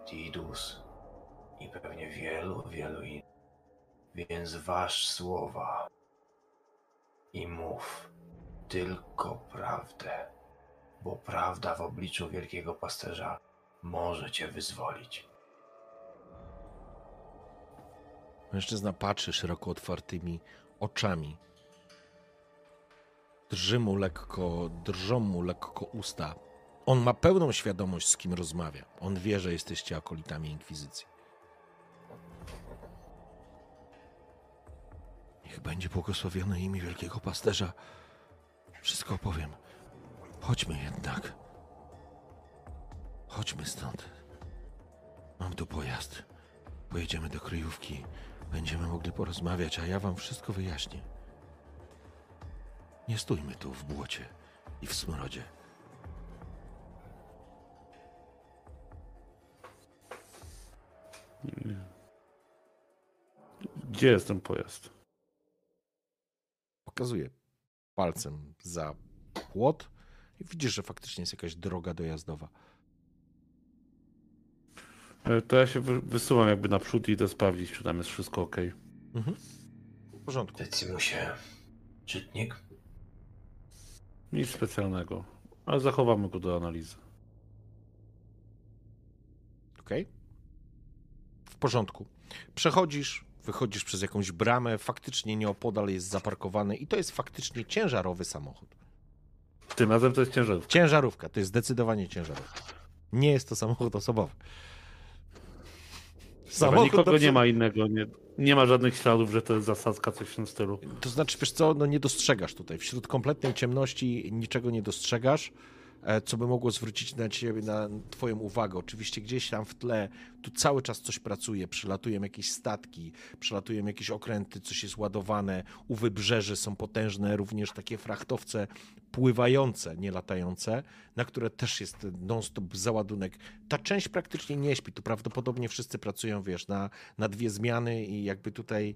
Tidus i pewnie wielu, wielu innych. Więc waż słowa i mów tylko prawdę, bo prawda w obliczu wielkiego pasterza może cię wyzwolić. Mężczyzna patrzy szeroko otwartymi oczami. Drży mu lekko, drżą mu lekko usta. On ma pełną świadomość, z kim rozmawia. On wie, że jesteście akolitami Inkwizycji. Niech będzie błogosławione imię wielkiego pasterza. Wszystko opowiem. Chodźmy jednak. Chodźmy stąd. Mam tu pojazd. Pojedziemy do kryjówki. Będziemy mogli porozmawiać, a ja wam wszystko wyjaśnię. Nie stójmy tu w błocie i w smrodzie. Gdzie jest ten pojazd? Pokazuję palcem za płot i widzisz, że faktycznie jest jakaś droga dojazdowa. E, To ja się wy- wysyłam jakby naprzód i idę sprawdzić, czy tam jest wszystko ok. Mhm. W porządku. Decimusie, czytnik? Nic specjalnego, ale zachowamy go do analizy. Okej? W porządku. Przechodzisz, wychodzisz przez jakąś bramę, faktycznie nieopodal jest zaparkowany i to jest faktycznie ciężarowy samochód. Tym razem to jest ciężarówka. Ciężarówka, to jest zdecydowanie ciężarówka. Nie jest to samochód osobowy. Dobra, nikogo nie ma innego, nie, nie ma żadnych śladów, że to jest zasadzka, coś w tym stylu. To znaczy, wiesz co, no nie dostrzegasz tutaj. Wśród kompletnej ciemności niczego nie dostrzegasz, co by mogło zwrócić na ciebie, na twoją uwagę. Oczywiście gdzieś tam w tle, tu cały czas coś pracuje, przylatują jakieś statki, przylatują jakieś okręty, coś jest ładowane, u wybrzeży są potężne również takie frachtowce pływające, nie latające, na które też jest non-stop załadunek. Ta część praktycznie nie śpi, tu prawdopodobnie wszyscy pracują, wiesz, na, na dwie zmiany i jakby tutaj,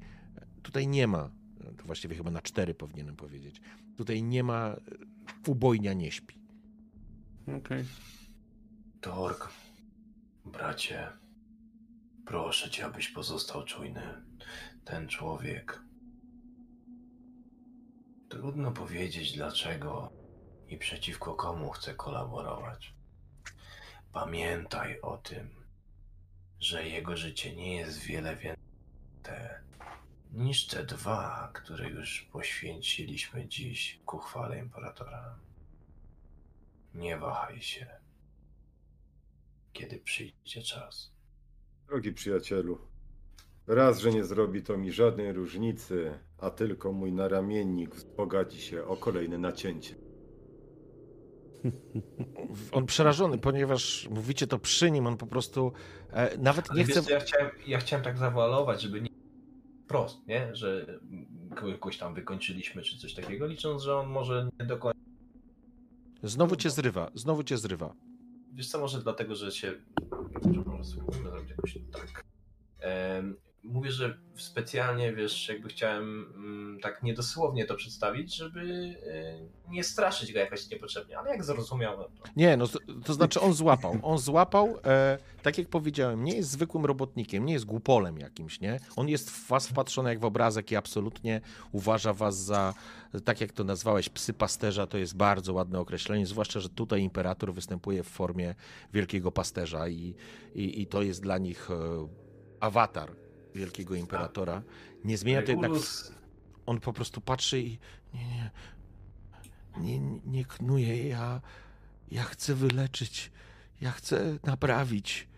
tutaj nie ma to właściwie chyba na cztery powinienem powiedzieć. Tutaj nie ma, ubojnia nie śpi. Okej. Tork, bracie, proszę cię, abyś pozostał czujny. Ten człowiek. Trudno powiedzieć dlaczego i przeciwko komu chce kolaborować. Pamiętaj o tym, że jego życie nie jest wiele więcej niż te dwa, które już poświęciliśmy dziś ku chwale imperatora. Nie wahaj się kiedy przyjdzie czas. Drogi przyjacielu, raz, że nie zrobi to mi żadnej różnicy, a tylko mój naramiennik wzbogaci się o kolejne nacięcie. On przerażony, ponieważ mówicie to przy nim, on po prostu e, nawet Ale nie chce... ja, chciałem, ja chciałem tak zawalować, żeby nie prost, nie? Że kogoś tam wykończyliśmy czy coś takiego, licząc, że on może nie do końca. Znowu cię zrywa, znowu cię zrywa. Wiesz co, może dlatego, że się. Może spróbujmy zrobić jakoś tak. Mówię, że specjalnie, wiesz, jakby chciałem mm, tak niedosłownie to przedstawić, żeby y, nie straszyć go jakoś niepotrzebnie, ale jak zrozumiał, no to. Nie, no to znaczy on złapał. On złapał, e, tak jak powiedziałem, nie jest zwykłym robotnikiem, nie jest głupolem jakimś, nie? On jest w was wpatrzony jak w obrazek i absolutnie uważa was za, tak jak to nazwałeś, psy pasterza, to jest bardzo ładne określenie, zwłaszcza, że tutaj imperator występuje w formie wielkiego pasterza i, i, i to jest dla nich e, awatar wielkiego imperatora. Nie zmienia to jednak... On po prostu patrzy i nie, nie, nie, nie knuje. Ja, ja chcę wyleczyć. Ja chcę naprawić.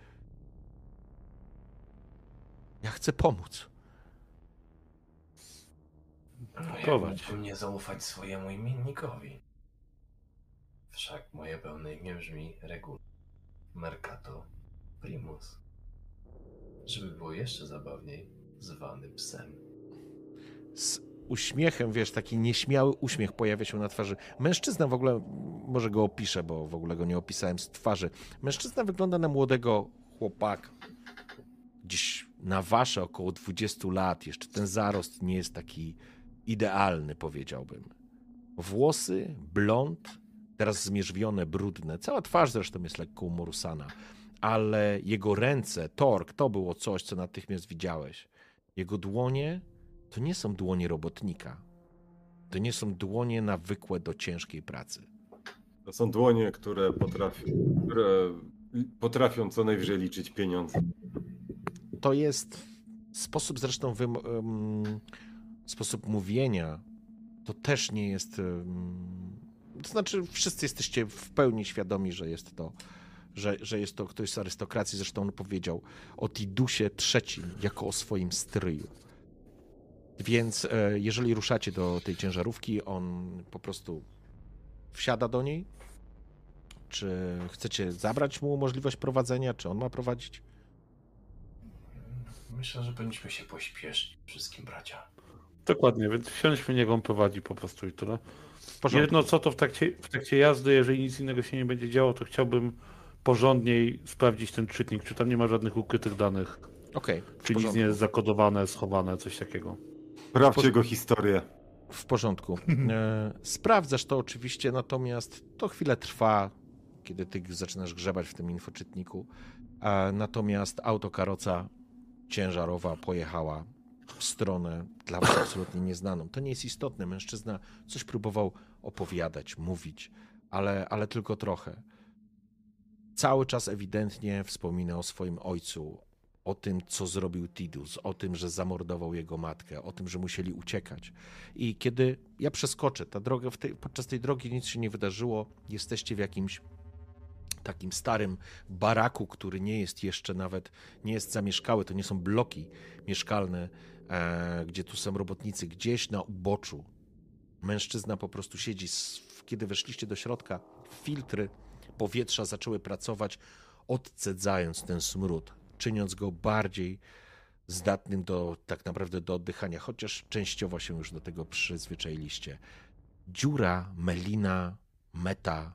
Ja chcę pomóc. no jak Kować. mógłbym nie zaufać swojemu imiennikowi? Wszak moje pełne imię brzmi Regulus Mercato Primus. Żeby było jeszcze zabawniej, zwany psem. Z uśmiechem, wiesz, taki nieśmiały uśmiech pojawia się na twarzy. Mężczyzna w ogóle, może go opiszę, bo w ogóle go nie opisałem z twarzy. Mężczyzna wygląda na młodego chłopak. Gdzieś na wasze około 20 lat, jeszcze ten zarost nie jest taki idealny, powiedziałbym. Włosy, blond, teraz zmierzwione, brudne. Cała twarz zresztą jest lekko umorusana, ale jego ręce, tork, to było coś, co natychmiast widziałeś. Jego dłonie to nie są dłonie robotnika. To nie są dłonie nawykłe do ciężkiej pracy. To są dłonie, które potrafią, które potrafią co najwyżej liczyć pieniądze. To jest sposób zresztą wym- sposób mówienia. To też nie jest. To znaczy, wszyscy jesteście w pełni świadomi, że jest to, że, że jest to ktoś z arystokracji. Zresztą on powiedział o Tidusie III jako o swoim stryju. Więc e, jeżeli ruszacie do tej ciężarówki, on po prostu wsiada do niej. Czy chcecie zabrać mu możliwość prowadzenia, czy on ma prowadzić? Myślę, że powinniśmy się pośpieszyć wszystkim, bracia. Dokładnie, więc wsiądźmy, niech on prowadzi po prostu i tyle. Jedno co to w trakcie, w trakcie jazdy, jeżeli nic innego się nie będzie działo, to chciałbym porządniej sprawdzić ten czytnik, czy tam nie ma żadnych ukrytych danych, Okej, w czy nic nie jest zakodowane, schowane, coś takiego. Sprawdźcie jego historię. W porządku. E, sprawdzasz to oczywiście, natomiast to chwilę trwa, kiedy ty zaczynasz grzebać w tym infoczytniku. E, natomiast autokaroca ciężarowa pojechała w stronę dla was absolutnie nieznaną. To nie jest istotne. Mężczyzna coś próbował opowiadać, mówić, ale, ale tylko trochę. Cały czas ewidentnie wspomina o swoim ojcu, o tym, co zrobił Tidus, o tym, że zamordował jego matkę, o tym, że musieli uciekać. I kiedy ja przeskoczę, ta droga, tej, podczas tej drogi nic się nie wydarzyło, jesteście w jakimś takim starym baraku, który nie jest jeszcze nawet, nie jest zamieszkały, to nie są bloki mieszkalne, e, gdzie tu są robotnicy, gdzieś na uboczu. Mężczyzna po prostu siedzi, s- kiedy weszliście do środka, filtry powietrza zaczęły pracować, odcedzając ten smród, czyniąc go bardziej zdatnym do tak naprawdę do oddychania, chociaż częściowo się już do tego przyzwyczailiście. Dziura, melina, meta,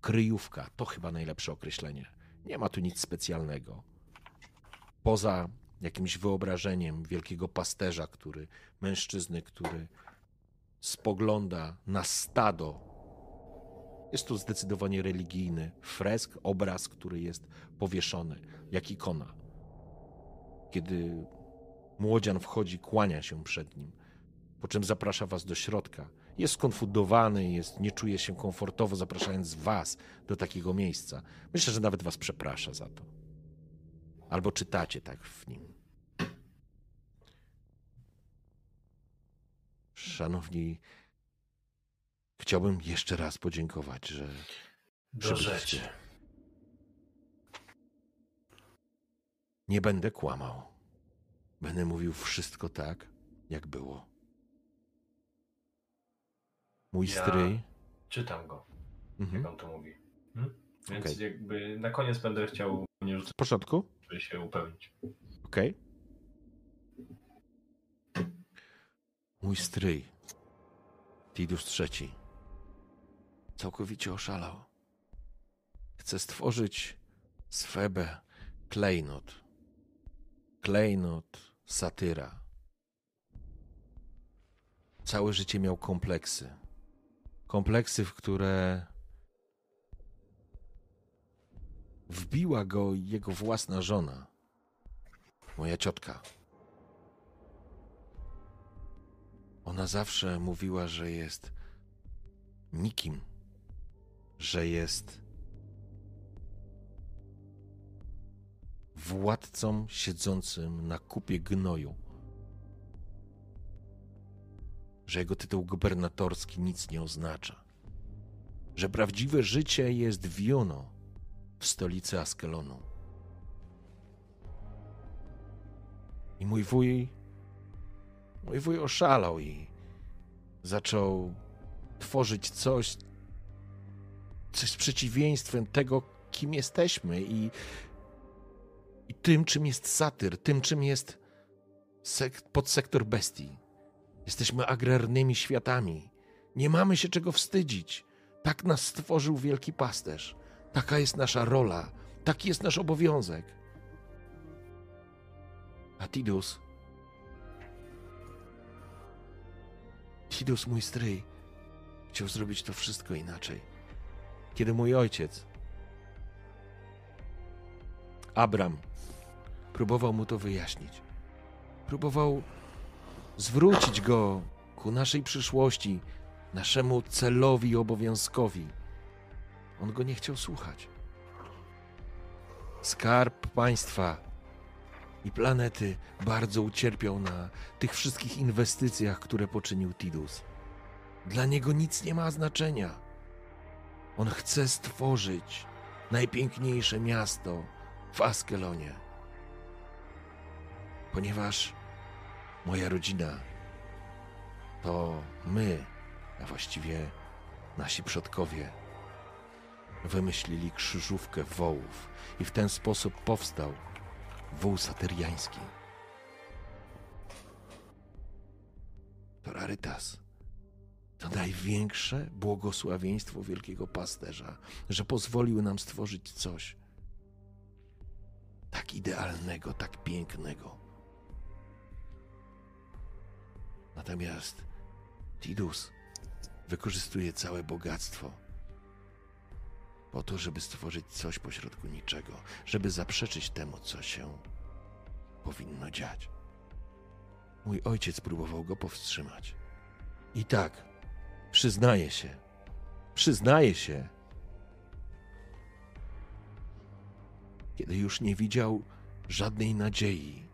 kryjówka to chyba najlepsze określenie. Nie ma tu nic specjalnego. Poza jakimś wyobrażeniem wielkiego pasterza, który, mężczyzny, który spogląda na stado. Jest tu zdecydowanie religijny fresk, obraz, który jest powieszony, jak ikona kiedy młodzian wchodzi, kłania się przed nim, po czym zaprasza was do środka. Jest skonfundowany, jest, nie czuje się komfortowo, zapraszając was do takiego miejsca. Myślę, że nawet was przeprasza za to. Albo czytacie tak w nim. Szanowni, chciałbym jeszcze raz podziękować, że Do rzeczy. Nie będę kłamał. Będę mówił wszystko tak, jak było. Mój Ja- stryj. Czytam go, jak Mhm. on to mówi. Hmm? Więc Okej. jakby na koniec będę chciał nie rzucać, W porządku? żeby się upewnić. Okej. Mój stryj, Tidus III, całkowicie oszalał. Chce stworzyć swebę klejnot. Klejnot satyra. Całe życie miał kompleksy. Kompleksy, w które wbiła go jego własna żona, moja ciotka. Ona zawsze mówiła, że jest nikim, że jest władcą siedzącym na kupie gnoju. Że jego tytuł gubernatorski nic nie oznacza. Że prawdziwe życie jest w Juno, w stolicy Askelonu. I mój wuj, mój wuj oszalał i zaczął tworzyć coś, coś z przeciwieństwem tego, kim jesteśmy i, i tym, czym jest satyr, tym, czym jest sek- podsektor bestii. Jesteśmy agrarnymi światami. Nie mamy się czego wstydzić. Tak nas stworzył wielki pasterz. Taka jest nasza rola. Taki jest nasz obowiązek. A Tidus. Tidus, mój stryj, chciał zrobić to wszystko inaczej. Kiedy mój ojciec, Abram, próbował mu to wyjaśnić, próbował zwrócić go ku naszej przyszłości, naszemu celowi i obowiązkowi. On go nie chciał słuchać. Skarb państwa i planety bardzo ucierpiał na tych wszystkich inwestycjach, które poczynił Tidus. Dla niego nic nie ma znaczenia. On chce stworzyć najpiękniejsze miasto w Askelonie. Ponieważ moja rodzina to my, a właściwie nasi przodkowie, wymyślili krzyżówkę wołów i w ten sposób powstał wół satyriański. To rarytas. To największe błogosławieństwo wielkiego pasterza, że pozwolił nam stworzyć coś tak idealnego, tak pięknego. Natomiast Tidus wykorzystuje całe bogactwo po to, żeby stworzyć coś pośrodku niczego, żeby zaprzeczyć temu, co się powinno dziać. Mój ojciec próbował go powstrzymać. I tak, przyznaję się, przyznaję się, kiedy już nie widział żadnej nadziei.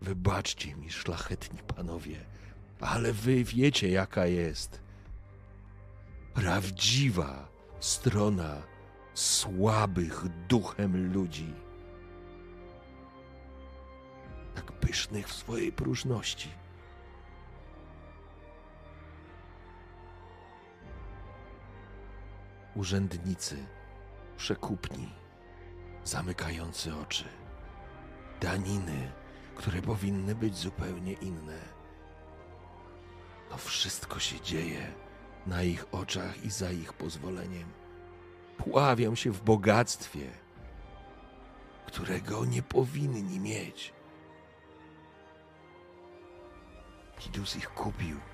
Wybaczcie mi, szlachetni panowie, ale wy wiecie, jaka jest prawdziwa strona słabych duchem ludzi. Tak pysznych w swojej próżności. Urzędnicy, przekupni, zamykający oczy, daniny, które powinny być zupełnie inne. To wszystko się dzieje na ich oczach i za ich pozwoleniem. Pławią się w bogactwie, którego nie powinni mieć. Tidus ich kupił.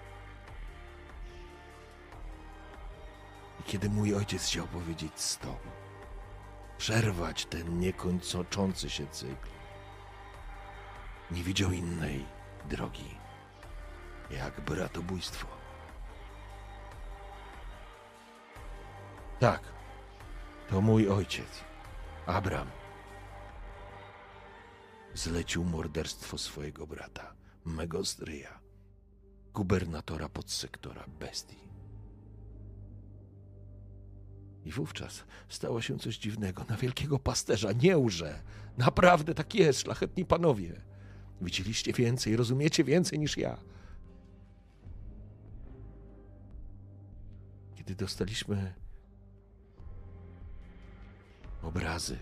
Kiedy mój ojciec chciał powiedzieć stop, przerwać ten niekończący się cykl, nie widział innej drogi jak bratobójstwo. Tak, to mój ojciec, Abram. Zlecił morderstwo swojego brata, mego stryja, gubernatora podsektora bestii. I wówczas stało się coś dziwnego. Na wielkiego pasterza nie łże. Naprawdę tak jest, szlachetni panowie. Widzieliście więcej, rozumiecie więcej niż ja. Kiedy dostaliśmy obrazy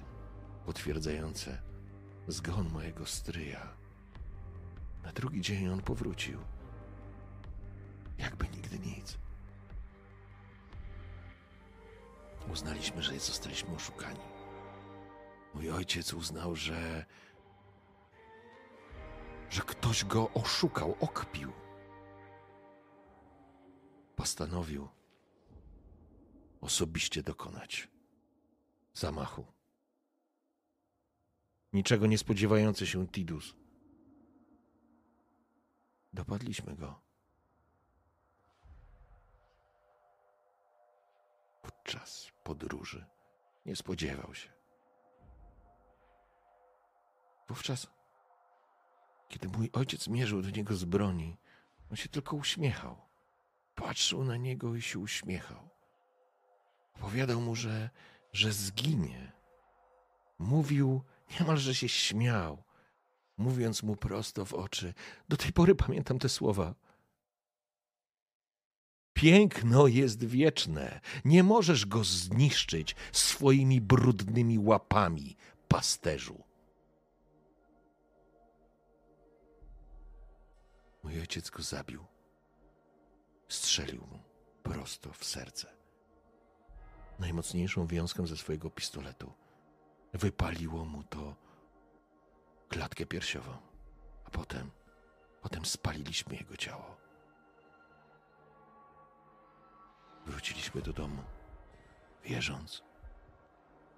potwierdzające zgon mojego stryja. Na drugi dzień on powrócił. Jakby nigdy nic. Uznaliśmy, że zostaliśmy oszukani. Mój ojciec uznał, że. że ktoś go oszukał, okpił. Postanowił osobiście dokonać zamachu. Niczego nie spodziewający się Tidus. Dopadliśmy go. Podczas podróży nie spodziewał się. Wówczas, kiedy mój ojciec mierzył do niego z broni, on się tylko uśmiechał. Patrzył na niego i się uśmiechał. Opowiadał mu, że że zginie. Mówił, niemalże się śmiał, mówiąc mu prosto w oczy. Do tej pory pamiętam te słowa. Piękno jest wieczne. Nie możesz go zniszczyć swoimi brudnymi łapami, pasterzu. Mój ojciec go zabił. Strzelił mu prosto w serce najmocniejszą wiązką ze swojego pistoletu. wypaliło mu to klatkę piersiową, a potem, potem spaliliśmy jego ciało. Wróciliśmy do domu, wierząc,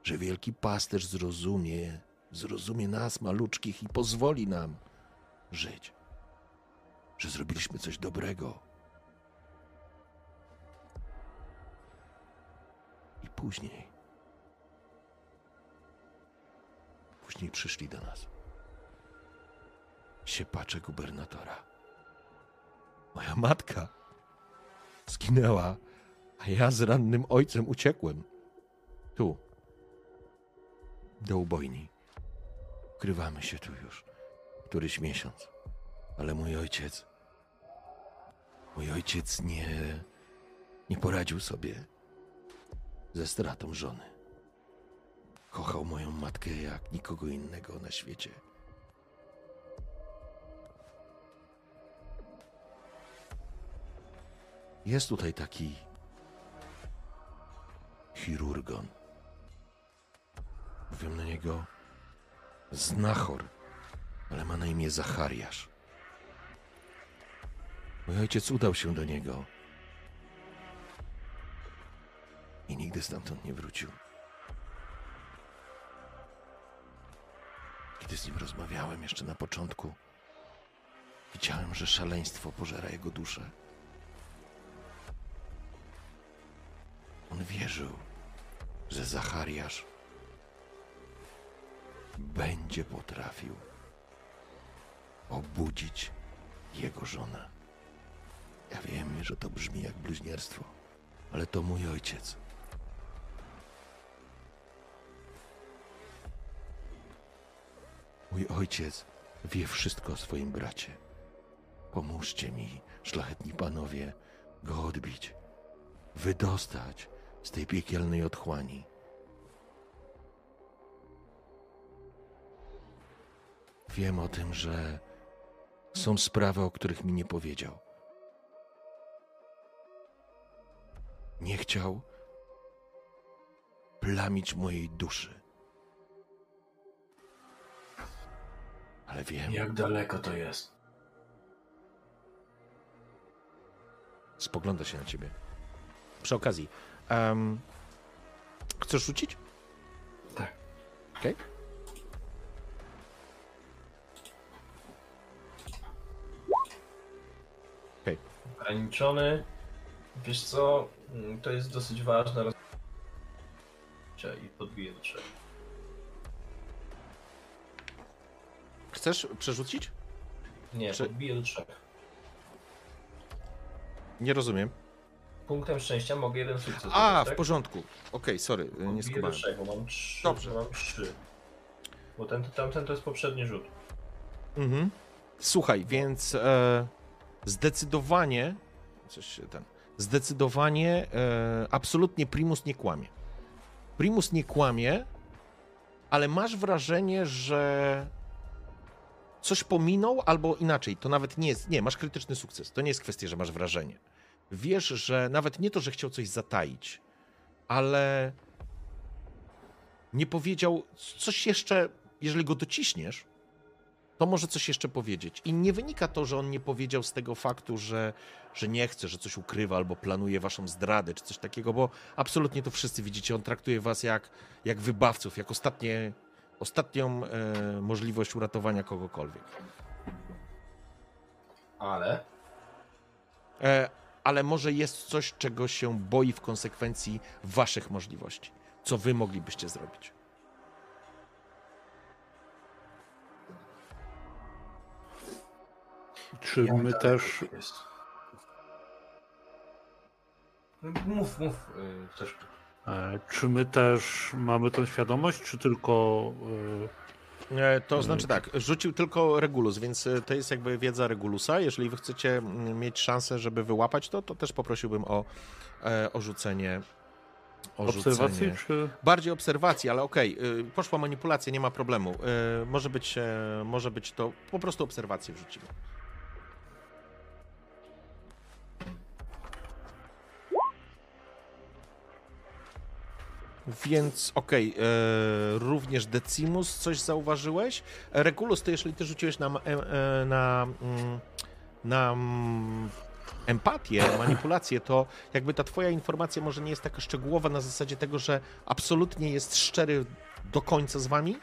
że wielki pasterz zrozumie, zrozumie nas, maluczkich, i pozwoli nam żyć. Że zrobiliśmy coś dobrego. I później. Później przyszli do nas. Siepacze gubernatora. Moja matka zginęła, a ja z rannym ojcem uciekłem. Tu. Do ubojni. Ukrywamy się tu już któryś miesiąc. Ale mój ojciec. Mój ojciec nie. nie poradził sobie ze stratą żony. Kochał moją matkę jak nikogo innego na świecie. Jest tutaj taki chirurgon. Mówią na niego znachor, ale ma na imię Zachariasz. Mój ojciec udał się do niego i nigdy stamtąd nie wrócił. Kiedy z nim rozmawiałem jeszcze na początku, widziałem, że szaleństwo pożera jego duszę. On wierzył, że Zachariasz będzie potrafił obudzić jego żonę. Ja wiem, że to brzmi jak bluźnierstwo, ale to mój ojciec. Mój ojciec wie wszystko o swoim bracie. Pomóżcie mi, szlachetni panowie, go odbić, wydostać z tej piekielnej otchłani. Wiem o tym, że są sprawy, o których mi nie powiedział. Nie chciał plamić mojej duszy. Ale wiem, Jak daleko to jest? spogląda się na ciebie. Przy okazji, em, chcesz rzucić? Tak. Okej. Okej. Ograniczony. Wiesz co? Mm, To jest dosyć ważne. I podbiję do trzech. Chcesz przerzucić? Nie, Czy- podbiję do trzech. Nie rozumiem. Punktem szczęścia mogę jeden sukces. A, dodać, w tak? porządku. Okej, sorry, nie Podbiję do skumałem. trzech, bo mam trzy. Dobrze. Mam trzy. Bo ten, tamten to jest poprzedni rzut. Mhm. Słuchaj, więc e, zdecydowanie, coś ten, zdecydowanie e, absolutnie Primus nie kłamie. Primus nie kłamie, ale masz wrażenie, że coś pominął, albo inaczej, to nawet nie jest, nie, masz krytyczny sukces, to nie jest kwestia, że masz wrażenie. Wiesz, że nawet nie to, że chciał coś zataić, ale nie powiedział coś jeszcze, jeżeli go dociśniesz, to może coś jeszcze powiedzieć. I nie wynika to, że on nie powiedział z tego faktu, że, że nie chce, że coś ukrywa albo planuje waszą zdradę czy coś takiego, bo absolutnie to wszyscy widzicie. On traktuje was jak, jak wybawców, jak ostatnie, ostatnią e, możliwość uratowania kogokolwiek. Ale E, ale może jest coś, czego się boi w konsekwencji waszych możliwości. Co wy moglibyście zrobić. Czy my daleko też. No, Mów, mów y, też. E, Czy my też mamy tą świadomość, czy tylko. E, To znaczy tak, rzucił tylko Regulus, więc e, to jest jakby wiedza Regulusa. Jeżeli wy chcecie mieć szansę, żeby wyłapać to, to też poprosiłbym o, e, o rzucenie. Obserwacji, czy. Bardziej obserwacji, ale okej, y, poszła manipulacja, nie ma problemu. Może być, może być to po prostu obserwację wrzucimy. Więc okej, e, również Decimus coś zauważyłeś. Regulus, ty jeżeli ty rzuciłeś na, e, e, na, mm, na mm, empatię, manipulację, to jakby ta twoja informacja może nie jest taka szczegółowa na zasadzie tego, że absolutnie jest szczery do końca z wami,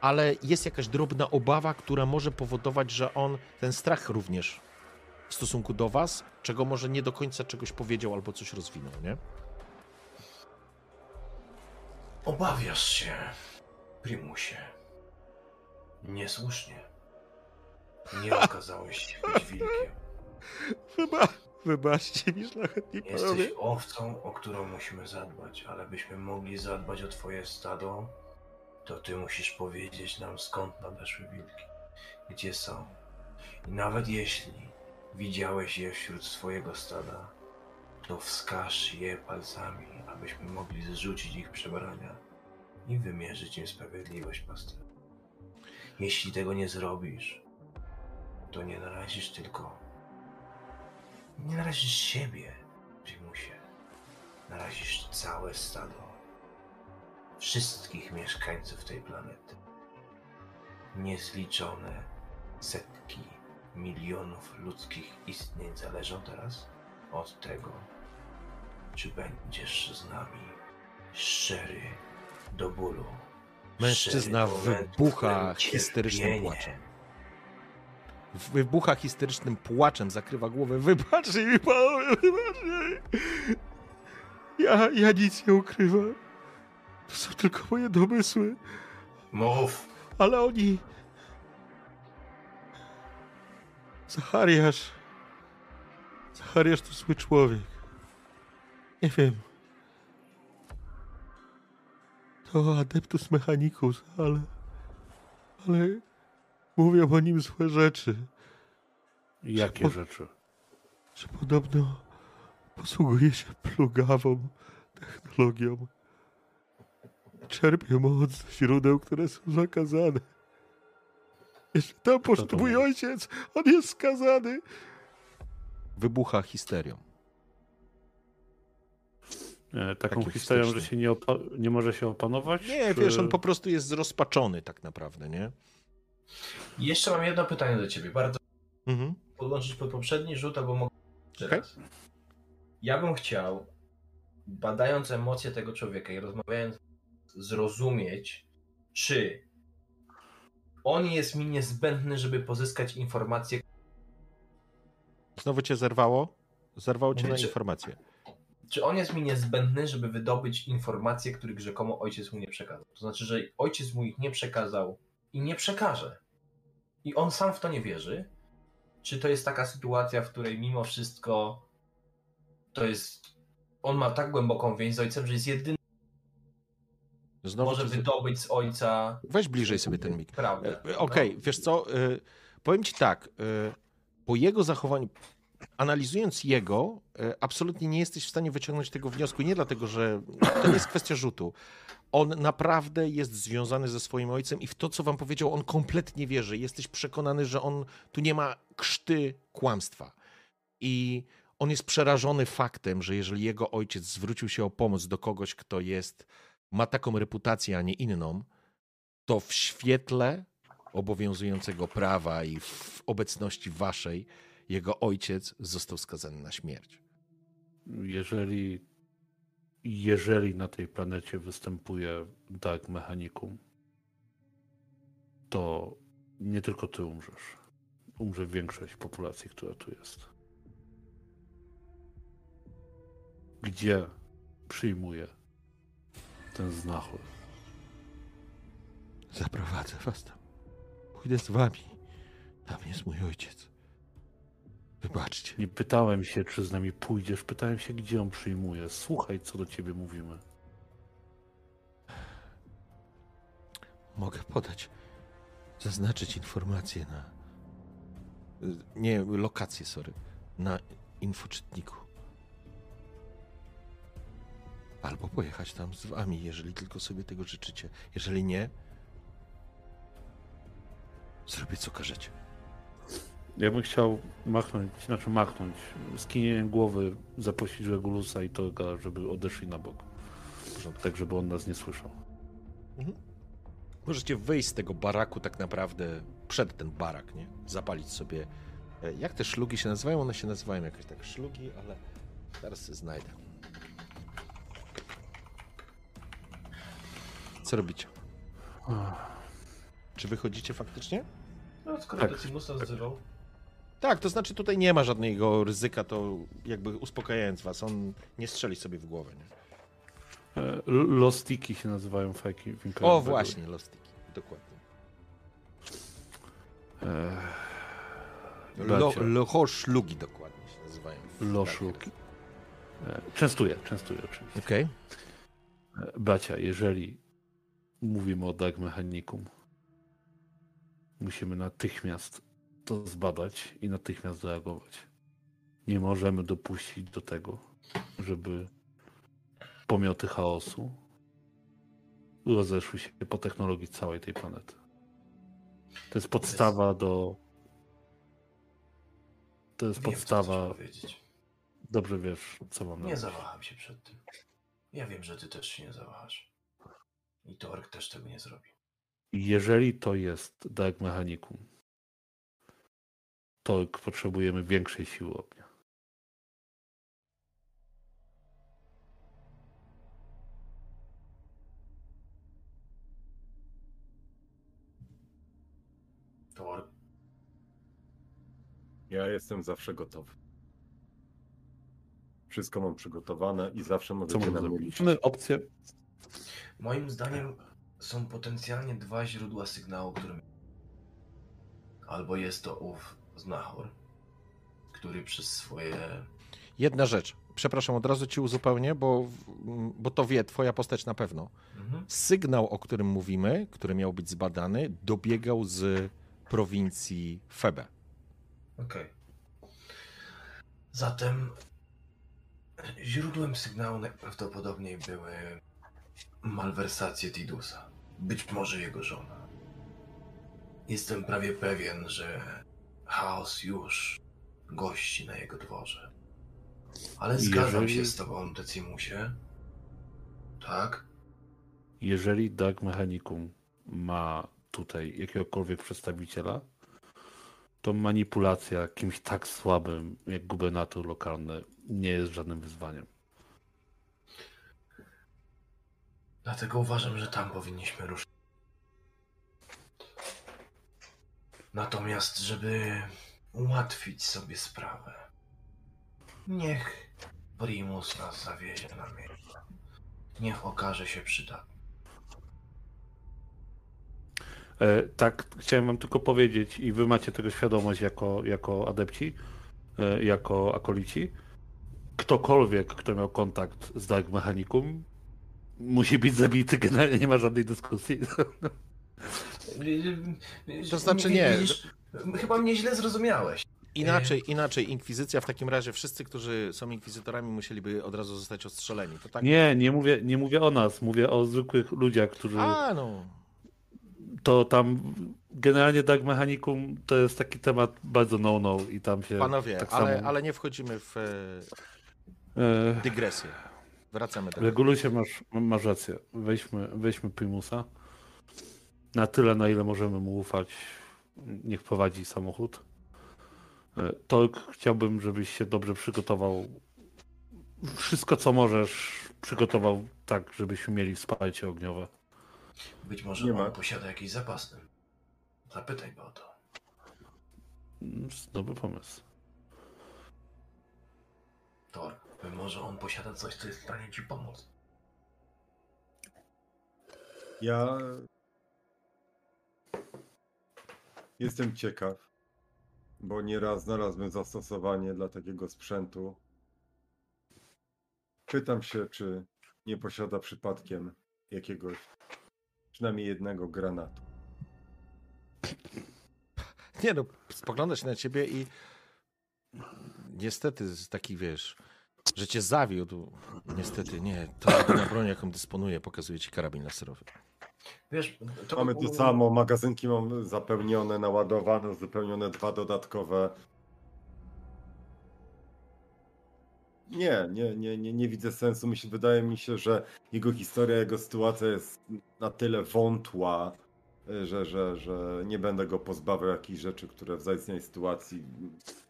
ale jest jakaś drobna obawa, która może powodować, że on ten strach również w stosunku do was, czego może nie do końca czegoś powiedział albo coś rozwinął, nie? Obawiasz się, Primusie. Niesłusznie. Nie okazałeś się być wilkiem. Wyba wybaczcie mi, szlachetni Jesteś owcą, o którą musimy zadbać, ale byśmy mogli zadbać o twoje stado, to ty musisz powiedzieć nam skąd nadeszły wilki. Gdzie są. I nawet jeśli widziałeś je wśród swojego stada, to wskaż je palcami, abyśmy mogli zrzucić ich przebrania i wymierzyć im sprawiedliwość pasterza. Jeśli tego nie zrobisz, to nie narazisz tylko. Nie narazisz siebie, Primusie. Narazisz całe stado. Wszystkich mieszkańców tej planety. Niezliczone setki milionów ludzkich istnień zależą teraz od tego, czy będziesz z nami szczery do bólu. Mężczyzna wybucha histerycznym płaczem. Wybucha histerycznym płaczem, zakrywa głowę. Wybaczcie mi, panowie, wybaczcie. Ja, ja nic nie ukrywam. To są tylko moje domysły, Mów! ale oni... Zachariasz... Zachariasz to zły człowiek. Nie wiem. To Adeptus Mechanicus, ale... Ale... Mówią o nim złe rzeczy. Jakie Po- rzeczy? Że podobno posługuje się plugawą technologią. Czerpie moc z źródeł, które są zakazane. Jeśli tam poszedł mój ojciec, on jest skazany. Wybucha histerią. E, taką historią, że się nie, nie może się opanować? Nie, czy- wiesz, on po prostu jest zrozpaczony tak naprawdę, nie? Jeszcze mam jedno pytanie do ciebie. Bardzo Mhm. podłączyć pod poprzedni rzut, albo mogę teraz. Ja bym chciał, badając emocje tego człowieka i rozmawiając, zrozumieć, czy on jest mi niezbędny, żeby pozyskać informacje. Znowu cię zerwało? Zerwało cię na Mówię, informację. Czy on jest mi niezbędny, żeby wydobyć informacje, których rzekomo ojciec mu nie przekazał? To znaczy, że ojciec mu ich nie przekazał i nie przekaże. I on sam w to nie wierzy. Czy to jest taka sytuacja, w której mimo wszystko to jest. On ma tak głęboką więź z ojcem, że jest jedyny, Znowu może wydobyć z ojca. Weź bliżej sobie ten mik. Prawdę. E, Okej, wiesz co, e, powiem ci tak, e, po jego zachowaniu, analizując jego, e, absolutnie nie jesteś w stanie wyciągnąć tego wniosku, nie dlatego, że to nie jest kwestia rzutu. On naprawdę jest związany ze swoim ojcem i w to, co wam powiedział, on kompletnie wierzy. Jesteś przekonany, że on tu nie ma krzty kłamstwa. I on jest przerażony faktem, że jeżeli jego ojciec zwrócił się o pomoc do kogoś, kto jest, ma taką reputację, a nie inną, to w świetle obowiązującego prawa i w obecności waszej jego ojciec został skazany na śmierć. Jeżeli, jeżeli na tej planecie występuje Dark Mechanicum, to nie tylko ty umrzesz. Umrze większość populacji, która tu jest. Gdzie przyjmuje ten znachód? Zaprowadzę was tam. Pójdę z wami. Tam jest mój ojciec. Wybaczcie. Nie pytałem się, czy z nami pójdziesz, pytałem się, gdzie on przyjmuje. Słuchaj, co do ciebie mówimy. Mogę podać, zaznaczyć informację na. Nie, lokację, sorry. Na infoczytniku. Albo pojechać tam z wami, jeżeli tylko sobie tego życzycie. Jeżeli nie, zrobię co każecie. Ja bym chciał machnąć, znaczy machnąć, skinieniem głowy zaprosić Regulusa i Torga, żeby odeszli na bok. tak żeby on nas nie słyszał. Możecie wyjść z tego baraku tak naprawdę przed ten barak, nie? Zapalić sobie. e, Jak te szlugi się nazywają? One się nazywają jakoś tak szlugi, ale sobie znajdę. Co robicie? Czy wychodzicie faktycznie? No, skoro Tak. Decimusa wzywał. Tak, to znaczy tutaj nie ma żadnego ryzyka, to jakby uspokajając was, on nie strzeli sobie w głowę, nie? E, Lostiki się nazywają fajki O, właśnie, Lostiki, dokładnie. E, Lo, Bracia. locho szlugi dokładnie się nazywają. Loszluki. E, Częstuję, częstuję oczywiście. Okej. E, Bracia, jeżeli mówimy o Dark Mechanicum, musimy natychmiast to zbadać i natychmiast reagować. Nie możemy dopuścić do tego, żeby pomioty chaosu rozeszły się po technologii całej tej planety. To jest podstawa do. To jest Wiem, podstawa. Dobrze wiesz, co mam na Nie myśli. zawaham się przed tym. Ja wiem, że ty też się nie zawahasz. I Tork też tego nie zrobi. Jeżeli to jest Dark Mechanicum, to potrzebujemy większej siły ognia. Tork, Ja jestem zawsze gotowy. Wszystko mam przygotowane i zawsze Co możecie na mnie liczyć. Mamy opcję. moim zdaniem są potencjalnie dwa źródła sygnału, którym... Albo jest to ów Znachor, który przez swoje... Jedna rzecz. Przepraszam, od razu ci uzupełnię, bo, bo to wie twoja postać na pewno. Mhm. Sygnał, o którym mówimy, który miał być zbadany, dobiegał z prowincji Febe. Okej. Zatem źródłem sygnału najprawdopodobniej były malwersacje Tidusa. Być może jego żona. Jestem prawie pewien, że chaos już gości na jego dworze. Ale zgadzam Jeżeli- się z tobą, Decimusie. Tak? Jeżeli Dark Mechanicum ma tutaj jakiegokolwiek przedstawiciela, to manipulacja kimś tak słabym jak gubernator lokalny nie jest żadnym wyzwaniem. Dlatego uważam, że tam powinniśmy ruszyć. Natomiast, żeby ułatwić sobie sprawę, niech Primus nas zawiezie na miejsce. Niech okaże się przydatny. E, tak, chciałem wam tylko powiedzieć i wy macie tego świadomość jako, jako adepci, e, jako akolici. Ktokolwiek, kto miał kontakt z Dark Mechanicum, musi być zabity, generalnie nie ma żadnej dyskusji. To znaczy nie. Widzisz, chyba mnie źle zrozumiałeś. Inaczej, inaczej. Inkwizycja w takim razie, wszyscy, którzy są inkwizytorami, musieliby od razu zostać ostrzeleni. To tak. Nie, nie mówię, nie mówię o nas, mówię o zwykłych ludziach, którzy A, no. to tam generalnie Dark Mechanicum to jest taki temat bardzo no-no i tam się Panowie, tak ale, samo... ale nie wchodzimy w e, E, dygresję. Wracamy do Regulusie masz, masz rację. Weźmy, weźmy Primusa. Na tyle, na ile możemy mu ufać, niech prowadzi samochód. E, Tork, chciałbym, żebyś się dobrze przygotował. Wszystko, co możesz, przygotował tak, żebyśmy mieli wsparcie ogniowe. Być może Nie on ma. posiada jakiś zapasny. Zapytaj go o to. Mm, Dobry pomysł. Tor, być może on posiada coś, co jest w stanie ci pomóc. Ja jestem ciekaw, bo nieraz znalazłem zastosowanie dla takiego sprzętu. Pytam się, czy nie posiada przypadkiem jakiegoś, przynajmniej jednego granatu. Nie no, spogląda się na ciebie i niestety taki, wiesz, że cię zawiódł. Niestety nie, jedyna broń, jaką dysponuję, pokazuje ci karabin laserowy. Wiesz, to Mamy to samo, magazynki mam zapełnione, naładowane, uzupełnione dwa dodatkowe. Nie, nie, nie, nie, nie widzę sensu. Myślę, wydaje mi się, że jego historia, jego sytuacja jest na tyle wątła, y, że, że, że nie będę go pozbawiał jakichś rzeczy, które w zaistniałej sytuacji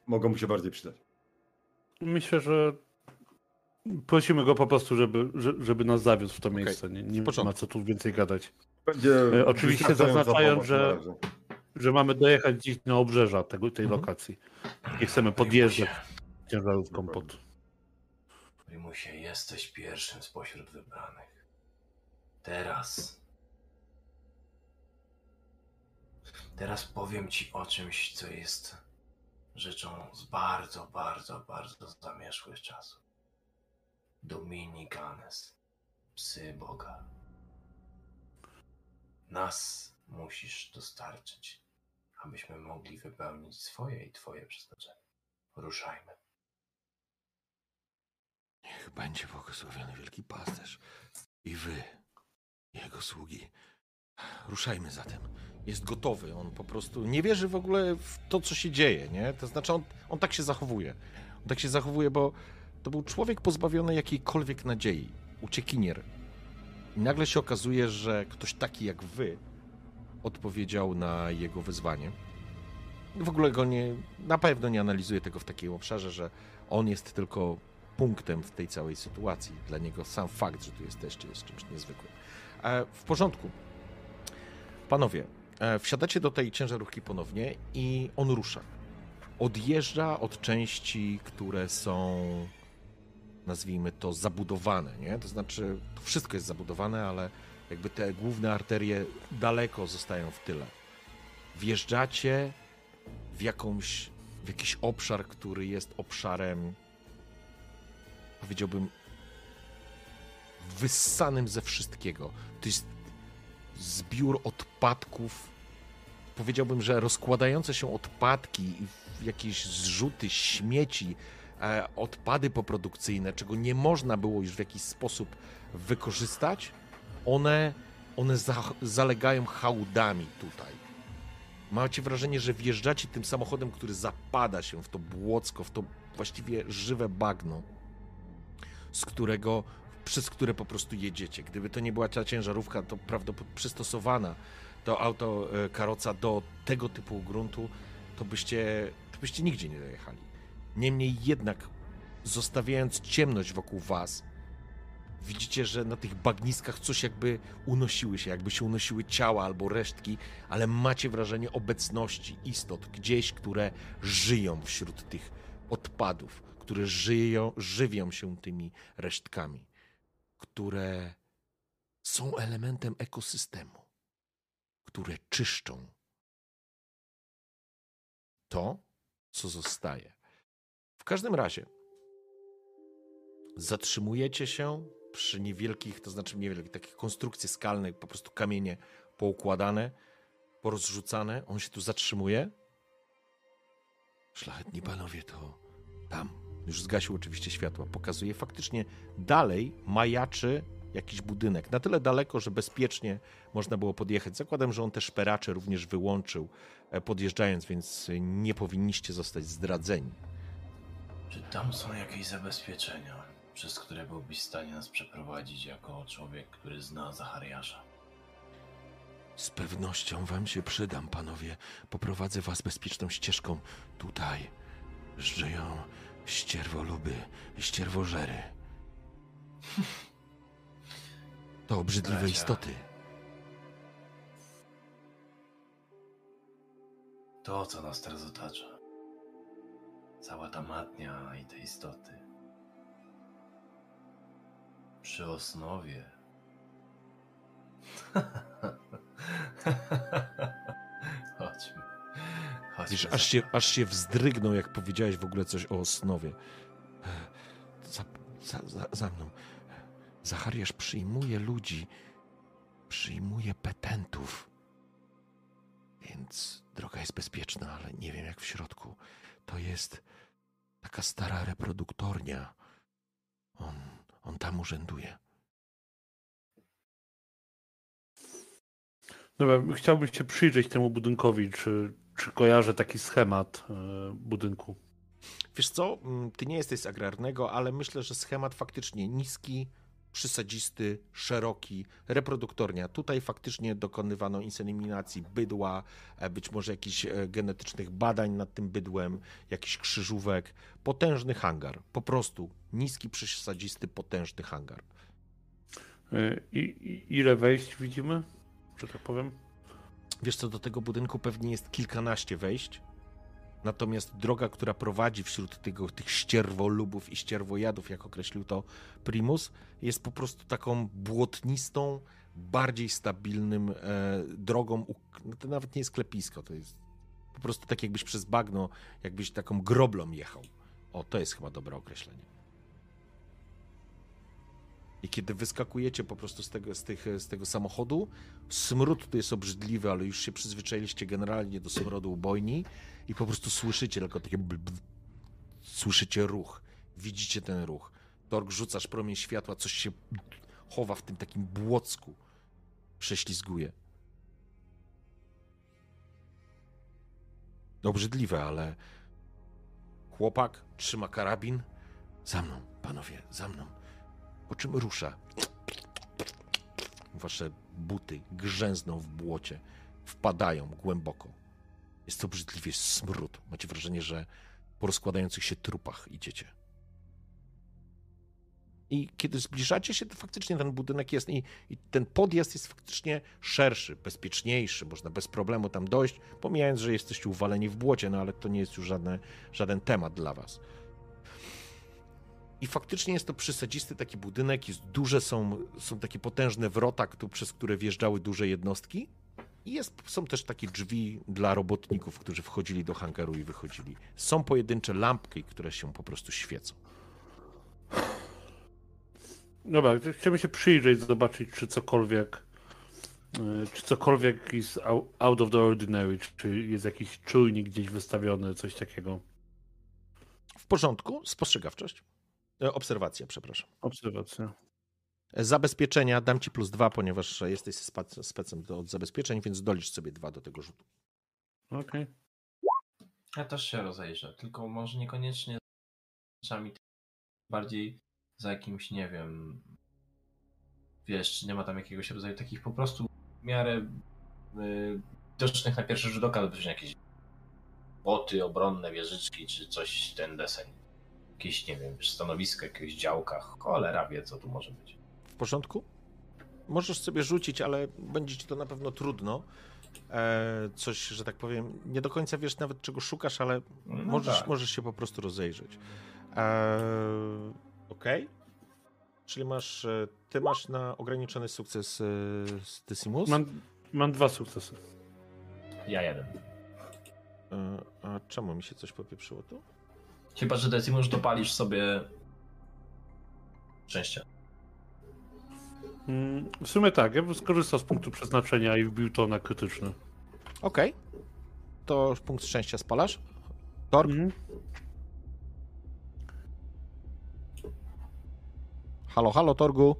mogą mu się bardziej przydać. Myślę, że prosimy go po prostu, żeby, że- żeby nas zawiózł w to Okej, miejsce. Nie, nie ma co tu więcej gadać. Będzie E, oczywiście zaznaczając, pomoc że-. Że mamy dojechać dziś na obrzeża tego, tej Mhm. lokacji. Nie chcemy podjeżdżać ciężarówką pod... Primusie, jesteś pierwszym spośród wybranych. Teraz. Teraz powiem ci o czymś, co jest rzeczą z bardzo, bardzo, bardzo zamierzchłych czasów. Dominikanes, psy Boga. Nas musisz dostarczyć, abyśmy mogli wypełnić swoje i twoje przeznaczenie. Ruszajmy. Niech będzie błogosławiony wielki pasterz i wy, jego sługi. Ruszajmy zatem. Jest gotowy. On po prostu nie wierzy w ogóle w to, co się dzieje, nie? To znaczy, on, on tak się zachowuje. On tak się zachowuje, bo to był człowiek pozbawiony jakiejkolwiek nadziei. Uciekinier. I nagle się okazuje, że ktoś taki jak wy odpowiedział na jego wyzwanie. W ogóle go nie, na pewno nie analizuje tego w takim obszarze, że on jest tylko punktem w tej całej sytuacji. Dla niego sam fakt, że tu jesteście, jest czymś niezwykłym. E, w porządku. Panowie, e, wsiadacie do tej ciężarówki ponownie i on rusza. Odjeżdża od części, które są, nazwijmy to, zabudowane, nie? To znaczy, to wszystko jest zabudowane, ale jakby te główne arterie daleko zostają w tyle. Wjeżdżacie w jakąś, w jakiś obszar, który jest obszarem powiedziałbym, wyssanym ze wszystkiego. To jest zbiór odpadków. Powiedziałbym, że rozkładające się odpadki, i jakieś zrzuty, śmieci, odpady poprodukcyjne, czego nie można było już w jakiś sposób wykorzystać, one, one za, zalegają hałdami tutaj. Macie wrażenie, że wjeżdżacie tym samochodem, który zapada się w to błocko, w to właściwie żywe bagno z którego, przez które po prostu jedziecie. Gdyby to nie była ta ciężarówka, to prawdopodobnie przystosowana to auto, e, karoca do tego typu gruntu, to byście, to byście nigdzie nie dojechali. Niemniej jednak, zostawiając ciemność wokół was, widzicie, że na tych bagniskach coś jakby unosiły się, jakby się unosiły ciała albo resztki, ale macie wrażenie obecności istot gdzieś, które żyją wśród tych odpadów, które żyją, żywią się tymi resztkami, które są elementem ekosystemu, które czyszczą to, co zostaje. Każdym razie zatrzymujecie się przy niewielkich, to znaczy niewielkich, takich konstrukcjach skalnych, po prostu kamienie poukładane, porozrzucane. On się tu zatrzymuje. Szlachetni panowie, to tam. Już zgasił oczywiście światła. Pokazuje faktycznie dalej majaczy jakiś budynek. Na tyle daleko, że bezpiecznie można było podjechać. Zakładam, że on te szperacze również wyłączył e, podjeżdżając, więc nie powinniście zostać zdradzeni. Czy tam są jakieś zabezpieczenia, przez które byłbyś w stanie nas przeprowadzić jako człowiek, który zna Zachariasza? Z pewnością wam się przydam, panowie. Poprowadzę was bezpieczną ścieżką. Tutaj żyją ścierwoluby i ścierwożery. To obrzydliwe Bracia. istoty. To, co nas teraz otacza. Cała ta matnia i te istoty. Przy osnowie. Chodźmy. Chodźmy. Wiesz, aż się, aż się wzdrygnął, jak powiedziałeś w ogóle coś o osnowie. Za, za, za, za mną. Zachariasz przyjmuje ludzi, przyjmuje petentów. Więc droga jest bezpieczna, ale nie wiem jak w środku. To jest taka stara reproduktornia. On, on tam urzęduje. Dobra, chciałbym się przyjrzeć temu budynkowi, czy, czy kojarzę taki schemat e, budynku. Wiesz co, mm, ty nie jesteś z agrarnego, ale myślę, że schemat faktycznie niski, przysadzisty, szeroki, reproduktornia. Tutaj faktycznie dokonywano inseminacji bydła, e, być może jakichś e, genetycznych badań nad tym bydłem, jakichś krzyżówek. Potężny hangar, po prostu niski, przysadzisty, potężny hangar. E, I, i ile wejść widzimy, że tak powiem? Wiesz co, do tego budynku pewnie jest kilkanaście wejść. Natomiast droga, która prowadzi wśród tego, tych ścierwolubów i ścierwojadów, jak określił to Primus, jest po prostu taką błotnistą, bardziej stabilnym e, drogą. No to nawet nie jest klepisko, to jest po prostu tak, jakbyś przez bagno, jakbyś taką groblą jechał. O, to jest chyba dobre określenie. I kiedy wyskakujecie po prostu z tego, z, tych, z tego samochodu, smród tu jest obrzydliwy, ale już się przyzwyczailiście generalnie do smrodu ubojni i po prostu słyszycie tylko takie słyszycie ruch, widzicie ten ruch. Torg rzucasz promień światła, coś się chowa w tym takim błocku, prześlizguje. Obrzydliwe, ale chłopak trzyma karabin. Za mną, panowie, za mną. Po czym rusza. Wasze buty grzęzną w błocie, wpadają głęboko. Jest to obrzydliwie smród. Macie wrażenie, że po rozkładających się trupach idziecie. I kiedy zbliżacie się, to faktycznie ten budynek jest i, i ten podjazd jest faktycznie szerszy, bezpieczniejszy, można bez problemu tam dojść, pomijając, że jesteście uwaleni w błocie, no ale to nie jest już żadne, żaden temat dla was. I faktycznie jest to przysadzisty taki budynek, jest duże, są, są takie potężne wrota, tu, przez które wjeżdżały duże jednostki. I jest, są też takie drzwi dla robotników, którzy wchodzili do hangaru i wychodzili. Są pojedyncze lampki, które się po prostu świecą. Dobra, chcemy się przyjrzeć, zobaczyć, czy cokolwiek, y, czy cokolwiek jest out of the ordinary, czy jest jakiś czujnik gdzieś wystawiony, coś takiego. W porządku, spostrzegawczość. E, Obserwacja, przepraszam. Obserwacja. Zabezpieczenia dam ci plus dwa, ponieważ jesteś specem do, od zabezpieczeń, więc dolicz sobie dwa do tego rzutu. Okej. Ja też się rozejrzę, tylko może niekoniecznie z rzeczami, bardziej za jakimś, nie wiem, wiesz, czy nie ma tam jakiegoś rodzaju takich po prostu w miarę y, widocznych na pierwszy rzut oka, jakieś boty, obronne wieżyczki, czy coś ten deseń. Jakieś, nie wiem, stanowisko, jakiegoś działka, cholera wie, co tu może być. W porządku? Możesz sobie rzucić, ale będzie ci to na pewno trudno. E, coś, że tak powiem, nie do końca wiesz nawet czego szukasz, ale No możesz, tak. możesz się po prostu rozejrzeć. E, Okej. Czyli masz, e, ty masz na ograniczony sukces e, z Decimus. Mam, mam dwa sukcesy. Ja jeden. E, a czemu mi się coś popieprzyło tu? Chyba, że Decimus dopalisz sobie szczęście. Mm, W sumie tak, ja bym skorzystał z punktu przeznaczenia i wbił to na krytyczny. Okej. To punkt szczęścia spalasz. Torg? Mhm. Halo, halo, Torgu.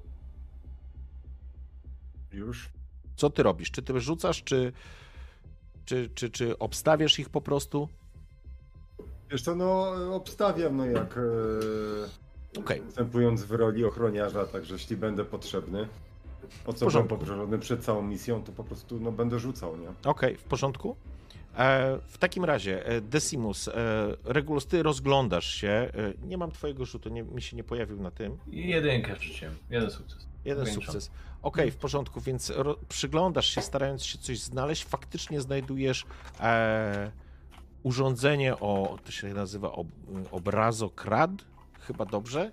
Już? Co ty robisz? Czy ty rzucasz, czy, czy, czy, czy obstawiasz ich po prostu? Wiesz co, no obstawiam, no jak e, Okej. wstępując w roli ochroniarza, także jeśli będę potrzebny, o co byłem poproszony przed całą misją, to po prostu no, będę rzucał, nie? Okej, w porządku. E, w takim razie, e, Decimus, e, Regulus, ty rozglądasz się. Nie mam twojego rzutu, nie, mi się nie pojawił na tym. Jedynkę wrzuciłem. Jeden sukces. Jeden sukces. Okej, w porządku, więc ro, przyglądasz się, starając się coś znaleźć. Faktycznie znajdujesz e, urządzenie o, to się nazywa ob, obrazokrad, chyba dobrze,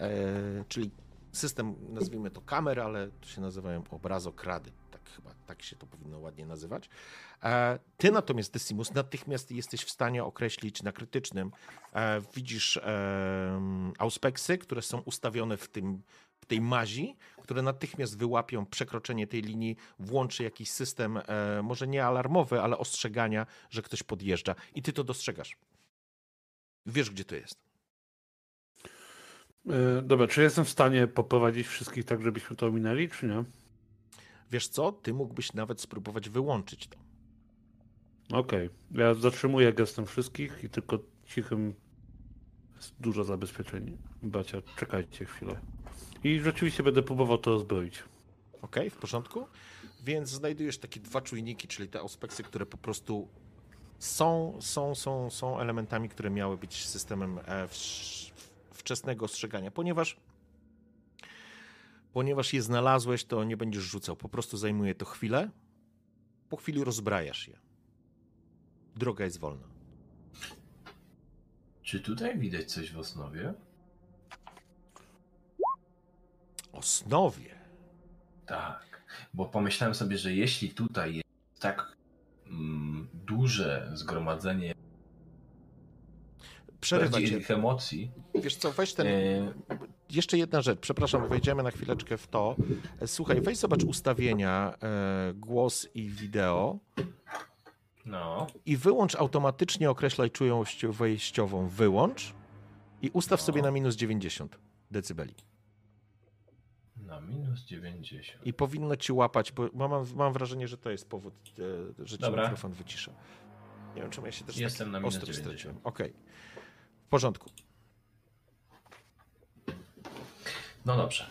e, czyli system, nazwijmy to kamer, ale to się nazywają obrazokrady. Tak chyba, tak się to powinno ładnie nazywać. E, Ty natomiast, Decimus, natychmiast jesteś w stanie określić na krytycznym. E, Widzisz auspeksy, które są ustawione w, tym, w tej mazi, które natychmiast wyłapią przekroczenie tej linii, włączy jakiś system, e, może nie alarmowy, ale ostrzegania, że ktoś podjeżdża. I ty to dostrzegasz. Wiesz, gdzie to jest. E, Dobra, czy jestem w stanie poprowadzić wszystkich tak, żebyśmy to ominęli, czy nie? Wiesz co? Ty mógłbyś nawet spróbować wyłączyć to. Okej. Ja zatrzymuję gestem wszystkich i tylko cichym jest dużo zabezpieczeń. Bacia, czekajcie chwilę. I rzeczywiście będę próbował to rozbroić. Ok, w porządku. Więc znajdujesz takie dwa czujniki, czyli te auspeksy, które po prostu są, są, są, są elementami, które miały być systemem e, wczesnego ostrzegania, ponieważ ponieważ je znalazłeś, to nie będziesz rzucał. Po prostu zajmuje to chwilę. Po chwili rozbrajasz je. Droga jest wolna. Czy tutaj widać coś w osnowie? Osnowie. Tak, bo pomyślałem sobie, że jeśli tutaj jest tak mm, duże zgromadzenie Przerywa bardziej emocji, Wiesz co, weź ten... e, Jeszcze jedna rzecz, przepraszam, wejdziemy na chwileczkę w to. Słuchaj, weź zobacz ustawienia, e, głos i wideo no, i wyłącz automatycznie określaj czułość wejściową. Wyłącz i ustaw No. sobie na minus 90 decybeli. Na minus 90. I powinno ci łapać, bo mam, mam wrażenie, że to jest powód, e, że ci Dobra. mikrofon wycisza. Nie wiem, czemu ja się też Jestem tak na minus ostro 90. straciłem. Okej. W porządku. No dobrze.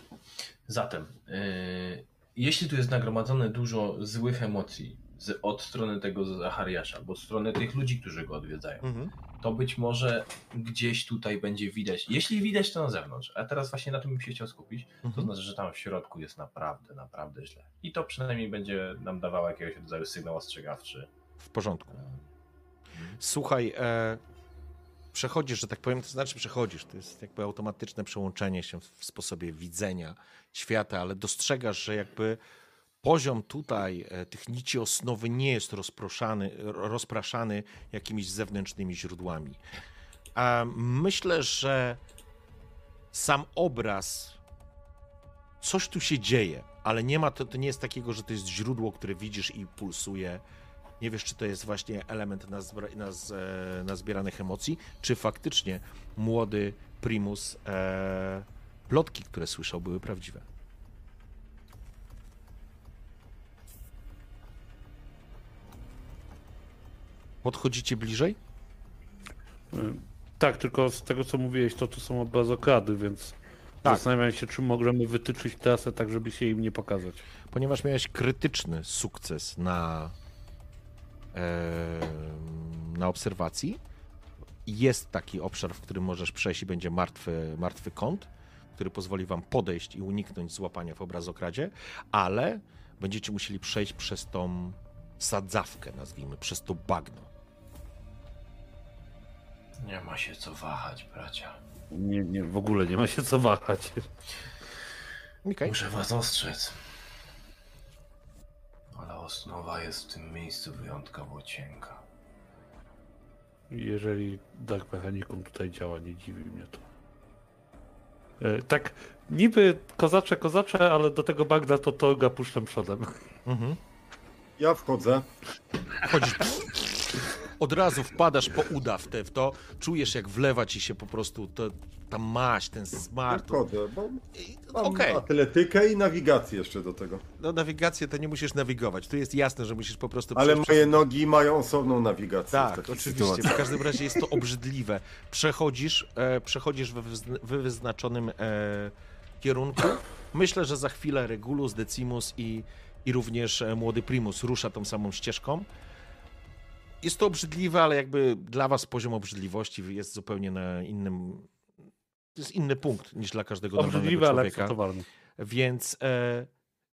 Zatem, yy, jeśli tu jest nagromadzone dużo złych emocji z, od strony tego Zachariasza, bo od strony tych ludzi, którzy go odwiedzają, Mhm. to być może gdzieś tutaj będzie widać. Jeśli widać, to na zewnątrz. A teraz właśnie na tym bym się chciał skupić. To Mhm. znaczy, że tam w środku jest naprawdę, naprawdę źle. I to przynajmniej będzie nam dawało jakiegoś rodzaju sygnał ostrzegawczy. W porządku. Słuchaj, e, przechodzisz, że tak powiem, to znaczy przechodzisz, to jest jakby automatyczne przełączenie się w, w sposobie widzenia świata, ale dostrzegasz, że jakby poziom tutaj e, tych nici osnowy nie jest rozproszany, ro- rozpraszany jakimiś zewnętrznymi źródłami. Myślę, że sam obraz, coś tu się dzieje, ale nie ma to, to nie jest takiego, że to jest źródło, które widzisz i pulsuje. Nie wiesz, czy to jest właśnie element nazbra- naz, e, nazbieranych emocji, czy faktycznie młody Primus e, plotki, które słyszał, były prawdziwe. Podchodzicie bliżej? Tak, tylko z tego co mówiłeś, to tu są obrazokrady, więc Tak. zastanawiam się, czy możemy wytyczyć trasę tak, żeby się im nie pokazać. Ponieważ miałeś krytyczny sukces na, e, na obserwacji, jest taki obszar, w którym możesz przejść i będzie martwy, martwy kąt, który pozwoli wam podejść i uniknąć złapania w obrazokradzie, ale będziecie musieli przejść przez tą sadzawkę, nazwijmy, przez to bagno. Nie ma się co wahać, bracia. Nie, nie, w ogóle nie ma się co wahać. Okej. Muszę was ostrzec. Ale osnowa jest w tym miejscu wyjątkowo cienka. Jeżeli Dark Mechanicum tutaj działa, nie dziwi mnie to. E, Tak, niby kozacze, kozacze, ale do tego bagna to Torga puszczam przodem. Mhm. Ja wchodzę. Chodzisz, od razu wpadasz po uda w, te, w to, czujesz jak wlewa ci się po prostu to, ta maść, ten Ja smar. to- wchodzę, bo mam Okej, atletykę i nawigację jeszcze do tego. no nawigację to nie musisz nawigować. Tu jest jasne, że musisz po prostu Ale moje nogi mają osobną nawigację. Tak, oczywiście. sytuacji. W każdym razie jest to obrzydliwe. Przechodzisz, e, przechodzisz we wyzn- we wyznaczonym e, kierunku. Myślę, że za chwilę Regulus, Decimus i, i również e, młody Primus rusza tą samą ścieżką. Jest to obrzydliwe, ale jakby dla was poziom obrzydliwości jest zupełnie na innym... To jest inny punkt niż dla każdego Obrzydliwe, normalnego ale człowieka. akceptowalne. Więc e,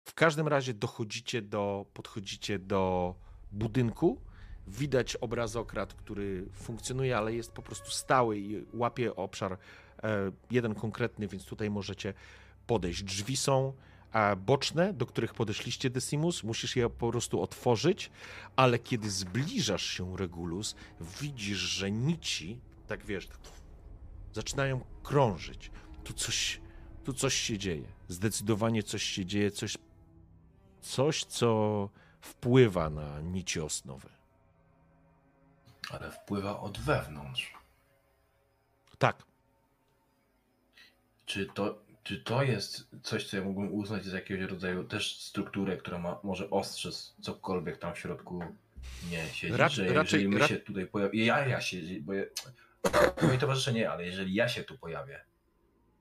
w każdym razie dochodzicie do, podchodzicie do budynku. Widać obrazokrat, który funkcjonuje, ale jest po prostu stały i łapie obszar e, jeden konkretny, więc tutaj możecie podejść. Drzwi są boczne, do których podeszliście Decimus, musisz je po prostu otworzyć, ale kiedy zbliżasz się Regulus, widzisz, że nici, tak wiesz, tak zaczynają krążyć. Tu coś, tu coś się dzieje. Zdecydowanie coś się dzieje, coś, coś co wpływa na nici osnowy. Ale wpływa od wewnątrz. Tak, Czy to, czy to jest coś, co ja mógłbym uznać za jakiegoś rodzaju też strukturę, która ma, może ostrzec cokolwiek tam w środku nie siedzi? Rac- że raczej- jeżeli my się tutaj pojawimy... Ja, ja się... Bo ja, Moi towarzysze nie, ale jeżeli ja się tu pojawię,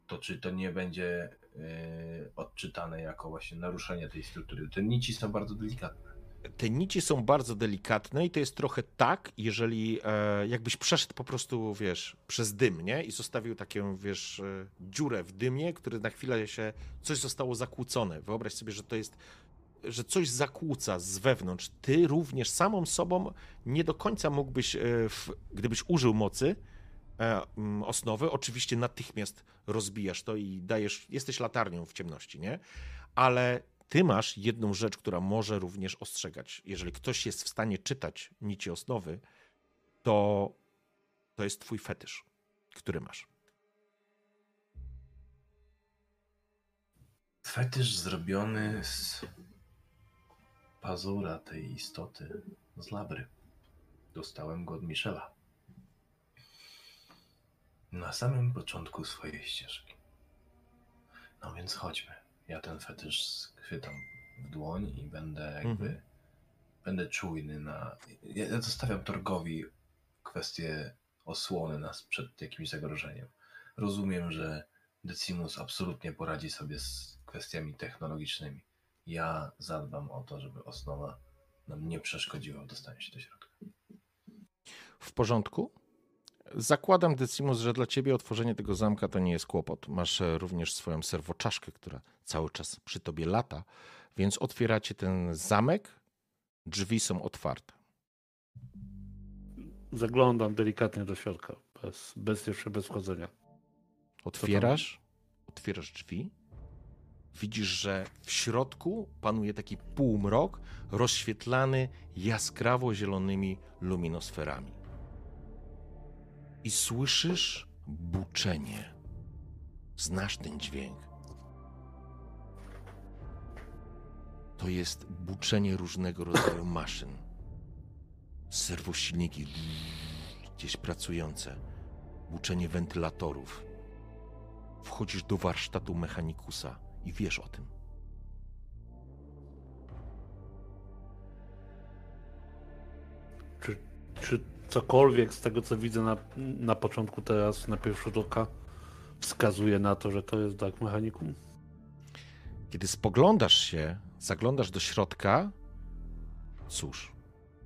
to czy to nie będzie yy, odczytane jako właśnie naruszenie tej struktury? Te nici są bardzo delikatne. Te nici są bardzo delikatne i to jest trochę tak, jeżeli e, jakbyś przeszedł po prostu, wiesz, przez dym, nie? I zostawił taką, wiesz, e, dziurę w dymie, który na chwilę się, coś zostało zakłócone. Wyobraź sobie, że to jest, że coś zakłóca z wewnątrz. Ty również samą sobą nie do końca mógłbyś, e, w, gdybyś użył mocy, e, mm, osnowy, oczywiście natychmiast rozbijasz to i dajesz, jesteś latarnią w ciemności, nie? Ale ty masz jedną rzecz, która może również ostrzegać. Jeżeli ktoś jest w stanie czytać nici osnowy, to to jest twój fetysz, który masz. Fetysz zrobiony z pazura tej istoty z labry. Dostałem go od Michela. Na samym początku swojej ścieżki. No więc chodźmy. Ja ten fetysz schwytam w dłoń i będę jakby. Mhm. Będę czujny na. Ja zostawiam Torgowi kwestię osłony nas przed jakimś zagrożeniem. Rozumiem, że Decimus absolutnie poradzi sobie z kwestiami technologicznymi. Ja zadbam o to, żeby osnowa nam nie przeszkodziła w dostaniu się do środka. W porządku? Zakładam, Decimus, że dla ciebie otworzenie tego zamka to nie jest kłopot. Masz e, również swoją serwoczaszkę, która cały czas przy tobie lata, więc otwieracie ten zamek, drzwi są otwarte. Zaglądam delikatnie do środka, bez, bez jeszcze bez wchodzenia. Otwierasz, otwierasz drzwi. Widzisz, że w środku panuje taki półmrok rozświetlany jaskrawo zielonymi luminosferami. I słyszysz buczenie. Znasz ten dźwięk. To jest buczenie różnego rodzaju maszyn. Serwosilniki gdzieś pracujące. Buczenie wentylatorów wchodzisz do warsztatu mechanikusa i wiesz o tym. Czy, czy cokolwiek z tego, co widzę na, na początku teraz, na pierwszy rzut oka, wskazuje na to, że to jest Dark Mechanicum? Kiedy spoglądasz się, zaglądasz do środka, cóż,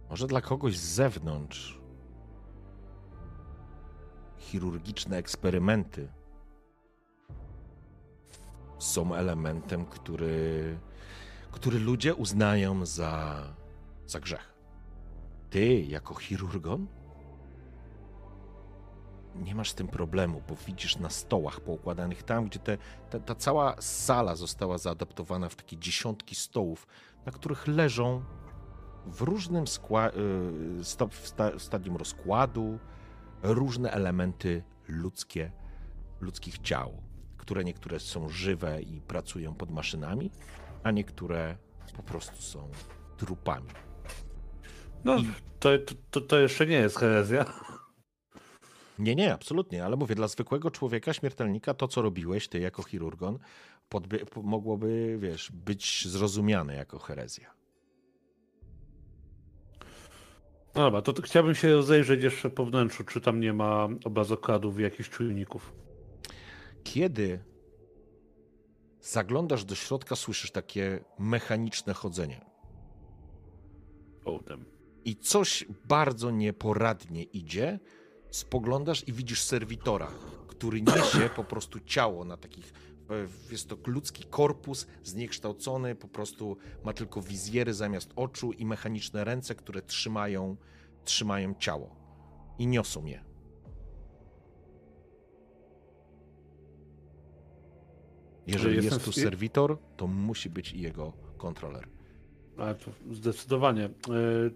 może dla kogoś z zewnątrz chirurgiczne eksperymenty są elementem, który, który ludzie uznają za, za grzech. Ty, jako chirurgon, nie masz z tym problemu, bo widzisz na stołach poukładanych tam, gdzie te, ta, ta cała sala została zaadaptowana w takie dziesiątki stołów, na których leżą w różnym skła- y, sto- w sta- w stadium rozkładu różne elementy ludzkie, ludzkich ciał, które niektóre są żywe i pracują pod maszynami, a niektóre po prostu są trupami. No, to, to, to jeszcze nie jest herezja. Nie, nie, absolutnie, ale mówię, dla zwykłego człowieka, śmiertelnika, to co robiłeś ty jako chirurgon, podby- po- mogłoby, wiesz, być zrozumiane jako herezja. No dobra, to, to chciałbym się rozejrzeć jeszcze po wnętrzu, czy tam nie ma obrazokładów i jakichś czujników. Kiedy zaglądasz do środka, słyszysz takie mechaniczne chodzenie. Ołtem. I coś bardzo nieporadnie idzie. Spoglądasz i widzisz serwitora, który niesie po prostu ciało na takich. e, Jest to ludzki korpus zniekształcony, po prostu ma tylko wizjery zamiast oczu i mechaniczne ręce, które trzymają, trzymają ciało i niosą je. Jeżeli jest tu serwitor, to musi być i jego kontroler. Ale to zdecydowanie. E,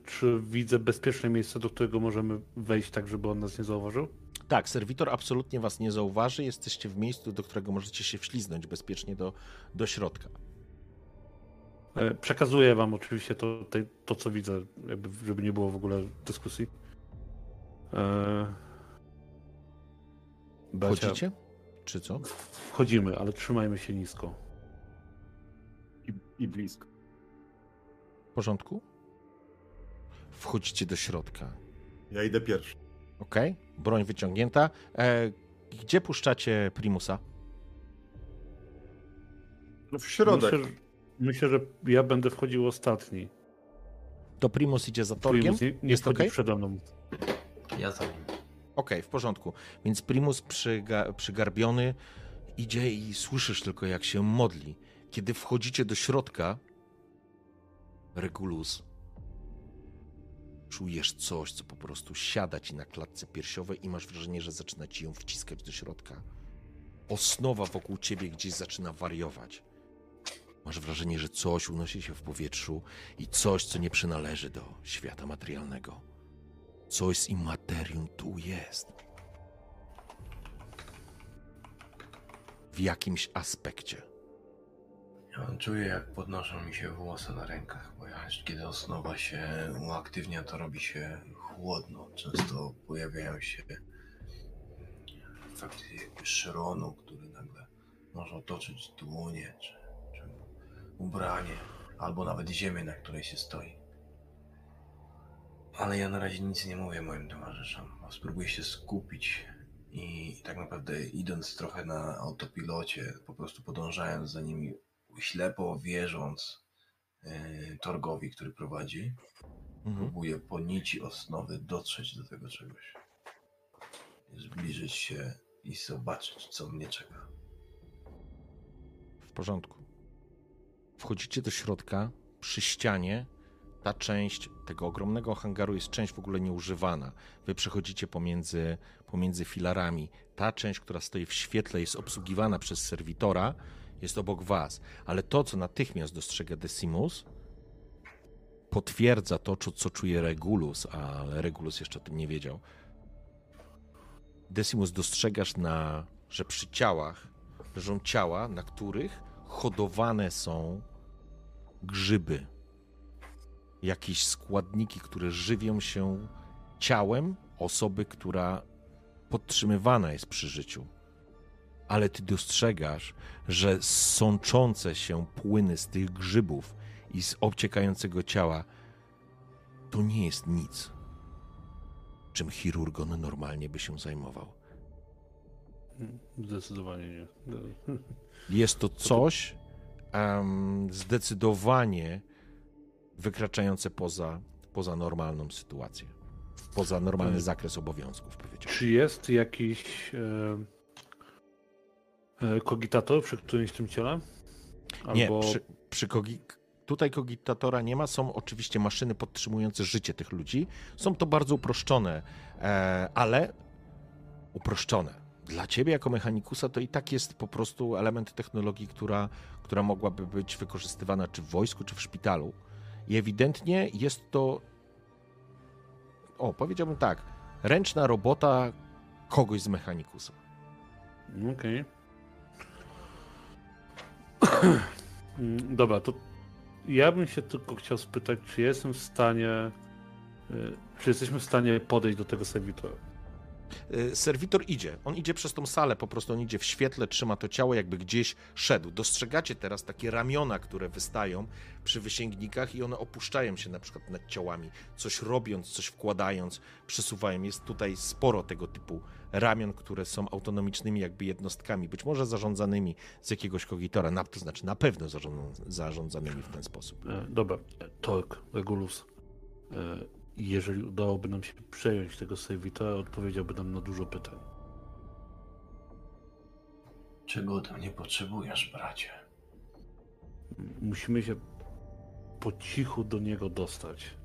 czy widzę bezpieczne miejsce, do którego możemy wejść tak, żeby on nas nie zauważył? Tak, serwitor absolutnie was nie zauważy. Jesteście w miejscu, do którego możecie się wśliznąć bezpiecznie do, do środka. E, Przekazuję wam oczywiście to, to, to co widzę, jakby, żeby nie było w ogóle dyskusji. E, Becia, Wchodzicie? Czy co? Wchodzimy, ale trzymajmy się nisko. I, i blisko. W porządku? Wchodzicie do środka. Ja idę pierwszy. Okej, broń wyciągnięta. E, gdzie puszczacie Primusa? No w środek. Myślę, że, myślę, że ja będę wchodził ostatni. To Primus idzie za Torgiem? Primus nie, nie Jest okej? przede mną. Ja za nim. Okej, w porządku. Więc Primus przyga przygarbiony idzie i słyszysz tylko, jak się modli. Kiedy wchodzicie do środka, Regulus, czujesz coś, co po prostu siada ci na klatce piersiowej i masz wrażenie, że zaczyna ci ją wciskać do środka. Osnowa wokół ciebie gdzieś zaczyna wariować. Masz wrażenie, że coś unosi się w powietrzu i coś, co nie przynależy do świata materialnego. Coś z immaterium tu jest. W jakimś aspekcie. Czuję, jak podnoszą mi się włosy na rękach, ja, kiedy osnowa się uaktywnia, to robi się chłodno. Często pojawiają się efekty szronu, który nagle może otoczyć dłonie, czy, czy ubranie, albo nawet ziemię, na której się stoi. Ale ja na razie nic nie mówię moim towarzyszom, spróbuję się skupić i tak naprawdę idąc trochę na autopilocie, po prostu podążając za nimi ślepo wierząc yy, Torgowi, który prowadzi, Mhm. próbuję po nici osnowy dotrzeć do tego czegoś. Zbliżyć się i zobaczyć, co mnie czeka. W porządku. Wchodzicie do środka, przy ścianie. Ta część tego ogromnego hangaru jest część w ogóle nieużywana. Wy przechodzicie pomiędzy, pomiędzy filarami. Ta część, która stoi w świetle, jest obsługiwana przez serwitora, jest obok was. Ale to, co natychmiast dostrzega Decimus, potwierdza to, co, czuje Regulus, ale Regulus jeszcze o tym nie wiedział. Decimus, dostrzegasz, na, że przy ciałach leżą ciała, na których hodowane są grzyby. Jakieś składniki, które żywią się ciałem osoby, która podtrzymywana jest przy życiu. Ale ty dostrzegasz, że sączące się płyny z tych grzybów i z obciekającego ciała to nie jest nic, czym chirurgon normalnie by się zajmował. Zdecydowanie nie. Jest to coś em, zdecydowanie wykraczające poza, poza normalną sytuację. Poza normalny zakres obowiązków, powiedziałbym. Czy jest jakiś e, kogitator przy którymś tym ciele? Nie, Albo przy, przy kogi... tutaj kogitatora nie ma. Są oczywiście maszyny podtrzymujące życie tych ludzi. Są to bardzo uproszczone, e, ale uproszczone. Dla ciebie jako mechanikusa to i tak jest po prostu element technologii, która, która mogłaby być wykorzystywana czy w wojsku, czy w szpitalu. I ewidentnie jest to, o, powiedziałbym tak, ręczna robota kogoś z mechanikusa. Okej. Mm, Dobra, to ja bym się tylko chciał spytać, czy jestem w stanie. y, Czy jesteśmy w stanie podejść do tego serwitora? Y, Serwitor idzie. On idzie przez tą salę, po prostu on idzie w świetle, trzyma to ciało, jakby gdzieś szedł. Dostrzegacie teraz takie ramiona, które wystają przy wysięgnikach i one opuszczają się na przykład nad ciałami, coś robiąc, coś wkładając, przesuwają. Jest tutaj sporo tego typu ramion, które są autonomicznymi jakby jednostkami, być może zarządzanymi z jakiegoś kogitora, na, to znaczy na pewno zarząd, zarządzanymi w ten sposób. E, Dobra, e, Tork, Regulus. Jeżeli udałoby nam się przejąć tego serwitora, odpowiedziałby nam na dużo pytań. Czego ode mnie potrzebujesz, bracie? Musimy się po cichu do niego dostać.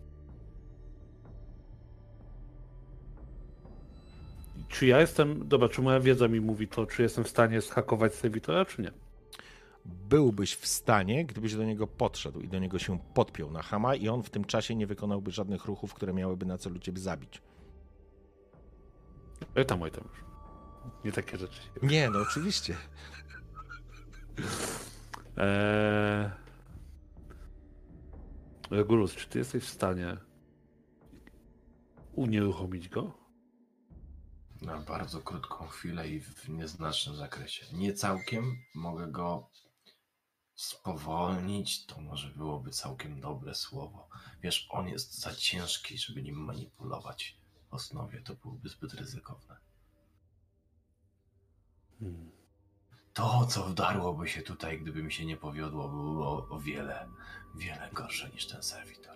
Czy ja jestem. Dobra, czy moja wiedza mi mówi to, czy jestem w stanie zhakować serwitora, czy nie? Byłbyś w stanie, gdybyś do niego podszedł i do niego się podpiął na hama i on w tym czasie nie wykonałby żadnych ruchów, które miałyby na celu ciebie zabić. E, tam, oj, tam już. Nie takie rzeczy. Nie, no oczywiście. Eee... Regulus, czy ty jesteś w stanie unieruchomić go? Na bardzo krótką chwilę i w nieznacznym zakresie. Nie całkiem. Mogę go spowolnić. To może byłoby całkiem dobre słowo. Wiesz, on jest za ciężki, żeby nim manipulować. osnowie to byłoby zbyt ryzykowne. Hmm. To, co wdarłoby się tutaj, gdyby mi się nie powiodło, było o wiele, wiele gorsze niż ten serwitor.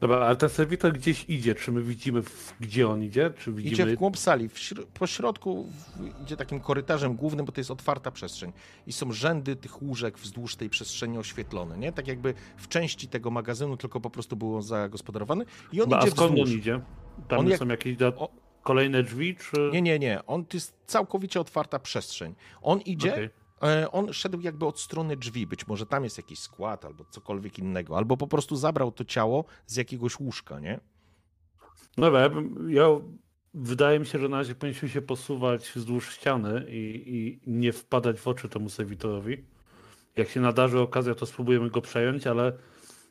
Dobra, ale ten serwitor gdzieś idzie. Czy my widzimy, w, gdzie on idzie? Czy widzimy... Idzie w głąb sali. W śr- po środku w- idzie takim korytarzem głównym, bo to jest otwarta przestrzeń. I są rzędy tych łóżek wzdłuż tej przestrzeni oświetlone, nie? Tak jakby w części tego magazynu tylko po prostu było zagospodarowane. I on a idzie skąd on wzdłuż. idzie? Tam On jak- są jakieś do... O- kolejne drzwi, czy... Nie, nie, nie. On to jest całkowicie otwarta przestrzeń. On idzie, Okej. E, on szedł jakby od strony drzwi. Być może tam jest jakiś skład albo cokolwiek innego. Albo po prostu zabrał to ciało z jakiegoś łóżka, nie? Dobra, ja, ja wydaje mi się, że na razie powinniśmy się posuwać wzdłuż ściany i, i nie wpadać w oczy temu serwitorowi. Jak się nadarzy okazja, to spróbujemy go przejąć, ale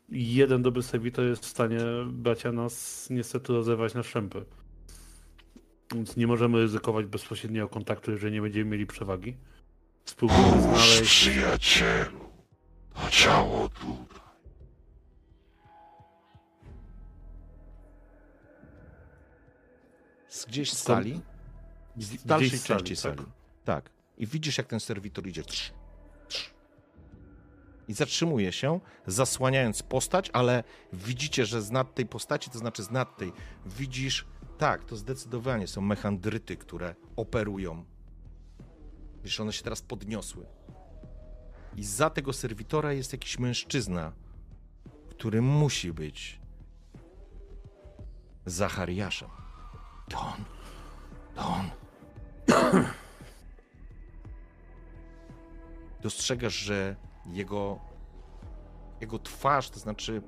jeden dobry serwitor jest w stanie bracia nas niestety rozerwać na szczępy. Więc nie możemy ryzykować bezpośredniego kontaktu, jeżeli nie będziemy mieli przewagi. Spróbujmy znaleźć. przyjacielu. To ciało tutaj. Z gdzieś z Skąd? sali. W dalszej z sali, części tak? sali. Tak. I widzisz, jak ten serwitor idzie. Trz, trz. I zatrzymuje się, zasłaniając postać, ale widzicie, że z nad tej postaci, to znaczy z nad tej, widzisz, tak, to zdecydowanie są mechandryty, które operują. Wiesz, one się teraz podniosły. I za tego serwitora jest jakiś mężczyzna, który musi być Zachariaszem. To on. To on. Dostrzegasz, że jego, jego twarz, to znaczy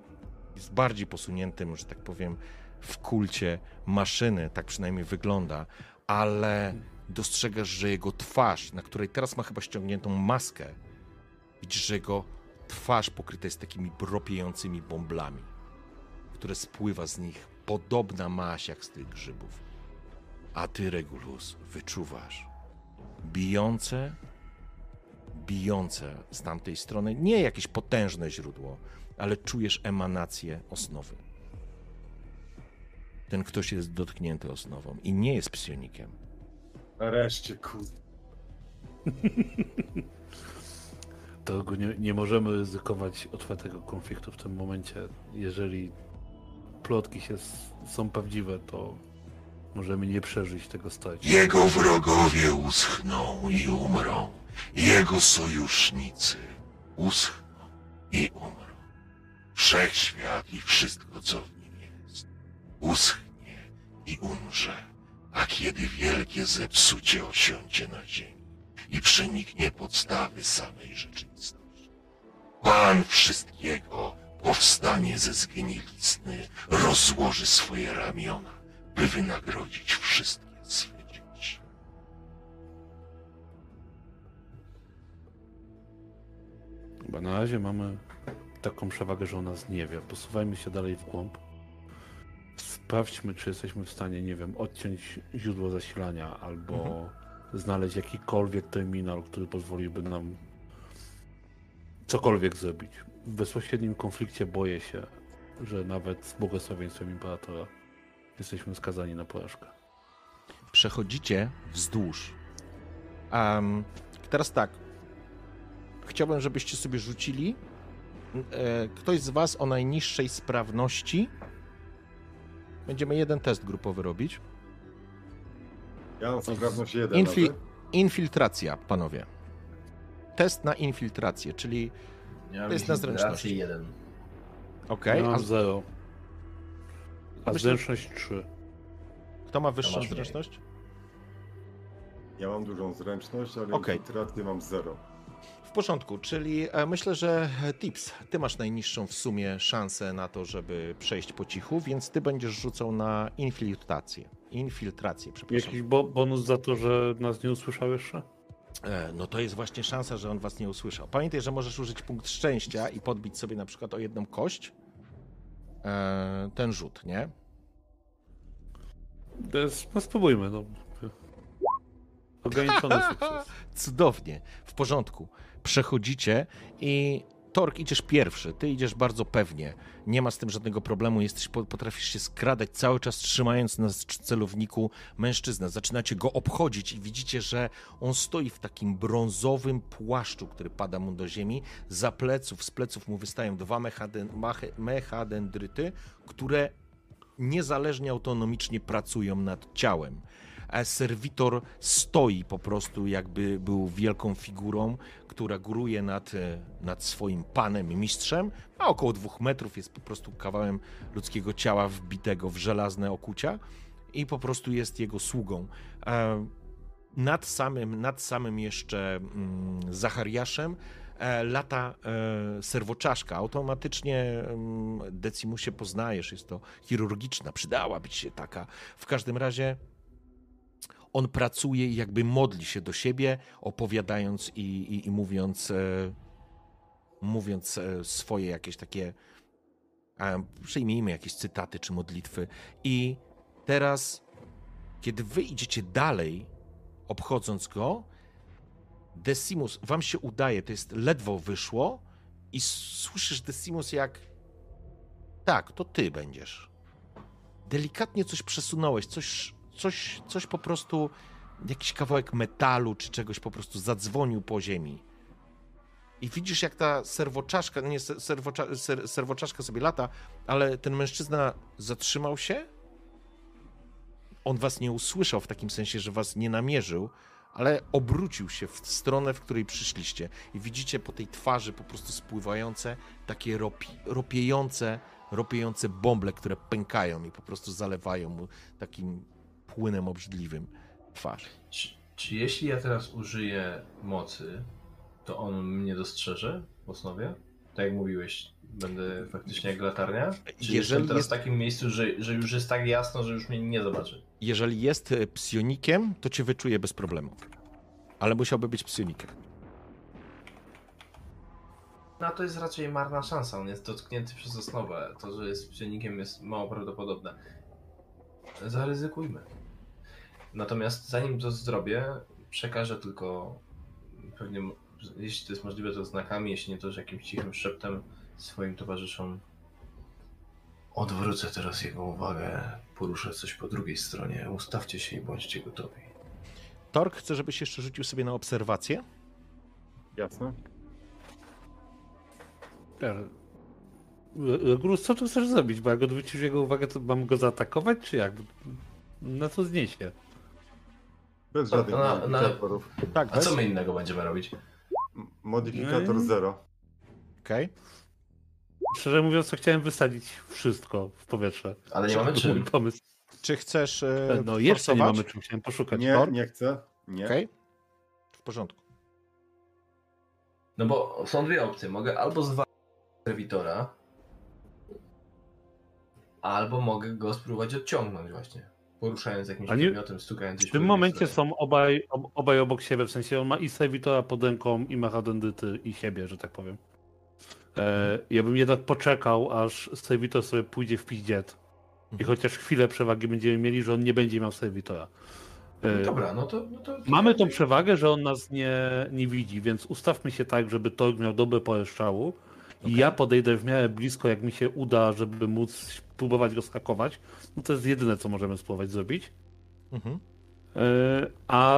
jest bardziej posuniętym, że tak powiem, w kulcie maszyny, tak przynajmniej wygląda, ale dostrzegasz, że jego twarz, na której teraz ma chyba ściągniętą maskę, widzisz, że jego twarz pokryta jest takimi bropiejącymi bąblami, które spływa z nich podobna maść jak z tych grzybów. A ty, Regulus, wyczuwasz bijące, bijące z tamtej strony, nie jakieś potężne źródło, ale czujesz emanację osnowy. Ten ktoś jest dotknięty osnową i nie jest psionikiem. Nareszcie, kurde. Dlatego nie, nie możemy ryzykować otwartego konfliktu w tym momencie. Jeżeli plotki się s- są prawdziwe, to możemy nie przeżyć tego starcia. Jego wrogowie uschną i umrą. Jego sojusznicy uschną i umrą. Wszechświat i wszystko, co w nim jest, uschnie i umrze. A kiedy wielkie zepsucie osiądzie na ziemi i przeniknie podstawy samej rzeczywistości, Pan wszystkiego powstanie ze zgnilizny, rozłoży swoje ramiona, by wynagrodzić wszystkie swe dzieci. Chyba na razie mamy taką przewagę, że o nas nie wie. Posuwajmy się dalej w głąb. Sprawdźmy, czy jesteśmy w stanie, nie wiem, odciąć źródło zasilania albo znaleźć jakikolwiek terminal, który pozwoliłby nam cokolwiek zrobić. W bezpośrednim konflikcie boję się, że nawet z błogosławieństwem imperatora jesteśmy skazani na porażkę. Przechodzicie wzdłuż. Um, teraz tak. Chciałbym, żebyście sobie rzucili e, ktoś z was o najniższej sprawności. Będziemy jeden test grupowy robić. Ja mam sprawność jeden. Infiltracja, panowie. Test na infiltrację, czyli Ja To jest na zręczność. jeden. okej, ja a mam zero. A Myślę- zręczność 3. kto ma wyższą mniej. zręczność? Ja mam dużą zręczność, ale Okej. infiltrację mam zero. W porządku, czyli e, myślę, że e, Tips, ty masz najniższą w sumie szansę na to, żeby przejść po cichu, więc ty będziesz rzucał na infiltrację. Infiltrację, przepraszam. Jakiś bo bonus za to, że nas nie usłyszał jeszcze? E, No to jest właśnie szansa, że on was nie usłyszał. Pamiętaj, że możesz użyć punkt szczęścia i podbić sobie na przykład o jedną kość ten rzut, nie? No spróbujmy. No. Ograniczony sukces. Cudownie, w porządku. Przechodzicie i Tork, idziesz pierwszy, ty idziesz bardzo pewnie. Nie ma z tym żadnego problemu, jesteś, po- potrafisz się skradać cały czas trzymając na celowniku mężczyznę. Zaczynacie go obchodzić i widzicie, że on stoi w takim brązowym płaszczu, który pada mu do ziemi. Za pleców, z pleców mu wystają dwa mechaden, mechadendryty, które niezależnie autonomicznie pracują nad ciałem. A serwitor stoi po prostu, jakby był wielką figurą, która góruje nad, e, nad swoim panem mistrzem. Ma około dwóch metrów, jest po prostu kawałem ludzkiego ciała wbitego w żelazne okucia i po prostu jest jego sługą. E, Nad samym, nad samym jeszcze mm, Zachariaszem e, lata e, serwoczaszka. Automatycznie mm, Decimusie poznajesz, jest to chirurgiczna, przydałaby ci się taka. W każdym razie on pracuje i jakby modli się do siebie, opowiadając i, i, i mówiąc, e, mówiąc e, swoje jakieś takie, e, przyjmijmy jakieś cytaty czy modlitwy. I teraz, kiedy wy idziecie dalej, obchodząc go, Decimus, wam się udaje, to jest ledwo wyszło i słyszysz Decimus jak tak, to ty będziesz. Delikatnie coś przesunąłeś, coś, coś, coś po prostu, jakiś kawałek metalu czy czegoś po prostu zadzwonił po ziemi. I widzisz, jak ta serwoczaszka, nie se- serwocza, ser, serwoczaszka sobie lata, ale ten mężczyzna zatrzymał się. On was nie usłyszał w takim sensie, że was nie namierzył, ale obrócił się w stronę, w której przyszliście. I widzicie po tej twarzy po prostu spływające takie ropi, ropiejące, ropiejące bąble, które pękają i po prostu zalewają mu takim płynem obrzydliwym twarz. Czy, czy jeśli ja teraz użyję mocy, to on mnie dostrzeże w osnowie? Tak jak mówiłeś, będę faktycznie jak latarnia? Czy Jeżeli jestem teraz jest- w takim miejscu, że, że już jest tak jasno, że już mnie nie zobaczy? Jeżeli jest e, psionikiem, to cię wyczuje bez problemu. Ale musiałby być psionikiem. No to jest raczej marna szansa, on jest dotknięty przez osnowę. To, że jest psionikiem jest mało prawdopodobne. Zaryzykujmy. Natomiast zanim to zrobię, przekażę tylko pewnie, jeśli to jest możliwe, to znakami, jeśli nie to, że jakimś cichym szeptem swoim towarzyszom. Odwrócę teraz jego uwagę, poruszę coś po drugiej stronie. Ustawcie się i bądźcie gotowi. Tork, chcę, żebyś jeszcze rzucił sobie na obserwację. Jasne. Gruz, co tu chcesz zrobić? Bo jak odwrócisz jego uwagę, to mam go zaatakować, czy jak? Na co zniesie? Bez No, żadnych na- na- modyfikatorów. Tak, A bez? co my innego będziemy robić? M- Modyfikator Mm. 0. Okej. Szczerze mówiąc, to chciałem wysadzić wszystko w powietrze. Ale nie mamy To był mój czym. pomysł. Czy chcesz e, No jeszcze nie forsować? mamy czym, chciałem poszukać. Nie, nie chcę. Nie. Okej. W porządku. No bo są dwie opcje. Mogę albo zwalić serwitora, albo mogę go spróbować odciągnąć właśnie. Poruszając jakimś A nie- przedmiotem, stukając W tym momencie są obaj, ob, obaj obok siebie, w sensie on ma i Servitora pod ręką, i Machadendyty, i siebie, że tak powiem. E, ja bym jednak poczekał, aż Servitor sobie pójdzie w piździet. I Mhm. chociaż chwilę przewagi będziemy mieli, że on nie będzie miał Servitora. E, Dobra, no to... No to Mamy tą przewagę, że on nas nie, nie widzi, więc ustawmy się tak, żeby Torg miał dobre pole strzału i ja podejdę w miarę blisko, jak mi się uda, żeby móc próbować go skakować. No to jest jedyne, co możemy spróbować zrobić. Mhm. E, A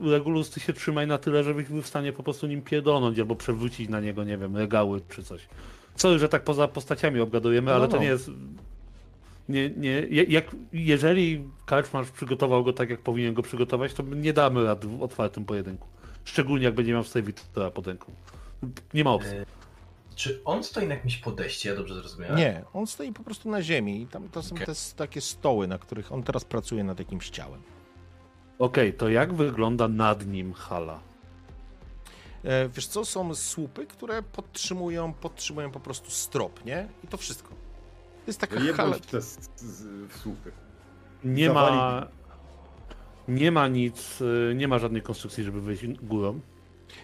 Regulus, ty się trzymaj na tyle, żebyś był w stanie po prostu nim pierdolnąć albo przewrócić na niego, nie wiem, regały czy coś. Sorry, że tak poza postaciami obgadujemy, No, ale no. to nie jest... Nie, nie, jak, jeżeli Karczmarz przygotował go tak, jak powinien go przygotować, to nie damy rad w otwartym pojedynku. Szczególnie jak będzie miał Servitora pod ręką. Nie ma opcji. Czy on stoi na jakimś podejście, ja dobrze zrozumiałem? Nie, on stoi po prostu na ziemi i tam to są Okej. te takie stoły, na których on teraz pracuje nad jakimś ciałem. Okej, to jak wygląda nad nim hala? E, wiesz co, są słupy, które podtrzymują, podtrzymują po prostu strop, nie? I to wszystko. To jest taka hala... Te z- w słupy. Nie ma... Zawalili. Nie ma nic, y, nie ma żadnej konstrukcji, żeby wyjść górą.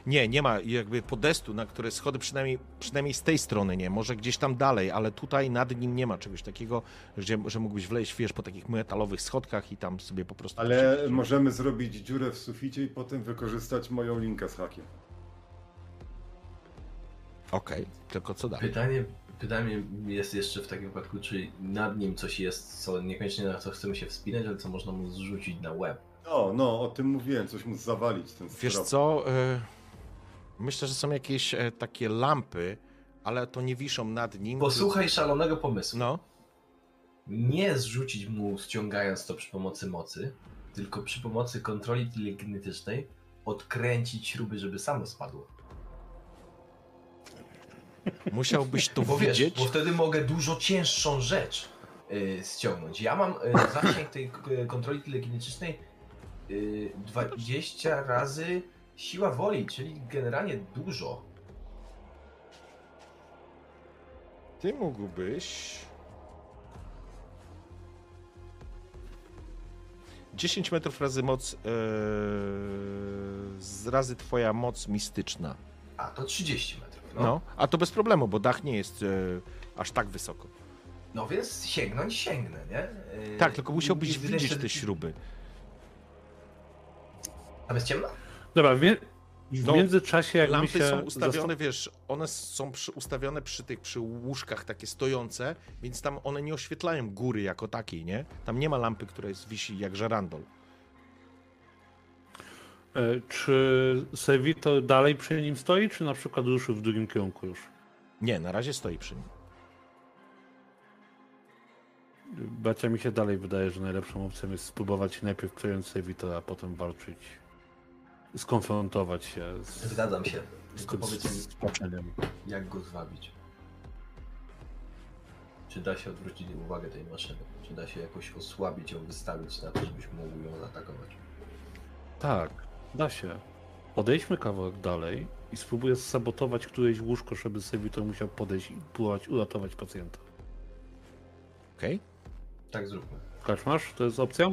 Nie, nie ma jakby podestu, na które schody przynajmniej, przynajmniej z tej strony nie, może gdzieś tam dalej, ale tutaj nad nim nie ma czegoś takiego, że, że mógłbyś wleźć, wiesz, po takich metalowych schodkach i tam sobie po prostu... Ale możemy zrobić dziurę w suficie i potem wykorzystać moją linkę z hakiem. Okej, tylko co dalej? Pytanie, pytanie jest jeszcze w takim wypadku, czy nad nim coś jest, co niekoniecznie na co chcemy się wspinać, ale co można mu zrzucić na łeb. No, no, o tym mówiłem, coś mu zawalić ten Wiesz strop. co? y, Myślę, że są jakieś e, takie lampy, ale to nie wiszą nad nim. Posłuchaj szalonego pomysłu. No, Nie zrzucić mu ściągając to przy pomocy mocy, tylko przy pomocy kontroli telekinetycznej odkręcić śruby, żeby samo spadło. musiałbyś to Bo wiesz, widzieć. bo wtedy mogę dużo cięższą rzecz y, ściągnąć. Ja mam y, zasięg tej kontroli telekinetycznej y, 20 razy siła woli, czyli generalnie dużo. Ty mógłbyś. 10 metrów razy moc. Yy, z razy twoja moc mistyczna. A, to 30 metrów. No. No, a to bez problemu, bo dach nie jest yy, aż tak wysoko. no więc sięgnąć sięgnę, nie? Y, Tak, tylko musiałbyś widzieć te śruby. Tam jest ciemno? Dobra, w, mie- w No, międzyczasie jak Lampy się są ustawione, zastan- wiesz, one są przy, ustawione przy tych, przy łóżkach takie stojące, więc tam one nie oświetlają góry jako takiej, nie? Tam nie ma lampy, która jest, wisi jak żerandol. E, Czy Sevito dalej przy nim stoi, czy na przykład ruszył w drugim kierunku już? Nie, na razie stoi przy nim. Bacia mi się dalej wydaje, że najlepszą opcją jest spróbować najpierw przejąć Sevito, a potem walczyć, skonfrontować się z, Zgadzam się. z Tylko powiedz mi, stłoczeniem. jak go zwabić. Czy da się odwrócić uwagę tej maszyny? Czy da się jakoś osłabić ją, wystawić na to, żebyśmy mogli ją zaatakować? Tak, da się. Podejdźmy kawałek dalej i spróbuję sabotować któreś łóżko, żeby Sevito musiał podejść i próbować uratować pacjenta. Okej? Tak zróbmy. Kaczmasz, to jest opcja?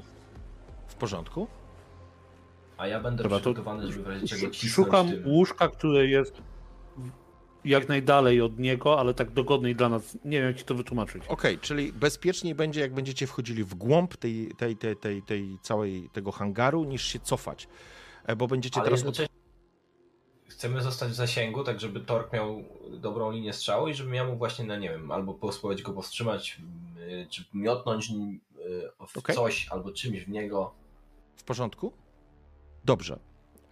W porządku? A ja będę Dobra, to przygotowany, żeby w razie czego cisnąć Szukam tym. łóżka, które jest jak najdalej od niego, ale tak dogodnej dla nas. Nie wiem, jak ci to wytłumaczyć. Okej, czyli bezpieczniej będzie, jak będziecie wchodzili w głąb tej, tej, tej, tej, tej całej tego hangaru, niż się cofać. E, Bo będziecie Ale teraz. jednocześnie chcemy zostać w zasięgu, tak żeby Tork miał dobrą linię strzału i żebym ja mógł właśnie, no nie wiem, albo spróbować go powstrzymać, y, czy miotnąć nim, y, w Okej. coś, albo czymś w niego. W porządku? Dobrze.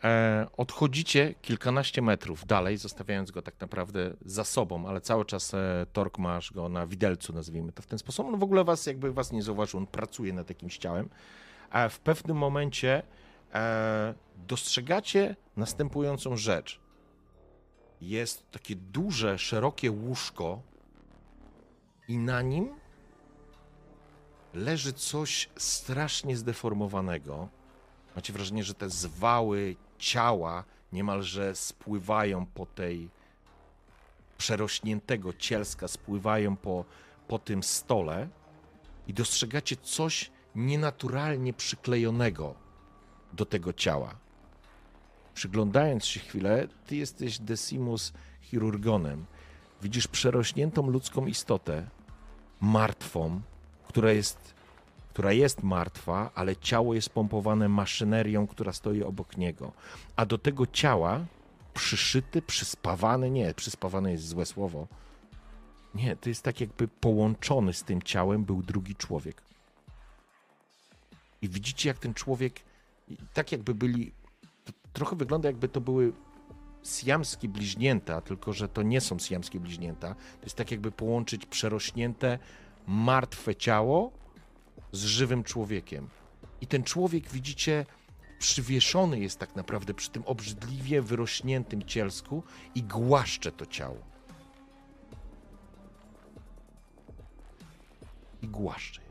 E, odchodzicie kilkanaście metrów dalej, zostawiając go tak naprawdę za sobą, ale cały czas e, Tork masz go na widelcu, nazwijmy to w ten sposób. On w ogóle was jakby was nie zauważył, on pracuje nad jakimś ciałem. W pewnym momencie e, dostrzegacie następującą rzecz. Jest takie duże, szerokie łóżko i na nim leży coś strasznie zdeformowanego. Macie wrażenie, że te zwały ciała niemalże spływają po tej przerośniętego cielska, spływają po, po tym stole i dostrzegacie coś nienaturalnie przyklejonego do tego ciała. Przyglądając się chwilę, ty jesteś Decimus chirurgonem. Widzisz przerośniętą ludzką istotę, martwą, która jest która jest martwa, ale ciało jest pompowane maszynerią, która stoi obok niego. A do tego ciała przyszyty, przyspawany, nie, przyspawany jest złe słowo. Nie, to jest tak jakby połączony z tym ciałem był drugi człowiek. I widzicie, jak ten człowiek, tak jakby byli, trochę wygląda jakby to były siamskie bliźnięta, tylko że to nie są siamskie bliźnięta. To jest tak jakby połączyć przerośnięte, martwe ciało z żywym człowiekiem. I ten człowiek, widzicie, przywieszony jest tak naprawdę przy tym obrzydliwie wyrośniętym cielsku i głaszcze to ciało. I głaszcze.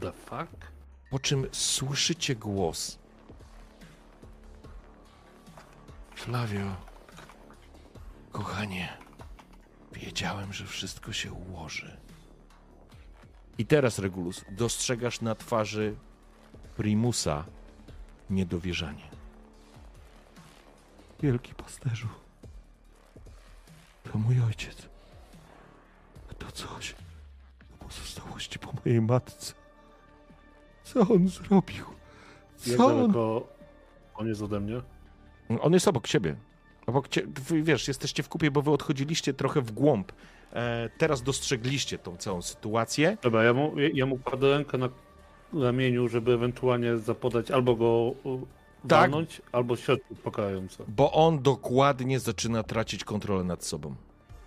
The fuck? Po czym słyszycie głos. Flavio, kochanie, wiedziałem, że wszystko się ułoży. I teraz, Regulus, dostrzegasz na twarzy Primusa niedowierzanie. Wielki pasterzu, to mój ojciec. To coś, to pozostałości po mojej matce. Co on zrobił? Jak Co on... daleko on jest ode mnie? On jest obok ciebie. Obok cie, wy, wiesz, jesteście w kupie, bo wy odchodziliście trochę w głąb. E, teraz dostrzegliście tą całą sytuację. Dobra, ja mu, ja- mu kładę rękę na ramieniu, żeby ewentualnie zapodać albo go Tak. walnąć, albo środki uspokajające. Bo on dokładnie zaczyna tracić kontrolę nad sobą.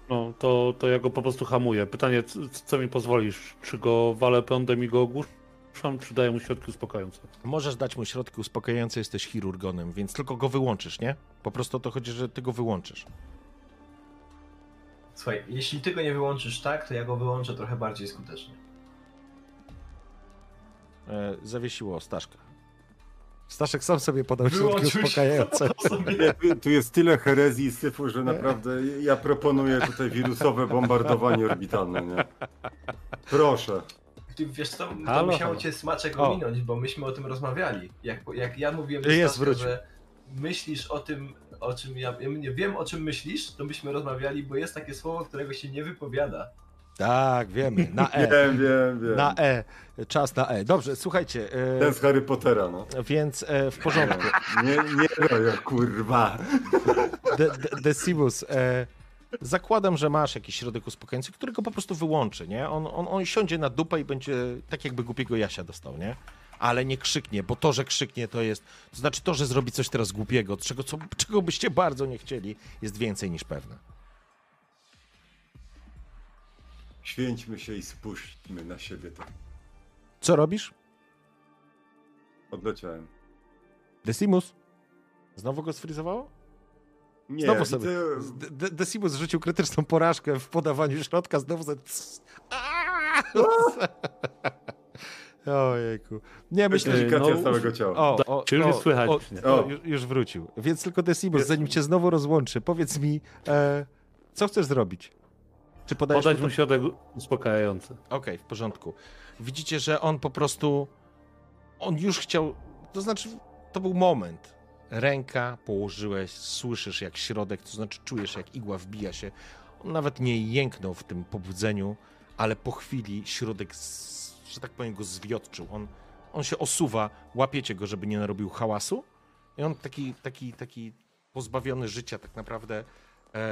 No, to, to ja go po prostu hamuję. Pytanie, co mi pozwolisz? Czy go walę prądem i go ogłuszam, czy daję mu środki uspokajające? Możesz dać mu środki uspokajające, jesteś chirurgonem, więc tylko go wyłączysz, nie? Po prostu o to chodzi, że ty go wyłączysz. Słuchaj, jeśli ty go nie wyłączysz tak, to ja go wyłączę trochę bardziej skutecznie. E, zawiesiło Staszka. Staszek sam sobie podał środki uspokajające. Tu jest tyle herezji i syfu, że naprawdę ja proponuję tutaj wirusowe bombardowanie orbitalne, nie? Proszę. Ty wiesz co, to Halo, musiało halo. cię smaczek O. ominąć, bo myśmy o tym rozmawiali. Jak, jak ja mówiłem Jest, Staszka, że myślisz o tym, o czym ja, ja nie wiem o czym myślisz, to myśmy rozmawiali, bo jest takie słowo, którego się nie wypowiada. Tak, wiemy. Na E. Wiem, wiem, wiem. Na E. Czas na E. Dobrze, słuchajcie. E, Ten z Harry Pottera, no. więc e, w porządku. Nie, nie robię, kurwa. De, de, Decimus, e, zakładam, że masz jakiś środek uspokajający, który go po prostu wyłączy, nie? On, on, on siądzie na dupę i będzie tak jakby głupiego Jasia dostał, nie? Ale nie krzyknie, bo to, że krzyknie, to jest. To znaczy to, że zrobi coś teraz głupiego, czego, co, czego byście bardzo nie chcieli, jest więcej niż pewne. Święćmy się i spuśćmy na siebie to. Co robisz? Odleciałem. Decimus? Znowu go sfrizowało? Nie, Znowu sobie. De- De- Decimus rzucił krytyczną porażkę w podawaniu środka, znowu za... Ojejku. Nie, myślę, że... No, całego ciała. O, o, Czy już o, jest słychać? O, o, O. już, już wrócił. Więc tylko Decimus, zanim cię znowu rozłączy, powiedz mi, e, co chcesz zrobić? Czy podajesz Podać mu to- środek uspokajający. Okej, w porządku. Widzicie, że on po prostu. On już chciał. To znaczy, to był moment. Ręka położyłeś, słyszysz jak środek, to znaczy czujesz jak igła wbija się. On nawet nie jęknął w tym pobudzeniu, ale po chwili środek, z, że tak powiem, go zwiotczył. On, on się osuwa, łapiecie go, żeby nie narobił hałasu. I on taki, taki, taki pozbawiony życia, tak naprawdę e,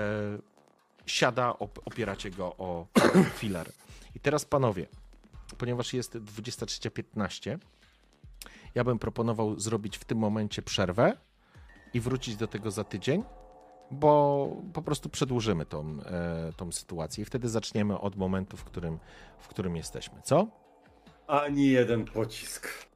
siada, op, opieracie go o filar. I teraz panowie, ponieważ jest 23.15, ja bym proponował zrobić w tym momencie przerwę i wrócić do tego za tydzień, bo po prostu przedłużymy tą, e, tą sytuację i wtedy zaczniemy od momentu, w którym, w którym jesteśmy. Co? Ani jeden pocisk.